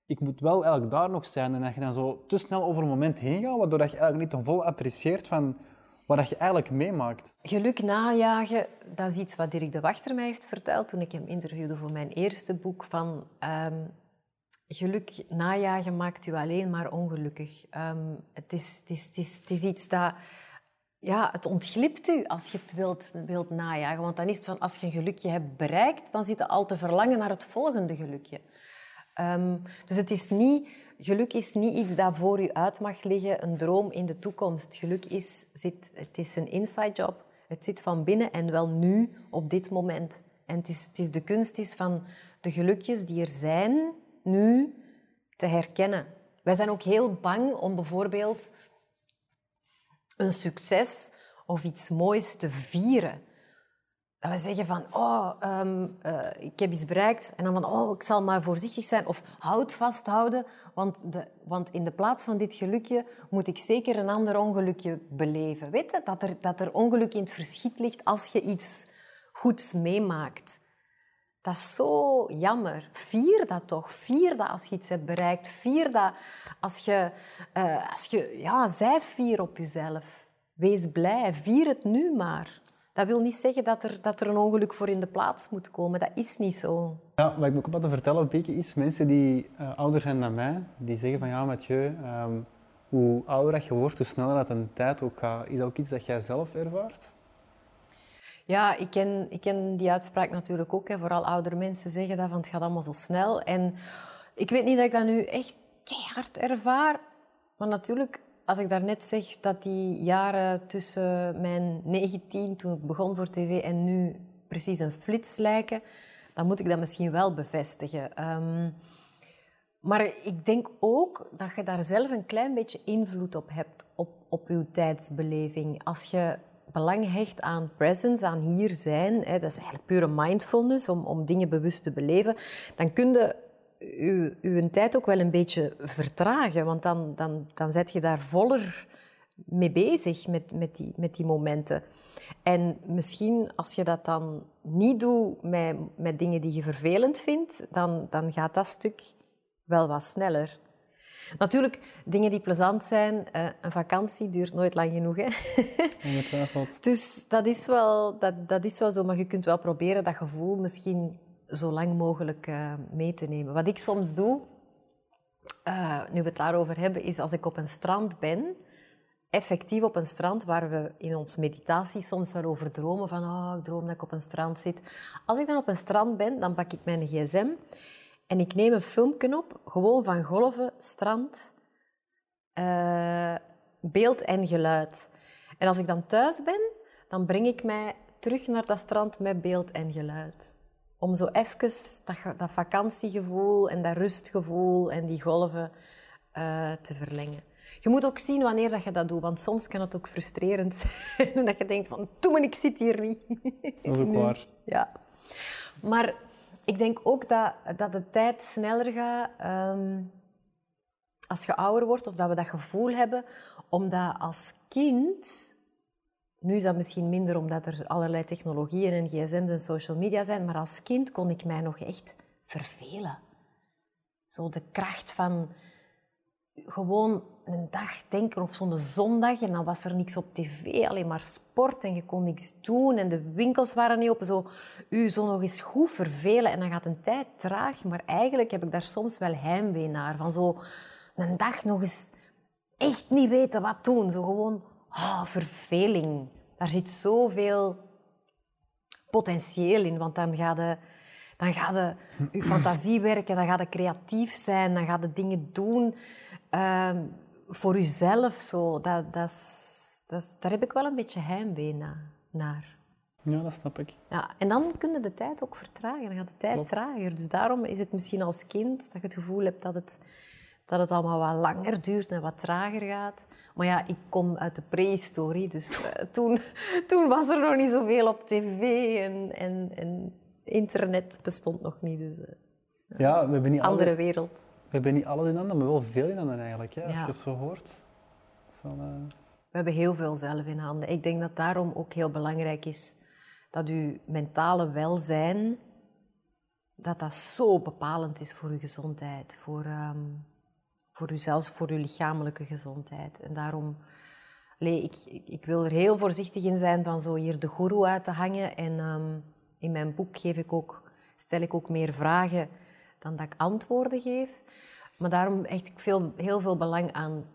ik moet wel eigenlijk daar nog zijn. En dat je dan zo te snel over een moment heen gaat, waardoor je eigenlijk niet te vol apprecieert van wat je eigenlijk meemaakt. Geluk najagen, dat is iets wat Dirk de Wachter mij heeft verteld toen ik hem interviewde voor mijn eerste boek. Van, um, geluk najagen maakt u alleen maar ongelukkig. Het, is, het, is, het, is, het is iets dat... Ja, het ontglipt u als je het wilt, wilt najagen. Want dan is het van, als je een gelukje hebt bereikt, dan zit je al te verlangen naar het volgende gelukje. Um, dus het is niet, geluk is niet iets dat voor u uit mag liggen, een droom in de toekomst. Geluk is, zit, het is een inside job. Het zit van binnen en wel nu, op dit moment. En het is, het is de kunst is van de gelukjes die er zijn, nu, te herkennen. Wij zijn ook heel bang om bijvoorbeeld een succes of iets moois te vieren. Dat we zeggen van, oh, um, uh, ik heb iets bereikt. En dan van, oh, ik zal maar voorzichtig zijn. Of houd vasthouden, want, de, want in de plaats van dit gelukje moet ik zeker een ander ongelukje beleven. Weet je, dat er, dat er ongeluk in het verschiet ligt als je iets goeds meemaakt. Dat is zo jammer. Vier dat toch. Vier dat als je iets hebt bereikt. Vier dat als je... Uh, als je ja, zij vier op jezelf. Wees blij. Vier het nu maar. Dat wil niet zeggen dat er, dat er een ongeluk voor in de plaats moet komen. Dat is niet zo. Ja, wat ik me ook wat te vertellen beetje is, mensen die uh, ouder zijn dan mij, die zeggen van ja, Mathieu, um, hoe ouder dat je wordt, hoe sneller dat een tijd ook gaat. Is dat ook iets dat jij zelf ervaart? Ja, ik ken, ik ken die uitspraak natuurlijk ook. Hè. Vooral oudere mensen zeggen dat van het gaat allemaal zo snel. En ik weet niet dat ik dat nu echt keihard ervaar. Maar natuurlijk, als ik daarnet zeg dat die jaren tussen mijn 19, toen ik begon voor tv, en nu precies een flits lijken, dan moet ik dat misschien wel bevestigen. Ehm, maar ik denk ook dat je daar zelf een klein beetje invloed op hebt, op, op je tijdsbeleving. Als je belang hecht aan presence, aan hier zijn, hè, dat is eigenlijk pure mindfulness, om, om dingen bewust te beleven, dan kun je je, je tijd ook wel een beetje vertragen, want dan, dan, dan zet je daar voller mee bezig met, met, die, met die momenten. En misschien als je dat dan niet doet met, met dingen die je vervelend vindt, dan, dan gaat dat stuk wel wat sneller. Natuurlijk, dingen die plezant zijn, uh, een vakantie duurt nooit lang genoeg. Hè? dus dat is, wel, dat, dat is wel zo, maar je kunt wel proberen dat gevoel misschien zo lang mogelijk uh, mee te nemen. Wat ik soms doe, uh, nu we het daarover hebben, is als ik op een strand ben, effectief op een strand waar we in ons meditatie soms wel over dromen, van oh, ik droom dat ik op een strand zit. Als ik dan op een strand ben, dan pak ik mijn gsm en ik neem een filmpje op, gewoon van golven, strand, uh, beeld en geluid. En als ik dan thuis ben, dan breng ik mij terug naar dat strand met beeld en geluid. Om zo even dat, dat vakantiegevoel en dat rustgevoel en die golven uh, te verlengen. Je moet ook zien wanneer dat je dat doet, want soms kan het ook frustrerend zijn dat je denkt van, me, ik zit hier niet. Dat is ook waar. Ja. Maar ik denk ook dat, dat de tijd sneller gaat um, als je ouder wordt, of dat we dat gevoel hebben, omdat als kind, nu is dat misschien minder omdat er allerlei technologieën en gsm's en social media zijn, maar als kind kon ik mij nog echt vervelen. Zo de kracht van gewoon een dag denken of zo'n zondag en dan was er niks op tv, alleen maar sport en je kon niks doen en de winkels waren niet open. Zo, u zo nog eens goed vervelen en dan gaat een tijd traag, maar eigenlijk heb ik daar soms wel heimwee naar. Van zo een dag nog eens echt niet weten wat doen. Zo gewoon, oh, verveling. Daar zit zoveel potentieel in, want dan gaat de dan ga je je fantasie werken, dan ga je creatief zijn, dan ga je dingen doen. Uh, voor jezelf zo, dat, dat, dat, daar heb ik wel een beetje heimwee naar. Ja, dat snap ik. Ja, en dan kun je de tijd ook vertragen, dan gaat de tijd trager. Dus daarom is het misschien als kind dat je het gevoel hebt dat het, dat het allemaal wat langer duurt en wat trager gaat. Maar ja, ik kom uit de prehistorie, dus uh, toen, toen was er nog niet zoveel op tv en, en, en internet bestond nog niet. Dus, uh, ja, we hebben niet andere alle... wereld. We hebben niet alles in handen, maar wel veel in handen eigenlijk, ja, als Ja. je het zo hoort. Wel, eh, We hebben heel veel zelf in handen. Ik denk dat daarom ook heel belangrijk is dat uw mentale welzijn, dat dat zo bepalend is voor uw gezondheid, voor, ehm voor u zelfs voor uw lichamelijke gezondheid. En daarom, allee, ik, ik, wil er heel voorzichtig in zijn van zo hier de goeroe uit te hangen. En ehm, in mijn boek geef ik ook, stel ik ook meer vragen dan dat ik antwoorden geef. Maar daarom hecht ik veel, heel veel belang aan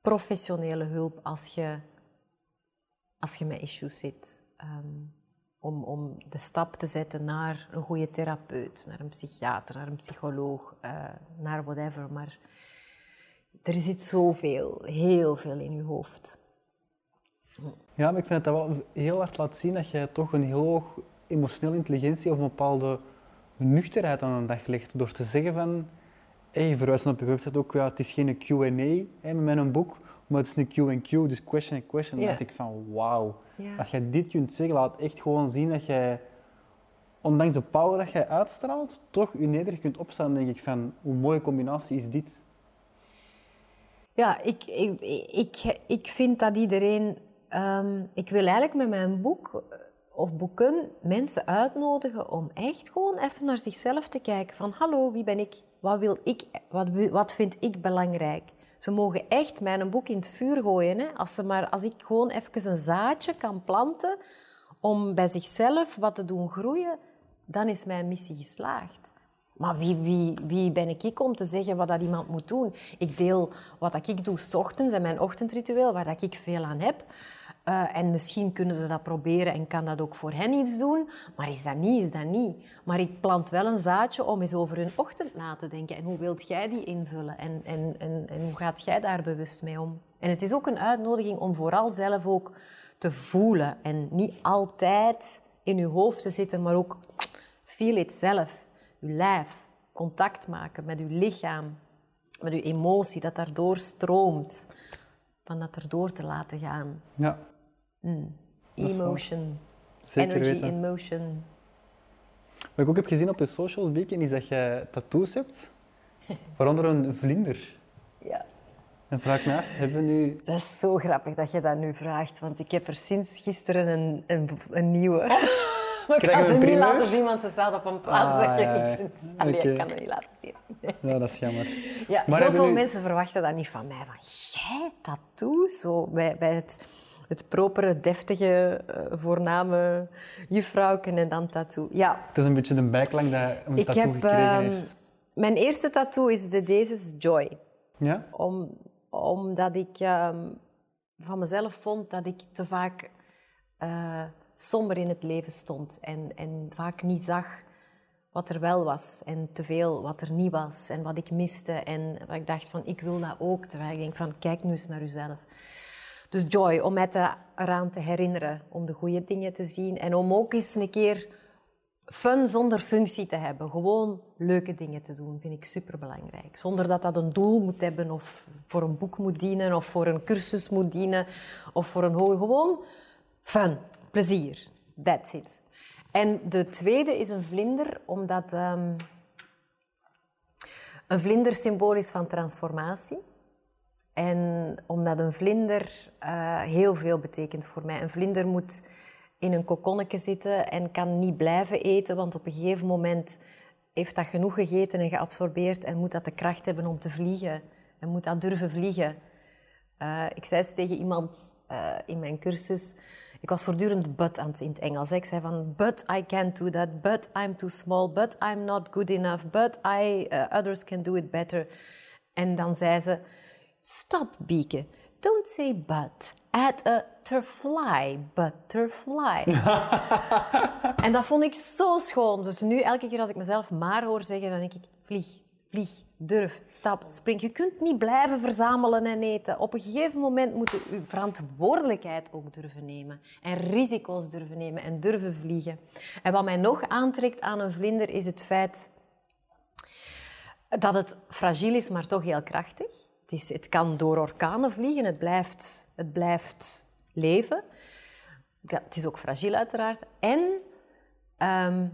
professionele hulp als je, als je met issues zit. Ehm, om, om de stap te zetten naar een goede therapeut, naar een psychiater, naar een psycholoog, eh, naar whatever. Maar er zit zoveel, heel veel in je hoofd. Ja, maar ik vind dat dat wel heel hard laat zien dat jij toch een heel hoog emotionele intelligentie of een bepaalde nuchterheid aan de dag legt. Door te zeggen van, hey, je verwijst op je website ook, ja, het is geen Q&A met een boek, maar het is een Q&Q, dus question and question. Dan Ja. dacht ik van, wauw. Ja. Als jij dit kunt zeggen, laat echt gewoon zien dat jij, ondanks de power dat jij uitstraalt, toch je nederig kunt opstaan. Denk ik van, hoe mooie combinatie is dit? Ja, ik, ik, ik, ik vind dat iedereen. ehm, ik wil eigenlijk met mijn boek eh, of boeken mensen uitnodigen om echt gewoon even naar zichzelf te kijken. Van hallo, wie ben ik? Wat wil ik? Wat, wat vind ik belangrijk? Ze mogen echt mijn boek in het vuur gooien. Hè? Als, ze maar, als ik gewoon even een zaadje kan planten om bij zichzelf wat te doen groeien, dan is mijn missie geslaagd. Maar wie, wie, wie ben ik om te zeggen wat dat iemand moet doen? Ik deel wat dat ik doe s ochtends en mijn ochtendritueel, waar dat ik veel aan heb. Eh, en misschien kunnen ze dat proberen en kan dat ook voor hen iets doen. Maar is dat niet, is dat niet. Maar ik plant wel een zaadje om eens over hun ochtend na te denken. En hoe wilt jij die invullen? En, en, en, hoe gaat jij daar bewust mee om? En het is ook een uitnodiging om vooral zelf ook te voelen. En niet altijd in je hoofd te zitten, maar ook feel it zelf. Je lijf. Contact maken met je lichaam. Met je emotie, dat daardoor stroomt. Van dat erdoor te laten gaan. Ja, is Emotion. Energy weten. in motion. Wat ik ook heb gezien op je socials, Bieke, is dat je tattoos hebt. Waaronder een vlinder. Ja. En vraag me af, hebben we nu... Dat is zo grappig dat je dat nu vraagt, want ik heb er sinds gisteren een, een, een nieuwe. Maar ik we ze niet laten zien, want ze staat op een plaats Ah, dat je niet kunt. Allee, ik kan het niet laten zien. Ja, dat is jammer. Ja, Maar heel veel mensen verwachten dat niet van mij. Van, jij, tattoos? Zo, bij, bij het, het propere, deftige, eh, voorname juffrouwken en dan tattoo. Ja, Het is een beetje de bijklank dat een ik tattoo heb... gekregen ehm, heeft. mijn eerste tattoo is de Dezes Joy. Ja? Om, omdat ik ehm, van mezelf vond dat ik te vaak eh, somber in het leven stond en, en vaak niet zag wat er wel was en te veel wat er niet was en wat ik miste. En wat ik dacht van, ik wil dat ook. Terwijl ik denk van, kijk nu eens naar jezelf. Dus joy, om mij te, eraan te herinneren, om de goede dingen te zien en om ook eens een keer fun zonder functie te hebben. Gewoon leuke dingen te doen, vind ik superbelangrijk. Zonder dat dat een doel moet hebben of voor een boek moet dienen of voor een cursus moet dienen of voor een hoger... Gewoon fun, plezier. That's it. En de tweede is een vlinder, omdat ehm, een vlinder symbool is van transformatie. En omdat een vlinder eh, heel veel betekent voor mij. Een vlinder moet in een kokonnetje zitten en kan niet blijven eten, want op een gegeven moment heeft dat genoeg gegeten en geabsorbeerd en moet dat de kracht hebben om te vliegen. En moet dat durven vliegen. Eh, ik zei eens tegen iemand eh, in mijn cursus, ik was voortdurend but aan het in het Engels. Ik zei van, but I can't do that, but I'm too small, but I'm not good enough, but I, others can do it better. En dan zei ze, stop Bieke, don't say but, add a terfly, butterfly. en dat vond ik zo schoon. Dus nu, elke keer als ik mezelf maar hoor zeggen, dan denk ik, vlieg, vlieg, durf, stap, spring. Je kunt niet blijven verzamelen en eten. Op een gegeven moment moet je je verantwoordelijkheid ook durven nemen. En risico's durven nemen en durven vliegen. En wat mij nog aantrekt aan een vlinder is het feit dat het fragiel is, maar toch heel krachtig. Het, het kan door orkanen vliegen, het blijft, het blijft leven. Het is ook fragiel uiteraard. En ehm,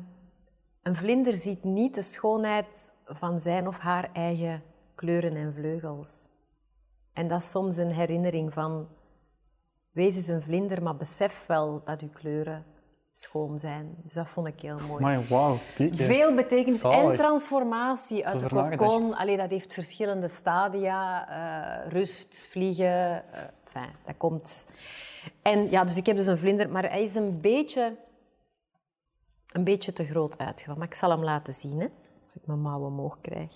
een vlinder ziet niet de schoonheid van zijn of haar eigen kleuren en vleugels. En dat is soms een herinnering van... Wees eens een vlinder, maar besef wel dat uw kleuren schoon zijn. Dus dat vond ik heel mooi. Maar wauw, Bieke. Veel betekenis en transformatie uit de kokon. Allee, dat heeft verschillende stadia. eh, rust, vliegen. eh, enfin, dat komt. En ja, dus ik heb dus een vlinder, maar hij is een beetje, een beetje te groot uitgevallen. Maar ik zal hem laten zien, hè, als ik mijn mouw omhoog krijg.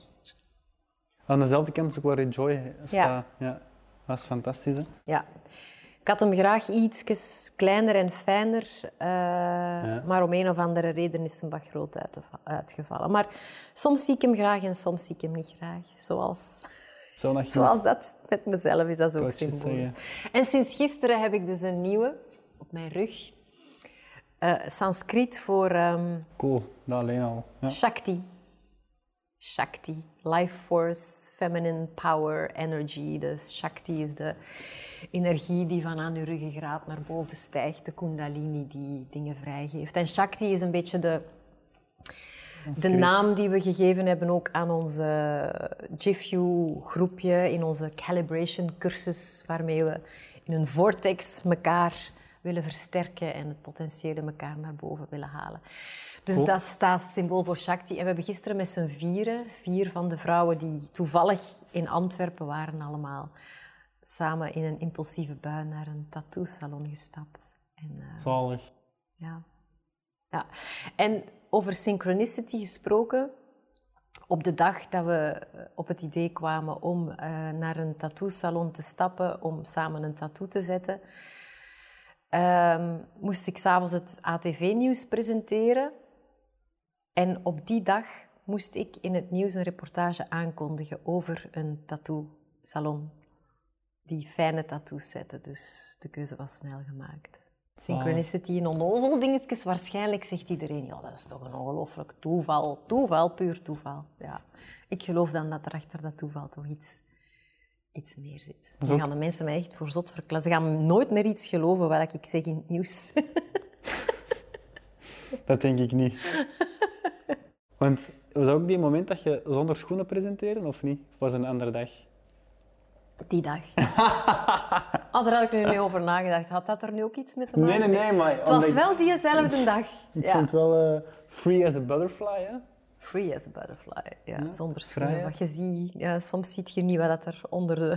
Aan dezelfde kant is ook waar Joy staat. Ja. Dat is fantastisch, hè? Ja. Ik had hem graag iets kleiner en fijner, eh, maar om een of andere reden is hem wat groot uit- uitgevallen. Maar soms zie ik hem graag en soms zie ik hem niet graag. Zoals, zoals dat met mezelf is, dat is ook symbolisch. En sinds gisteren heb ik dus een nieuwe op mijn rug. Eh Sanskriet voor ehm, Cool, dat alleen al. Ja. Shakti. Shakti, life force, feminine power, energy. Dus Shakti is de energie die van aan je ruggengraat naar boven stijgt, de kundalini die dingen vrijgeeft. En Shakti is een beetje de, de naam die we gegeven hebben ook aan onze GIFU-groepje, in onze calibration cursus, waarmee we in een vortex elkaar willen versterken en het potentiële elkaar naar boven willen halen. Dus dat staat symbool voor Shakti. En we hebben gisteren met z'n vieren, vier van de vrouwen die toevallig in Antwerpen waren allemaal, samen in een impulsieve bui naar een tattoo-salon gestapt. En, eh, Zalig. ja. ja. En over synchronicity gesproken, op de dag dat we eh, op het idee kwamen om eh, naar een tattoo-salon te stappen, om samen een tattoo te zetten, ehm, moest ik s'avonds het ATV-nieuws presenteren. En op die dag moest ik in het nieuws een reportage aankondigen over een tattoo-salon. Die fijne tattoos zetten, dus de keuze was snel gemaakt. Synchronicity en onnozel dingetjes, waarschijnlijk zegt iedereen, ja, dat is toch een ongelooflijk toeval. Toeval, puur toeval. Ja. Ik geloof dan dat er achter dat toeval toch iets, iets meer zit. Dan gaan de mensen mij echt voor zot verklassen. Ze gaan nooit meer iets geloven wat ik zeg in het nieuws. Dat denk ik niet. Want was dat ook die moment dat je zonder schoenen presenteerde, of niet? Of was het een andere dag? Die dag. Oh, daar had ik nu niet over nagedacht. Had dat er nu ook iets mee te maken? Nee, nee, nee, maar... Het was wel diezelfde dag. Ik Ja. vond het wel eh, free as a butterfly, hè? Free as a butterfly. Ja, Ja, zonder schoenen. Wat je ziet, ja, soms zie je niet wat er onder de,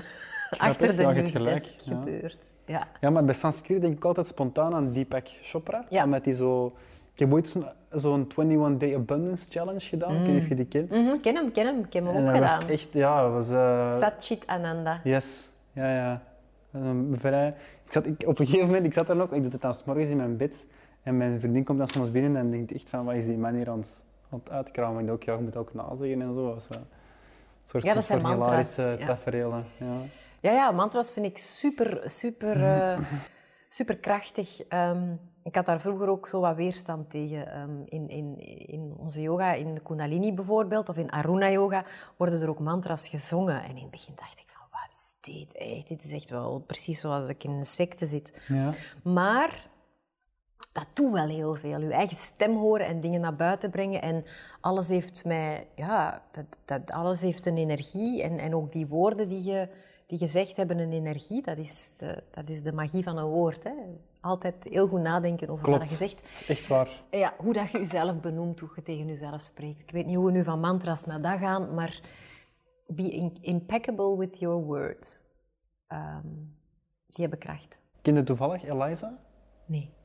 achter de nieuwsdesk gebeurt. Ja. Ja, maar bij Sanskrit denk ik altijd spontaan aan Deepak Chopra. Ja. Omdat die zo... Ik heb ooit zo'n zo'n 21 Day Abundance Challenge gedaan. Ik weet niet of je die kent. Mhm, ken hem, ken hem. Ik heb hem En ook was gedaan. echt... Ja, was... eh, Satchit Ananda. Yes, ja, ja. Vrij... ik zat, ik, op een gegeven moment, ik zat daar ook, ik doe het dan 's morgens in mijn bed. En mijn vriendin komt dan soms binnen en denkt echt van, wat is die man hier aan het, aan het uitkramen? Ik dacht ook, ja, je moet ook nazeggen en zo. Een soort Ja, dat zijn van mantra's, hilarische ja. tafereelen. Ja. Ja, ja, mantras vind ik super, super, eh, super krachtig. Ehm, ik had daar vroeger ook zo wat weerstand tegen. Ehm, in, in, in onze yoga, in de Kundalini bijvoorbeeld, of in Aruna yoga, worden er ook mantras gezongen. En in het begin dacht ik van, wat is dit echt? Dit is echt wel precies zoals ik in een secte zit. Ja. Maar dat doet wel heel veel. Je eigen stem horen en dingen naar buiten brengen. En alles heeft mij, ja, dat, dat, alles heeft een energie. En, en ook die woorden die je, die je zegt hebben een energie. Dat is de, dat is de magie van een woord. Hè. Altijd heel goed nadenken over Klopt. wat je zegt. Echt waar. Ja, hoe dat je jezelf benoemt, hoe je tegen jezelf spreekt. Ik weet niet hoe we nu van mantras naar dat gaan, maar be impeccable with your words. Ehm, die hebben kracht. Ken je toevallig Eliza? Nee.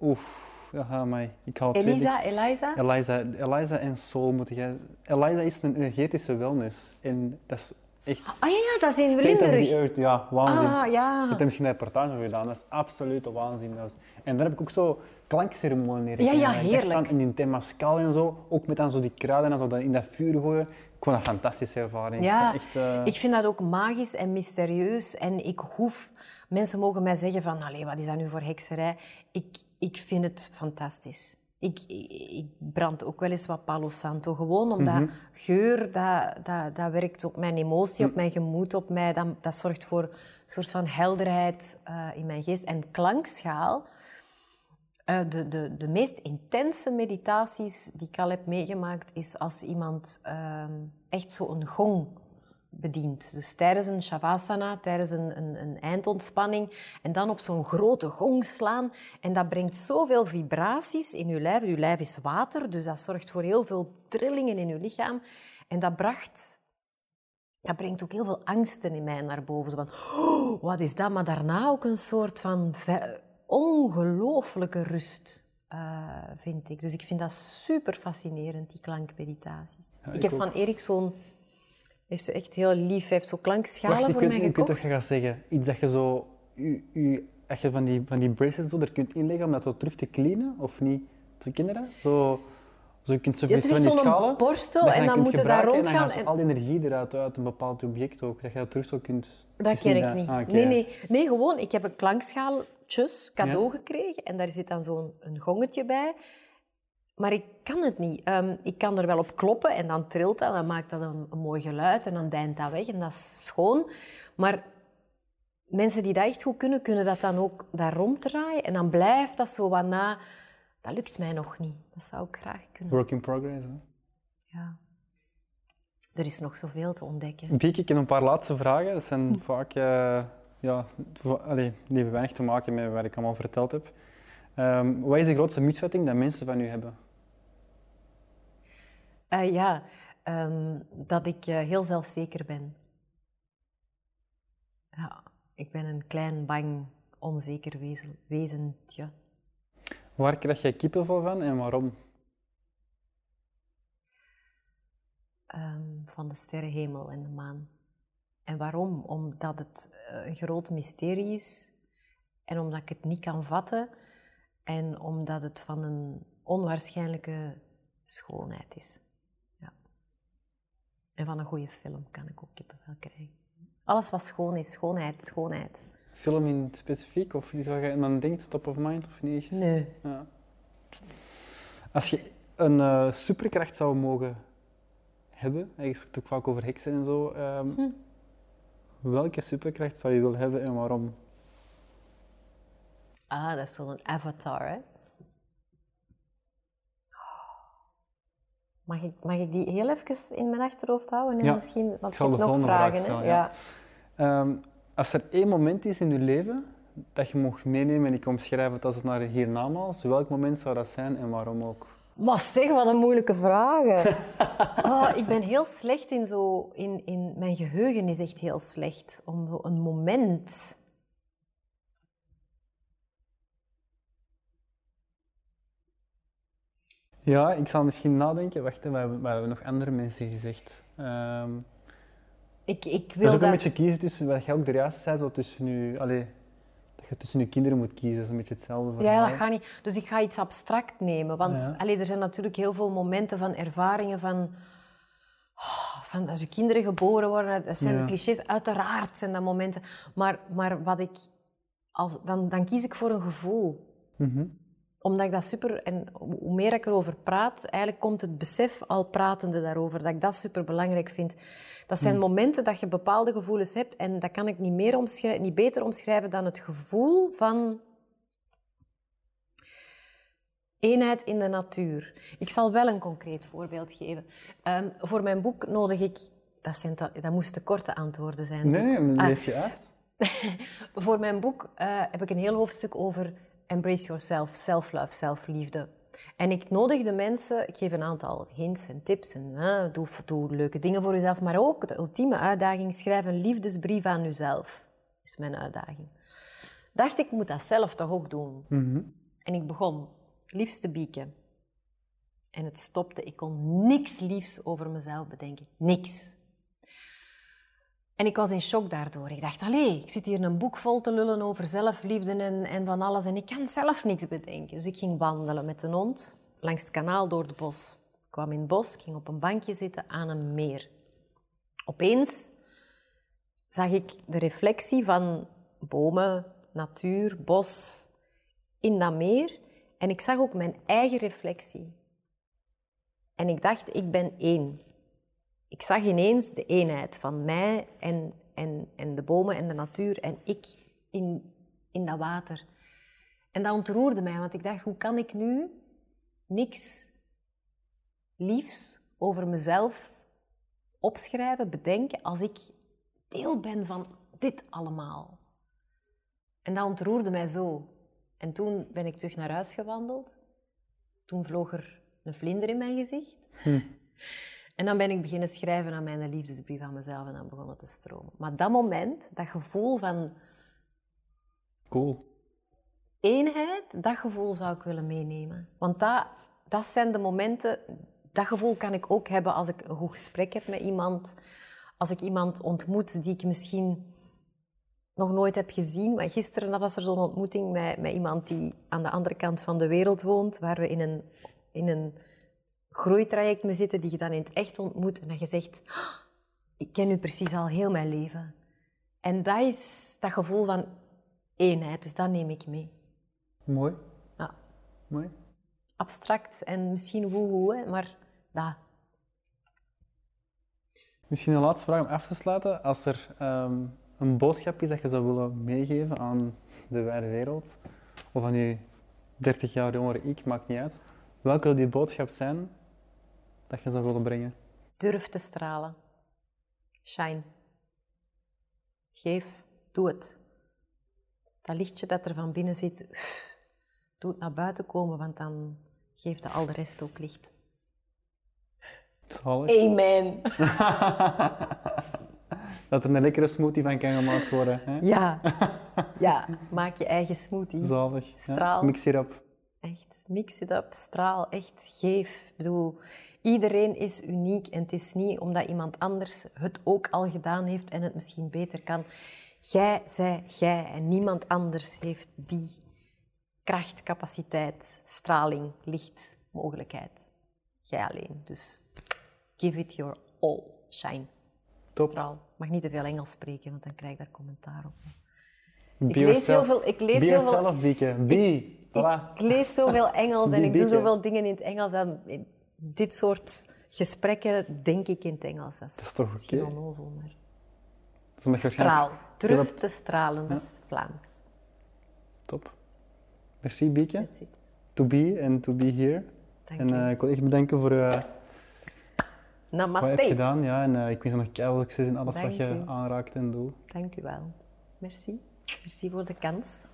Oef, ja, maar ik twee Elisa, Eliza? dingen- Eliza, Eliza en Soul moeten jij... Eliza is een energetische wellness. En dat is echt... Ah ja, ja, dat is in State of the Limburg. earth, ja, waanzin. Ah, ja. heb er misschien een reportage over gedaan, dat is absolute waanzin. Dat En daar heb ik ook zo klankceremonie Ja, ja, heerlijk. Van, in die Temascal en zo, ook met dan zo die kruiden en zo dat in dat vuur gooien. Ik vond dat een fantastische ervaring. Ja, echt, eh, ik vind dat ook magisch en mysterieus. En ik hoef... Mensen mogen mij zeggen van, allee, wat is dat nu voor hekserij? Ik, ik vind het fantastisch. Ik, ik, ik brand ook wel eens wat Palo Santo. Gewoon omdat Mhm. geur, dat, dat, dat werkt op mijn emotie, op mijn gemoed, op mij. Dat, dat zorgt voor een soort van helderheid eh, in mijn geest. En klankschaal... Eh, de, de, de meest intense meditaties die ik al heb meegemaakt, is als iemand ehm, echt zo een gong bedient. Dus tijdens een shavasana, tijdens een, een, een eindontspanning, en dan op zo'n grote gong slaan. En dat brengt zoveel vibraties in je lijf. Je lijf is water, dus dat zorgt voor heel veel trillingen in je lichaam. En dat bracht dat brengt ook heel veel angsten in mij naar boven. Zo van, "Oh, wat is dat? Maar daarna ook een soort van ongelooflijke rust, eh, vind ik. Dus ik vind dat super fascinerend, die klankmeditaties. ik, ik heb ook. van Erik zo'n... Is echt heel lief, hij heeft zo klankschalen Wacht, voor mij gekocht. je gaat zeggen. Iets dat je zo... U, u, als je van die, van die bracelets zo er kunt inleggen om dat zo terug te cleanen, of niet? Je dat? Zo, zo je kunt zo Ja, het is zo'n borstel en dan kunt moet je daar gebruiken En dan rondgaan en- al die energie eruit uit een bepaald object ook, dat je dat terug zo kunt... Dat ken ik niet. ah, nee, nee, nee, gewoon, ik heb een cadeau Ja. gekregen en daar zit dan zo'n een gongetje bij. Maar ik kan het niet. Ehm, ik kan er wel op kloppen en dan trilt dat, dan maakt dat een, een mooi geluid en dan deint dat weg en dat is schoon. Maar mensen die dat echt goed kunnen, kunnen dat dan ook daar ronddraaien en dan blijft dat zo wat na. Dat lukt mij nog niet. Dat zou ik graag kunnen. Work in progress, hè. Ja. Er is nog zoveel te ontdekken. Bieke, ik heb een paar laatste vragen. Dat Hm. zijn vaak... eh, ja, allee, die hebben weinig te maken met wat ik allemaal verteld heb. Ehm, wat is de grootste misvatting dat mensen van u hebben? Eh, ja, ehm, dat ik eh, heel zelfzeker ben. Ja, ik ben een klein, bang, onzeker wezen, wezentje. Waar krijg jij kippenvel van en waarom? ehm, van de sterrenhemel en de maan. En waarom? Omdat het eh, een groot mysterie is. En omdat ik het niet kan vatten. En omdat het van een onwaarschijnlijke schoonheid is. Ja. En van een goede film kan ik ook kippenvel krijgen. Alles wat schoon is, schoonheid, schoonheid. Film in het specifiek of iets waar je aan denkt, top of mind of niet? echt? Nee. Ja. Als je een eh, superkracht zou mogen hebben, en je spreekt ook vaak over heksen en zo, ehm, Hm. Welke superkracht zou je willen hebben en waarom? Ah, dat is zo'n avatar, hè? Mag ik, mag ik die heel even in mijn achterhoofd houden? Nu Ja, misschien, want ik zal de nog volgende vraag vragen. stellen, hè? ja. Ja. Ehm, als er één moment is in je leven dat je mocht meenemen en ik omschrijf het als het naar hiernamaals, welk moment zou dat zijn en waarom ook? Maar zeg, wat een moeilijke vragen. oh, ik ben heel slecht in zo... In, in, mijn geheugen is echt heel slecht. Om zo een moment... Ja, ik zal misschien nadenken. Wacht, hè, we hebben, we hebben nog andere mensen gezegd. Ehm Ik, ik dat wil is ook dat... een beetje kiezen tussen, wat jij ook de juiste zei, zo tussen nu, allee, dat je tussen je kinderen moet kiezen. Dat is een beetje hetzelfde Ja, dat gaat niet. Dus ik ga iets abstract nemen. Want Ja. allee, er zijn natuurlijk heel veel momenten van ervaringen van... oh, van als je kinderen geboren worden, dat zijn Ja. de clichés. Uiteraard zijn dat momenten. Maar, maar wat ik... Als, dan, dan kies ik voor een gevoel. Mhm. Omdat ik dat super... En hoe meer ik erover praat, eigenlijk komt het besef al pratende daarover, dat ik dat super belangrijk vind. Dat zijn momenten dat je bepaalde gevoelens hebt en dat kan ik niet, meer omschrijven, niet beter omschrijven dan het gevoel van eenheid in de natuur. Ik zal wel een concreet voorbeeld geven. Ehm, voor mijn boek nodig ik... Dat, zijn te- dat moesten korte antwoorden zijn. Nee, nee, Ah. leef je uit. Voor mijn boek eh, heb ik een heel hoofdstuk over embrace yourself, self-love, zelfliefde. En ik nodig de mensen, ik geef een aantal hints en tips en doe, doe leuke dingen voor jezelf, maar ook de ultieme uitdaging, schrijf een liefdesbrief aan jezelf, is mijn uitdaging. Dacht ik, moet dat zelf toch ook doen. Mhm. En ik begon liefst te bieken. En het stopte. Ik kon niks liefs over mezelf bedenken. Niks. En ik was in shock daardoor. Ik dacht, allee, ik zit hier een boek vol te lullen over zelfliefde en, en van alles. En ik kan zelf niks bedenken. Dus ik ging wandelen met een hond langs het kanaal door het bos. Ik kwam in het bos, ging op een bankje zitten aan een meer. Opeens zag ik de reflectie van bomen, natuur, bos in dat meer. En ik zag ook mijn eigen reflectie. En ik dacht, ik ben één. Ik zag ineens de eenheid van mij en, en, en de bomen en de natuur en ik in, in dat water. En dat ontroerde mij, want ik dacht, hoe kan ik nu niks liefs over mezelf opschrijven, bedenken, als ik deel ben van dit allemaal? En dat ontroerde mij zo. En toen ben ik terug naar huis gewandeld. Toen vloog er een vlinder in mijn gezicht. En dan ben ik beginnen schrijven aan mijn liefdesbrief aan mezelf en dan begon het te stromen. Maar dat moment, dat gevoel van Cool. eenheid, dat gevoel zou ik willen meenemen. Want dat, dat zijn de momenten, dat gevoel kan ik ook hebben als ik een goed gesprek heb met iemand. Als ik iemand ontmoet die ik misschien nog nooit heb gezien. Maar gisteren was er zo'n ontmoeting met, met iemand die aan de andere kant van de wereld woont, waar we in een, in een groeitraject mee zitten, die je dan in het echt ontmoet en dat je zegt, "Ah, ik ken u precies al heel mijn leven. En dat is dat gevoel van eenheid, dus dat neem ik mee. Mooi. Ja, Mooi. abstract en misschien woehoe, maar dat. Misschien een laatste vraag om af te sluiten. Als er ehm, een boodschap is dat je zou willen meegeven aan de wijde wereld, of aan je 30 jaar jongere ik, maakt niet uit. Welke zou die boodschap zijn dat je zou willen brengen? Durf te stralen. Shine. Geef, doe het. Dat lichtje dat er van binnen zit, doe het naar buiten komen, want dan geeft de al de rest ook licht. Zalig. Amen. Dat er een lekkere smoothie van kan gemaakt worden. Hè? Ja. ja, maak je eigen smoothie. Zalig. Ja. Straal. Mix it up. Echt, mix it up, straal, echt, geef. Ik bedoel, iedereen is uniek en het is niet omdat iemand anders het ook al gedaan heeft en het misschien beter kan. Jij zij jij en niemand anders heeft die kracht, capaciteit, straling, licht, mogelijkheid. Jij alleen. Dus give it your all. Shine. Top. Straal. Ik mag niet te veel Engels spreken, want dan krijg ik daar commentaar op. Be Ik lees heel yourself. veel... Ik lees Be heel veel yourself, Bieke. Be. Voilà. ik lees zoveel Engels en ik doe zoveel dingen in het Engels. En dit soort gesprekken denk ik in het Engels. Dat is, is toch oké? onnozel, maar... Straal. Durf hebt- te stralen, dat is Vlaams. Top. Merci, Bieke. To be and to be here. Dank en eh, ik wil echt bedanken voor eh, wat je Namaste. gedaan. Ja, en eh, ik wens je nog keihard succes in alles Dank wat je u. aanraakt en doet. Dank u wel. Merci. Merci voor de kans.